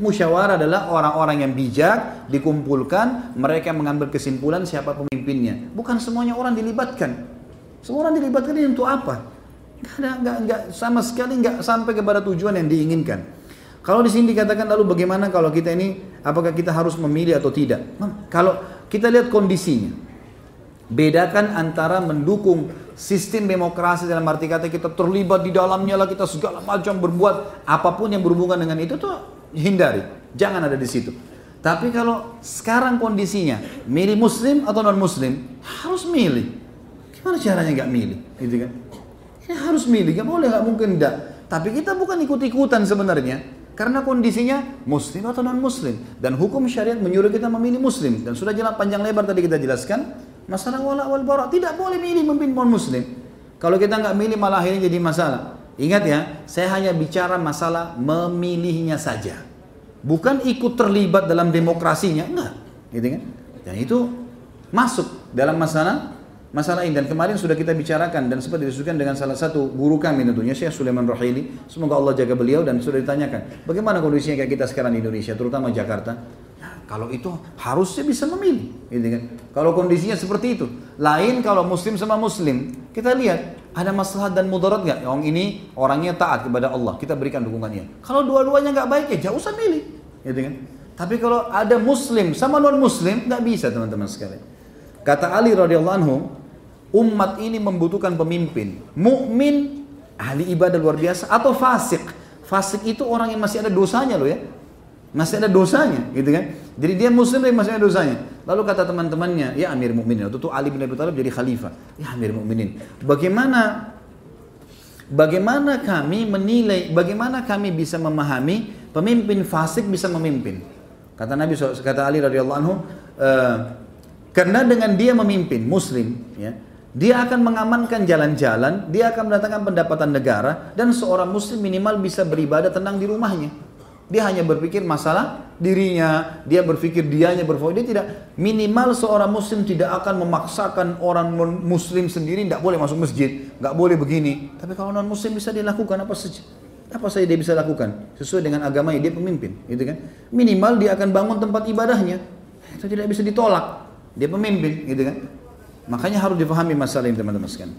Musyawarah adalah orang-orang yang bijak dikumpulkan, mereka mengambil kesimpulan siapa pemimpinnya. Bukan semuanya orang dilibatkan. Semua orang dilibatkan ini untuk apa? Gak ada, gak, gak, sama sekali nggak sampai kepada tujuan yang diinginkan. Kalau di sini dikatakan lalu bagaimana kalau kita ini apakah kita harus memilih atau tidak? Kalau kita lihat kondisinya, bedakan antara mendukung sistem demokrasi dalam arti kata kita terlibat di dalamnya lah kita segala macam berbuat apa pun yang berhubungan dengan itu tuh hindari, jangan ada di situ. Tapi kalau sekarang kondisinya milih muslim atau non muslim harus milih. Gimana caranya nggak milih? Gitu kan? Ya harus milih, nggak boleh, nggak mungkin enggak. Tapi kita bukan ikut-ikutan sebenarnya. Karena kondisinya muslim atau non muslim. Dan hukum syariat menyuruh kita memilih muslim. Dan sudah jelas panjang lebar tadi kita jelaskan. Masalah wala wal bara. Tidak boleh milih memimpin non muslim. Kalau kita nggak milih malah akhirnya jadi masalah. Ingat ya, saya hanya bicara masalah memilihnya saja. Bukan ikut terlibat dalam demokrasinya, enggak. Gitu kan? Dan itu masuk dalam masalah masalah ini. Dan kemarin sudah kita bicarakan dan sempat didiskusikan dengan salah satu guru kami tentunya Syekh Sulaiman Rahili semoga Allah jaga beliau dan sudah ditanyakan bagaimana kondisinya kayak kita sekarang di Indonesia terutama Jakarta? Nah, kalau itu harusnya bisa memilih gitu kan? Kalau kondisinya seperti itu. Lain kalau muslim sama muslim kita lihat ada masalah dan mudarat nggak? Yang ini orangnya taat kepada Allah kita berikan dukungannya. Kalau dua-duanya nggak baik ya jauh usah milih gitu kan? Tapi kalau ada muslim sama non muslim nggak bisa teman-teman sekalian kata Ali radhiyallahu anhu umat ini membutuhkan pemimpin. Mukmin, ahli ibadah luar biasa atau fasik. Fasik itu orang yang masih ada dosanya loh ya. Masih ada dosanya, gitu kan? Jadi dia muslim tapi masih ada dosanya. Lalu kata teman-temannya, ya Amir Mukminin. Waktu itu Ali bin Abi Thalib jadi khalifah. Ya Amir Mukminin. Bagaimana bagaimana kami menilai, bagaimana kami bisa memahami pemimpin fasik bisa memimpin? Kata Nabi kata Ali radhiyallahu anhu, uh, karena dengan dia memimpin muslim, ya, dia akan mengamankan jalan-jalan, dia akan mendatangkan pendapatan negara, dan seorang muslim minimal bisa beribadah tenang di rumahnya. Dia hanya berpikir masalah dirinya, dia berpikir dianya berfokus. Dia tidak minimal seorang muslim tidak akan memaksakan orang muslim sendiri tidak boleh masuk masjid, nggak boleh begini. Tapi kalau non muslim bisa dilakukan apa saja. Apa saja dia bisa lakukan sesuai dengan agamanya dia pemimpin, gitu kan? Minimal dia akan bangun tempat ibadahnya. Itu tidak bisa ditolak. Dia pemimpin, gitu kan? Makanya harus dipahami masalah ini teman-teman sekalian.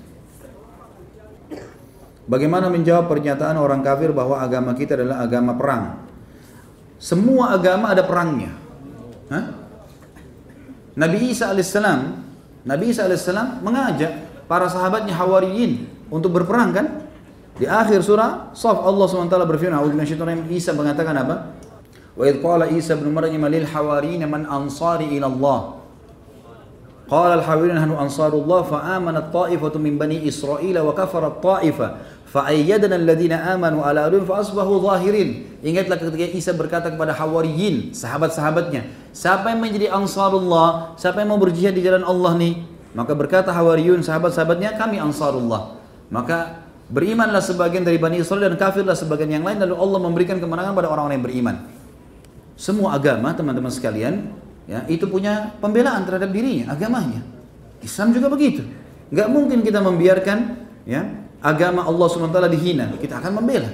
Bagaimana menjawab pernyataan orang kafir bahwa agama kita adalah agama perang? Semua agama ada perangnya. Hah? Nabi Isa alaihissalam, Nabi Isa alaihissalam mengajak para sahabatnya Hawariyin untuk berperang kan? Di akhir surah Saf Allah SWT berfirman, Isa mengatakan apa? Wa idh Isa bin Maryam lil man ansari ila Allah. Qala al hawariyin nahnu ansarullah fa amanat ta'ifatu min bani Israel wa kafarat ta'ifa Fa'ayyadana alladhina amanu ala aduin fa'asbahu zahirin. Ingatlah ketika Isa berkata kepada Hawariyin, sahabat-sahabatnya, siapa yang menjadi ansarullah, siapa yang mau berjihad di jalan Allah nih? Maka berkata Hawariyun, sahabat-sahabatnya, kami ansarullah. Maka berimanlah sebagian dari Bani Israel dan kafirlah sebagian yang lain, lalu Allah memberikan kemenangan pada orang-orang yang beriman. Semua agama, teman-teman sekalian, ya itu punya pembelaan terhadap dirinya, agamanya. Islam juga begitu. Gak mungkin kita membiarkan ya agama Allah SWT dihina, kita akan membela.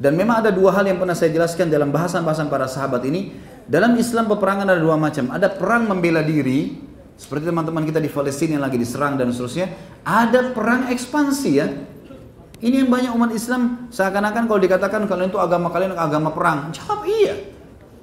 Dan memang ada dua hal yang pernah saya jelaskan dalam bahasan-bahasan para sahabat ini. Dalam Islam peperangan ada dua macam. Ada perang membela diri, seperti teman-teman kita di Palestina yang lagi diserang dan seterusnya. Ada perang ekspansi ya. Ini yang banyak umat Islam seakan-akan kalau dikatakan kalian itu agama kalian agama perang. Jawab iya.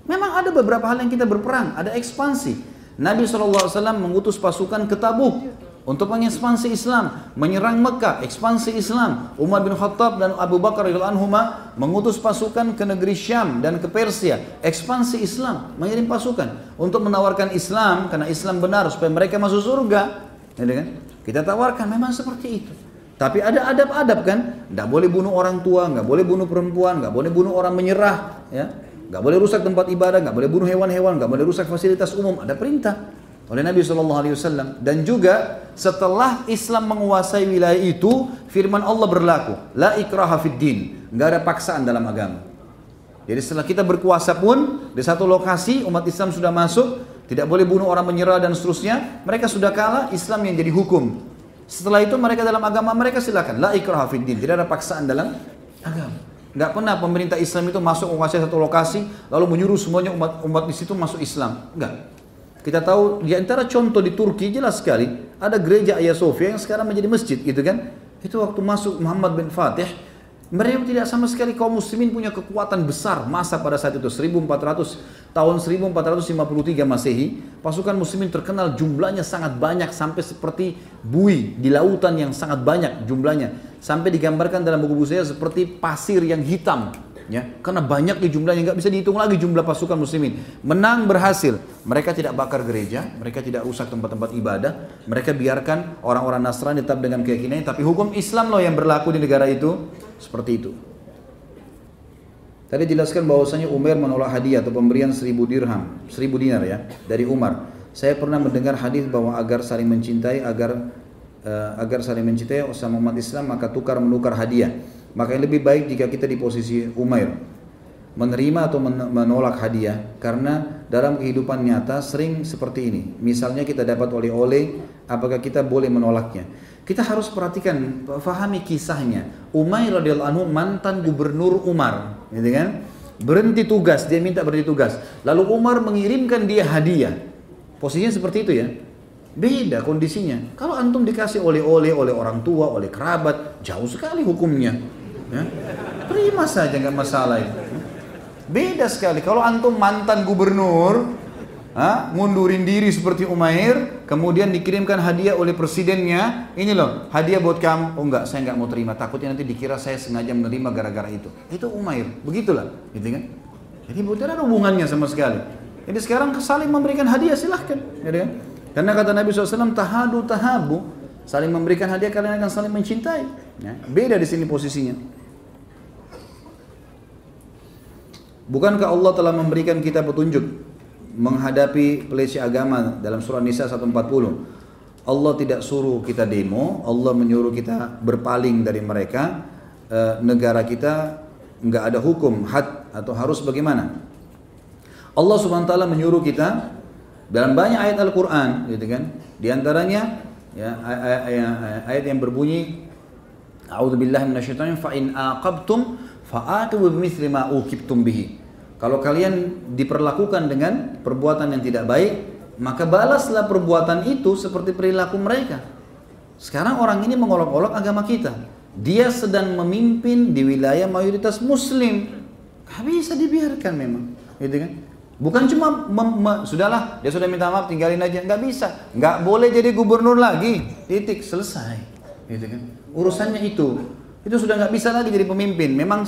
Memang ada beberapa hal yang kita berperang, ada ekspansi. Nabi SAW mengutus pasukan ke Tabuk untuk mengekspansi Islam, menyerang Mekah, ekspansi Islam. Umar bin Khattab dan Abu Bakar anhuma mengutus pasukan ke negeri Syam dan ke Persia, ekspansi Islam, mengirim pasukan untuk menawarkan Islam karena Islam benar supaya mereka masuk surga. Ya, kan? Kita tawarkan memang seperti itu. Tapi ada adab-adab kan, tidak boleh bunuh orang tua, nggak boleh bunuh perempuan, nggak boleh bunuh orang menyerah, ya, nggak boleh rusak tempat ibadah, nggak boleh bunuh hewan-hewan, nggak boleh rusak fasilitas umum. Ada perintah oleh Nabi Shallallahu Alaihi Wasallam. Dan juga setelah Islam menguasai wilayah itu firman Allah berlaku la ikraha fid din. Nggak ada paksaan dalam agama. Jadi setelah kita berkuasa pun di satu lokasi umat Islam sudah masuk tidak boleh bunuh orang menyerah dan seterusnya mereka sudah kalah Islam yang jadi hukum. Setelah itu mereka dalam agama mereka silakan la ikraha fid din. Tidak ada paksaan dalam agama nggak pernah pemerintah Islam itu masuk menguasai satu lokasi lalu menyuruh semuanya umat umat di situ masuk Islam enggak kita tahu di antara contoh di Turki jelas sekali ada gereja Ayah Sofia yang sekarang menjadi masjid gitu kan. Itu waktu masuk Muhammad bin Fatih mereka tidak sama sekali kaum muslimin punya kekuatan besar masa pada saat itu. 1400 tahun 1453 Masehi pasukan muslimin terkenal jumlahnya sangat banyak sampai seperti bui di lautan yang sangat banyak jumlahnya. Sampai digambarkan dalam buku-buku saya seperti pasir yang hitam ya karena banyak di jumlahnya nggak bisa dihitung lagi jumlah pasukan muslimin. Menang berhasil. Mereka tidak bakar gereja mereka tidak rusak tempat-tempat ibadah. Mereka biarkan orang-orang Nasrani tetap dengan keyakinannya tapi hukum Islam loh yang berlaku di negara itu seperti itu. Tadi jelaskan bahwasanya Umar menolak hadiah atau pemberian seribu dirham seribu dinar ya dari Umar. Saya pernah mendengar hadis bahwa agar saling mencintai agar uh, agar saling mencintai sama umat Islam maka tukar menukar hadiah maka yang lebih baik jika kita di posisi Umair menerima atau menolak hadiah karena dalam kehidupan nyata sering seperti ini. Misalnya kita dapat oleh-oleh, apakah kita boleh menolaknya? Kita harus perhatikan, fahami kisahnya. Umair radhiyallahu anhu mantan gubernur Umar, gitu kan? Berhenti tugas, dia minta berhenti tugas. Lalu Umar mengirimkan dia hadiah. Posisinya seperti itu ya. Beda kondisinya. Kalau antum dikasih oleh-oleh oleh orang tua, oleh kerabat, jauh sekali hukumnya. Ya. Terima saja nggak masalah itu. Beda sekali. Kalau antum mantan gubernur, ha, ngundurin diri seperti Umair, kemudian dikirimkan hadiah oleh presidennya, ini loh, hadiah buat kamu. Oh enggak, saya nggak mau terima. Takutnya nanti dikira saya sengaja menerima gara-gara itu. Itu Umair, begitulah, gitu kan? Jadi bukan ada hubungannya sama sekali. Jadi sekarang saling memberikan hadiah silahkan, gitu kan? Karena kata Nabi SAW, tahadu tahabu, saling memberikan hadiah kalian akan saling mencintai. Ya, beda di sini posisinya. Bukankah Allah telah memberikan kita petunjuk menghadapi pelecehan agama dalam surah Nisa 140? Allah tidak suruh kita demo, Allah menyuruh kita berpaling dari mereka. E, negara kita nggak ada hukum had atau harus bagaimana. Allah Subhanahu wa taala menyuruh kita dalam banyak ayat Al-Qur'an gitu kan. Di antaranya ya ayat yang berbunyi A'udzubillahi minasyaitonir fa in aqabtum fa'aqibu bimithli ma uqibtum bihi. Kalau kalian diperlakukan dengan perbuatan yang tidak baik, maka balaslah perbuatan itu seperti perilaku mereka. Sekarang orang ini mengolok-olok agama kita. Dia sedang memimpin di wilayah mayoritas muslim. Gak bisa dibiarkan memang. Gitu kan? Bukan cuma sudahlah dia sudah minta maaf tinggalin aja nggak bisa nggak boleh jadi gubernur lagi titik selesai gitu kan urusannya itu. Itu sudah nggak bisa lagi jadi pemimpin. Memang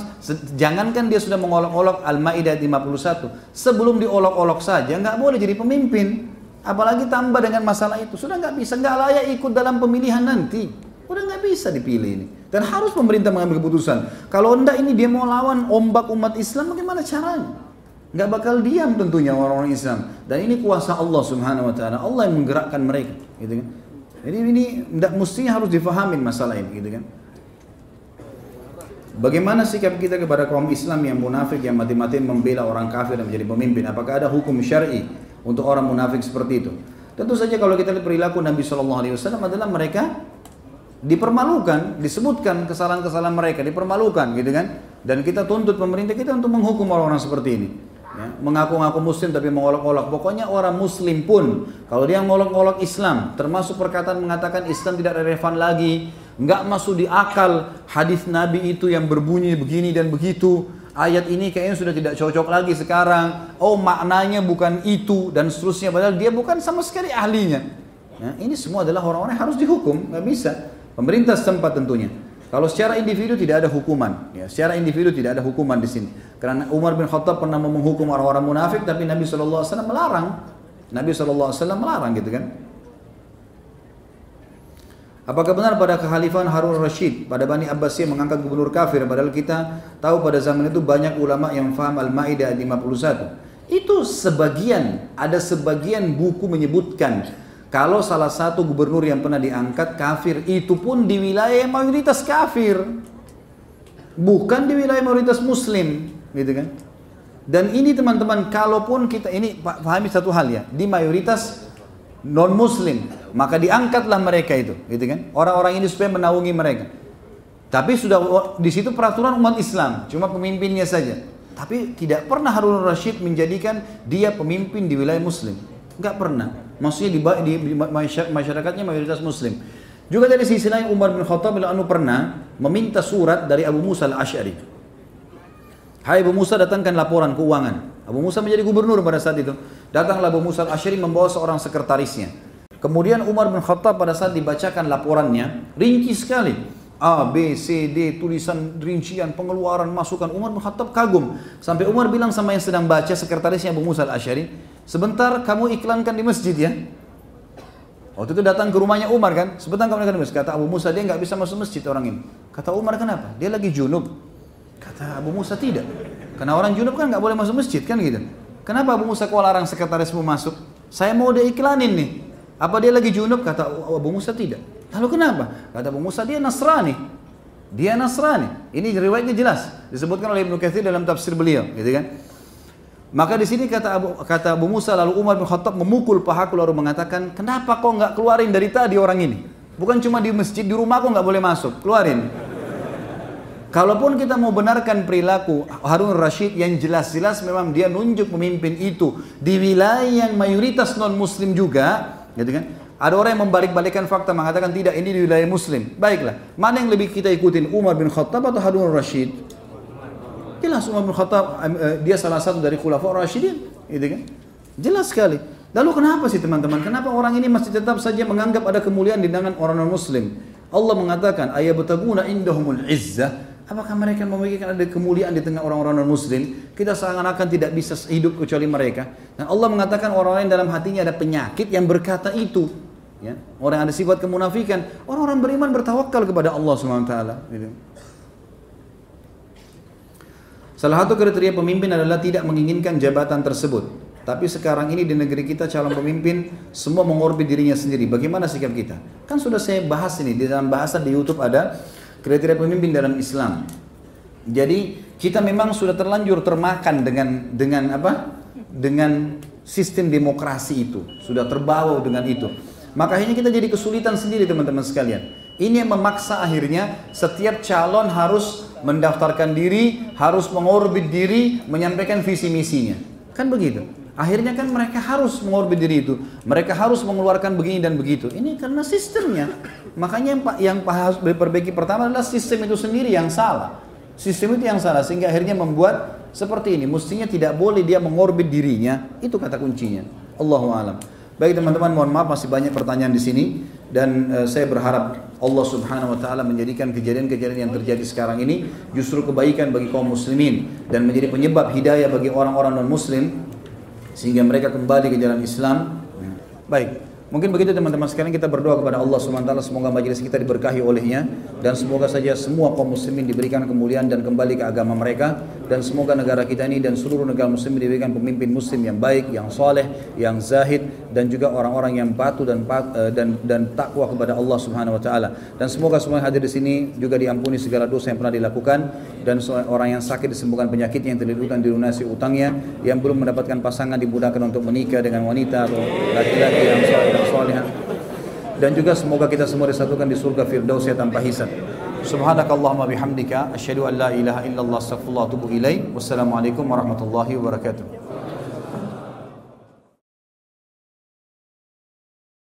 jangankan dia sudah mengolok-olok Al-Maidah 51 sebelum diolok-olok saja nggak boleh jadi pemimpin. Apalagi tambah dengan masalah itu. Sudah nggak bisa nggak layak ikut dalam pemilihan nanti. Udah nggak bisa dipilih ini. Dan harus pemerintah mengambil keputusan. Kalau enggak ini dia mau lawan ombak umat Islam bagaimana caranya? Nggak bakal diam tentunya orang-orang Islam. Dan ini kuasa Allah Subhanahu wa taala. Allah yang menggerakkan mereka. Gitu kan jadi ini tidak mestinya harus difahamin masalah ini gitu kan Bagaimana sikap kita kepada kaum Islam yang munafik yang mati-matian membela orang kafir dan menjadi pemimpin? Apakah ada hukum syar'i untuk orang munafik seperti itu? Tentu saja kalau kita lihat perilaku Nabi Shallallahu Alaihi Wasallam adalah mereka dipermalukan, disebutkan kesalahan-kesalahan mereka, dipermalukan gitu kan? Dan kita tuntut pemerintah kita untuk menghukum orang-orang seperti ini ya, mengaku-ngaku muslim tapi mengolok-olok. Pokoknya orang muslim pun kalau dia mengolok-olok Islam, termasuk perkataan mengatakan Islam tidak relevan lagi, nggak masuk di akal hadis Nabi itu yang berbunyi begini dan begitu. Ayat ini kayaknya sudah tidak cocok lagi sekarang. Oh maknanya bukan itu dan seterusnya. Padahal dia bukan sama sekali ahlinya. Ya, ini semua adalah orang-orang yang harus dihukum, nggak bisa. Pemerintah setempat tentunya. Kalau secara individu tidak ada hukuman, ya, secara individu tidak ada hukuman di sini. Karena Umar bin Khattab pernah menghukum orang-orang munafik, tapi Nabi SAW melarang. Nabi SAW melarang gitu kan. Apakah benar pada kehalifan Harun Rashid pada Bani Abbasiyah mengangkat gubernur kafir padahal kita tahu pada zaman itu banyak ulama yang faham Al-Maidah 51. Itu sebagian, ada sebagian buku menyebutkan kalau salah satu gubernur yang pernah diangkat kafir, itu pun di wilayah mayoritas kafir. Bukan di wilayah mayoritas muslim, gitu kan? Dan ini teman-teman, kalaupun kita ini pahami satu hal ya, di mayoritas non muslim, maka diangkatlah mereka itu, gitu kan? Orang-orang ini supaya menaungi mereka. Tapi sudah di situ peraturan umat Islam, cuma pemimpinnya saja. Tapi tidak pernah Harun Rashid menjadikan dia pemimpin di wilayah muslim. Enggak pernah. Maksudnya di, di, di masyarakatnya mayoritas muslim. Juga dari sisi lain Umar bin Khattab anu pernah meminta surat dari Abu Musa al-Ash'ari. Hai Abu Musa datangkan laporan keuangan. Abu Musa menjadi gubernur pada saat itu. Datanglah Abu Musa al-Ash'ari membawa seorang sekretarisnya. Kemudian Umar bin Khattab pada saat dibacakan laporannya, rinci sekali. A, B, C, D, tulisan rincian, pengeluaran, masukan. Umar bin Khattab kagum. Sampai Umar bilang sama yang sedang baca sekretarisnya Abu Musa al-Ash'ari, Sebentar kamu iklankan di masjid ya. Waktu itu datang ke rumahnya Umar kan, sebentar kamu iklankan di masjid. Kata Abu Musa dia nggak bisa masuk masjid orang ini. Kata Umar kenapa? Dia lagi junub. Kata Abu Musa tidak. Karena orang junub kan nggak boleh masuk masjid kan gitu. Kenapa Abu Musa kau larang sekretarismu masuk? Saya mau dia iklanin nih. Apa dia lagi junub? Kata Abu Musa tidak. Lalu kenapa? Kata Musa dia Nasrani. Dia Nasrani. Ini riwayatnya jelas. Disebutkan oleh Ibnu Katsir dalam tafsir beliau, gitu kan? Maka di sini kata Abu, kata Abu Musa lalu Umar bin Khattab memukul pahaku lalu mengatakan, kenapa kau nggak keluarin dari tadi orang ini? Bukan cuma di masjid, di rumah kau nggak boleh masuk, keluarin. Kalaupun kita mau benarkan perilaku Harun Rashid yang jelas-jelas memang dia nunjuk pemimpin itu di wilayah yang mayoritas non Muslim juga, gitu kan? Ada orang yang membalik-balikan fakta mengatakan tidak ini di wilayah Muslim. Baiklah, mana yang lebih kita ikutin Umar bin Khattab atau Harun Rashid? Jelas Umar bin Khattab eh, dia salah satu dari khulafa Rasyidin, gitu kan? Jelas sekali. Lalu kenapa sih teman-teman? Kenapa orang ini masih tetap saja menganggap ada kemuliaan di tangan orang non muslim? Allah mengatakan, ayat betaguna indahumul izzah. Apakah mereka memikirkan ada kemuliaan di tengah orang-orang non muslim? Kita seakan-akan tidak bisa hidup kecuali mereka. Dan Allah mengatakan orang-orang dalam hatinya ada penyakit yang berkata itu. Ya, orang yang ada sifat kemunafikan, orang-orang beriman bertawakal kepada Allah SWT. Gitu. Salah satu kriteria pemimpin adalah tidak menginginkan jabatan tersebut. Tapi sekarang ini di negeri kita calon pemimpin semua mengorbit dirinya sendiri. Bagaimana sikap kita? Kan sudah saya bahas ini di dalam bahasa di YouTube ada kriteria pemimpin dalam Islam. Jadi kita memang sudah terlanjur termakan dengan dengan apa? Dengan sistem demokrasi itu, sudah terbawa dengan itu. Maka akhirnya kita jadi kesulitan sendiri teman-teman sekalian. Ini yang memaksa akhirnya setiap calon harus mendaftarkan diri, harus mengorbit diri, menyampaikan visi misinya. Kan begitu. Akhirnya kan mereka harus mengorbit diri itu. Mereka harus mengeluarkan begini dan begitu. Ini karena sistemnya. Makanya yang, yang harus diperbaiki pertama adalah sistem itu sendiri yang salah. Sistem itu yang salah sehingga akhirnya membuat seperti ini. Mestinya tidak boleh dia mengorbit dirinya. Itu kata kuncinya. Allahu alam. Baik teman-teman, mohon maaf masih banyak pertanyaan di sini dan uh, saya berharap Allah Subhanahu wa taala menjadikan kejadian-kejadian yang terjadi sekarang ini justru kebaikan bagi kaum muslimin dan menjadi penyebab hidayah bagi orang-orang non muslim sehingga mereka kembali ke jalan Islam. Baik. Mungkin begitu teman-teman sekarang kita berdoa kepada Allah SWT semoga majelis kita diberkahi olehnya dan semoga saja semua kaum muslimin diberikan kemuliaan dan kembali ke agama mereka dan semoga negara kita ini dan seluruh negara muslim diberikan pemimpin muslim yang baik, yang soleh, yang zahid dan juga orang-orang yang patuh dan eh, dan dan takwa kepada Allah Subhanahu wa taala. Dan semoga semua yang hadir di sini juga diampuni segala dosa yang pernah dilakukan dan orang yang sakit disembuhkan penyakitnya yang terlilit dilunasi utangnya, yang belum mendapatkan pasangan dimudahkan untuk menikah dengan wanita atau laki-laki yang soleh salihah dan juga semoga kita semua disatukan di surga firdaus ya tanpa hisab. Subhanakallahumma bihamdika asyhadu an la ilaha illallah astaghfirullah wa atubu ilaik. Wassalamualaikum warahmatullahi wabarakatuh.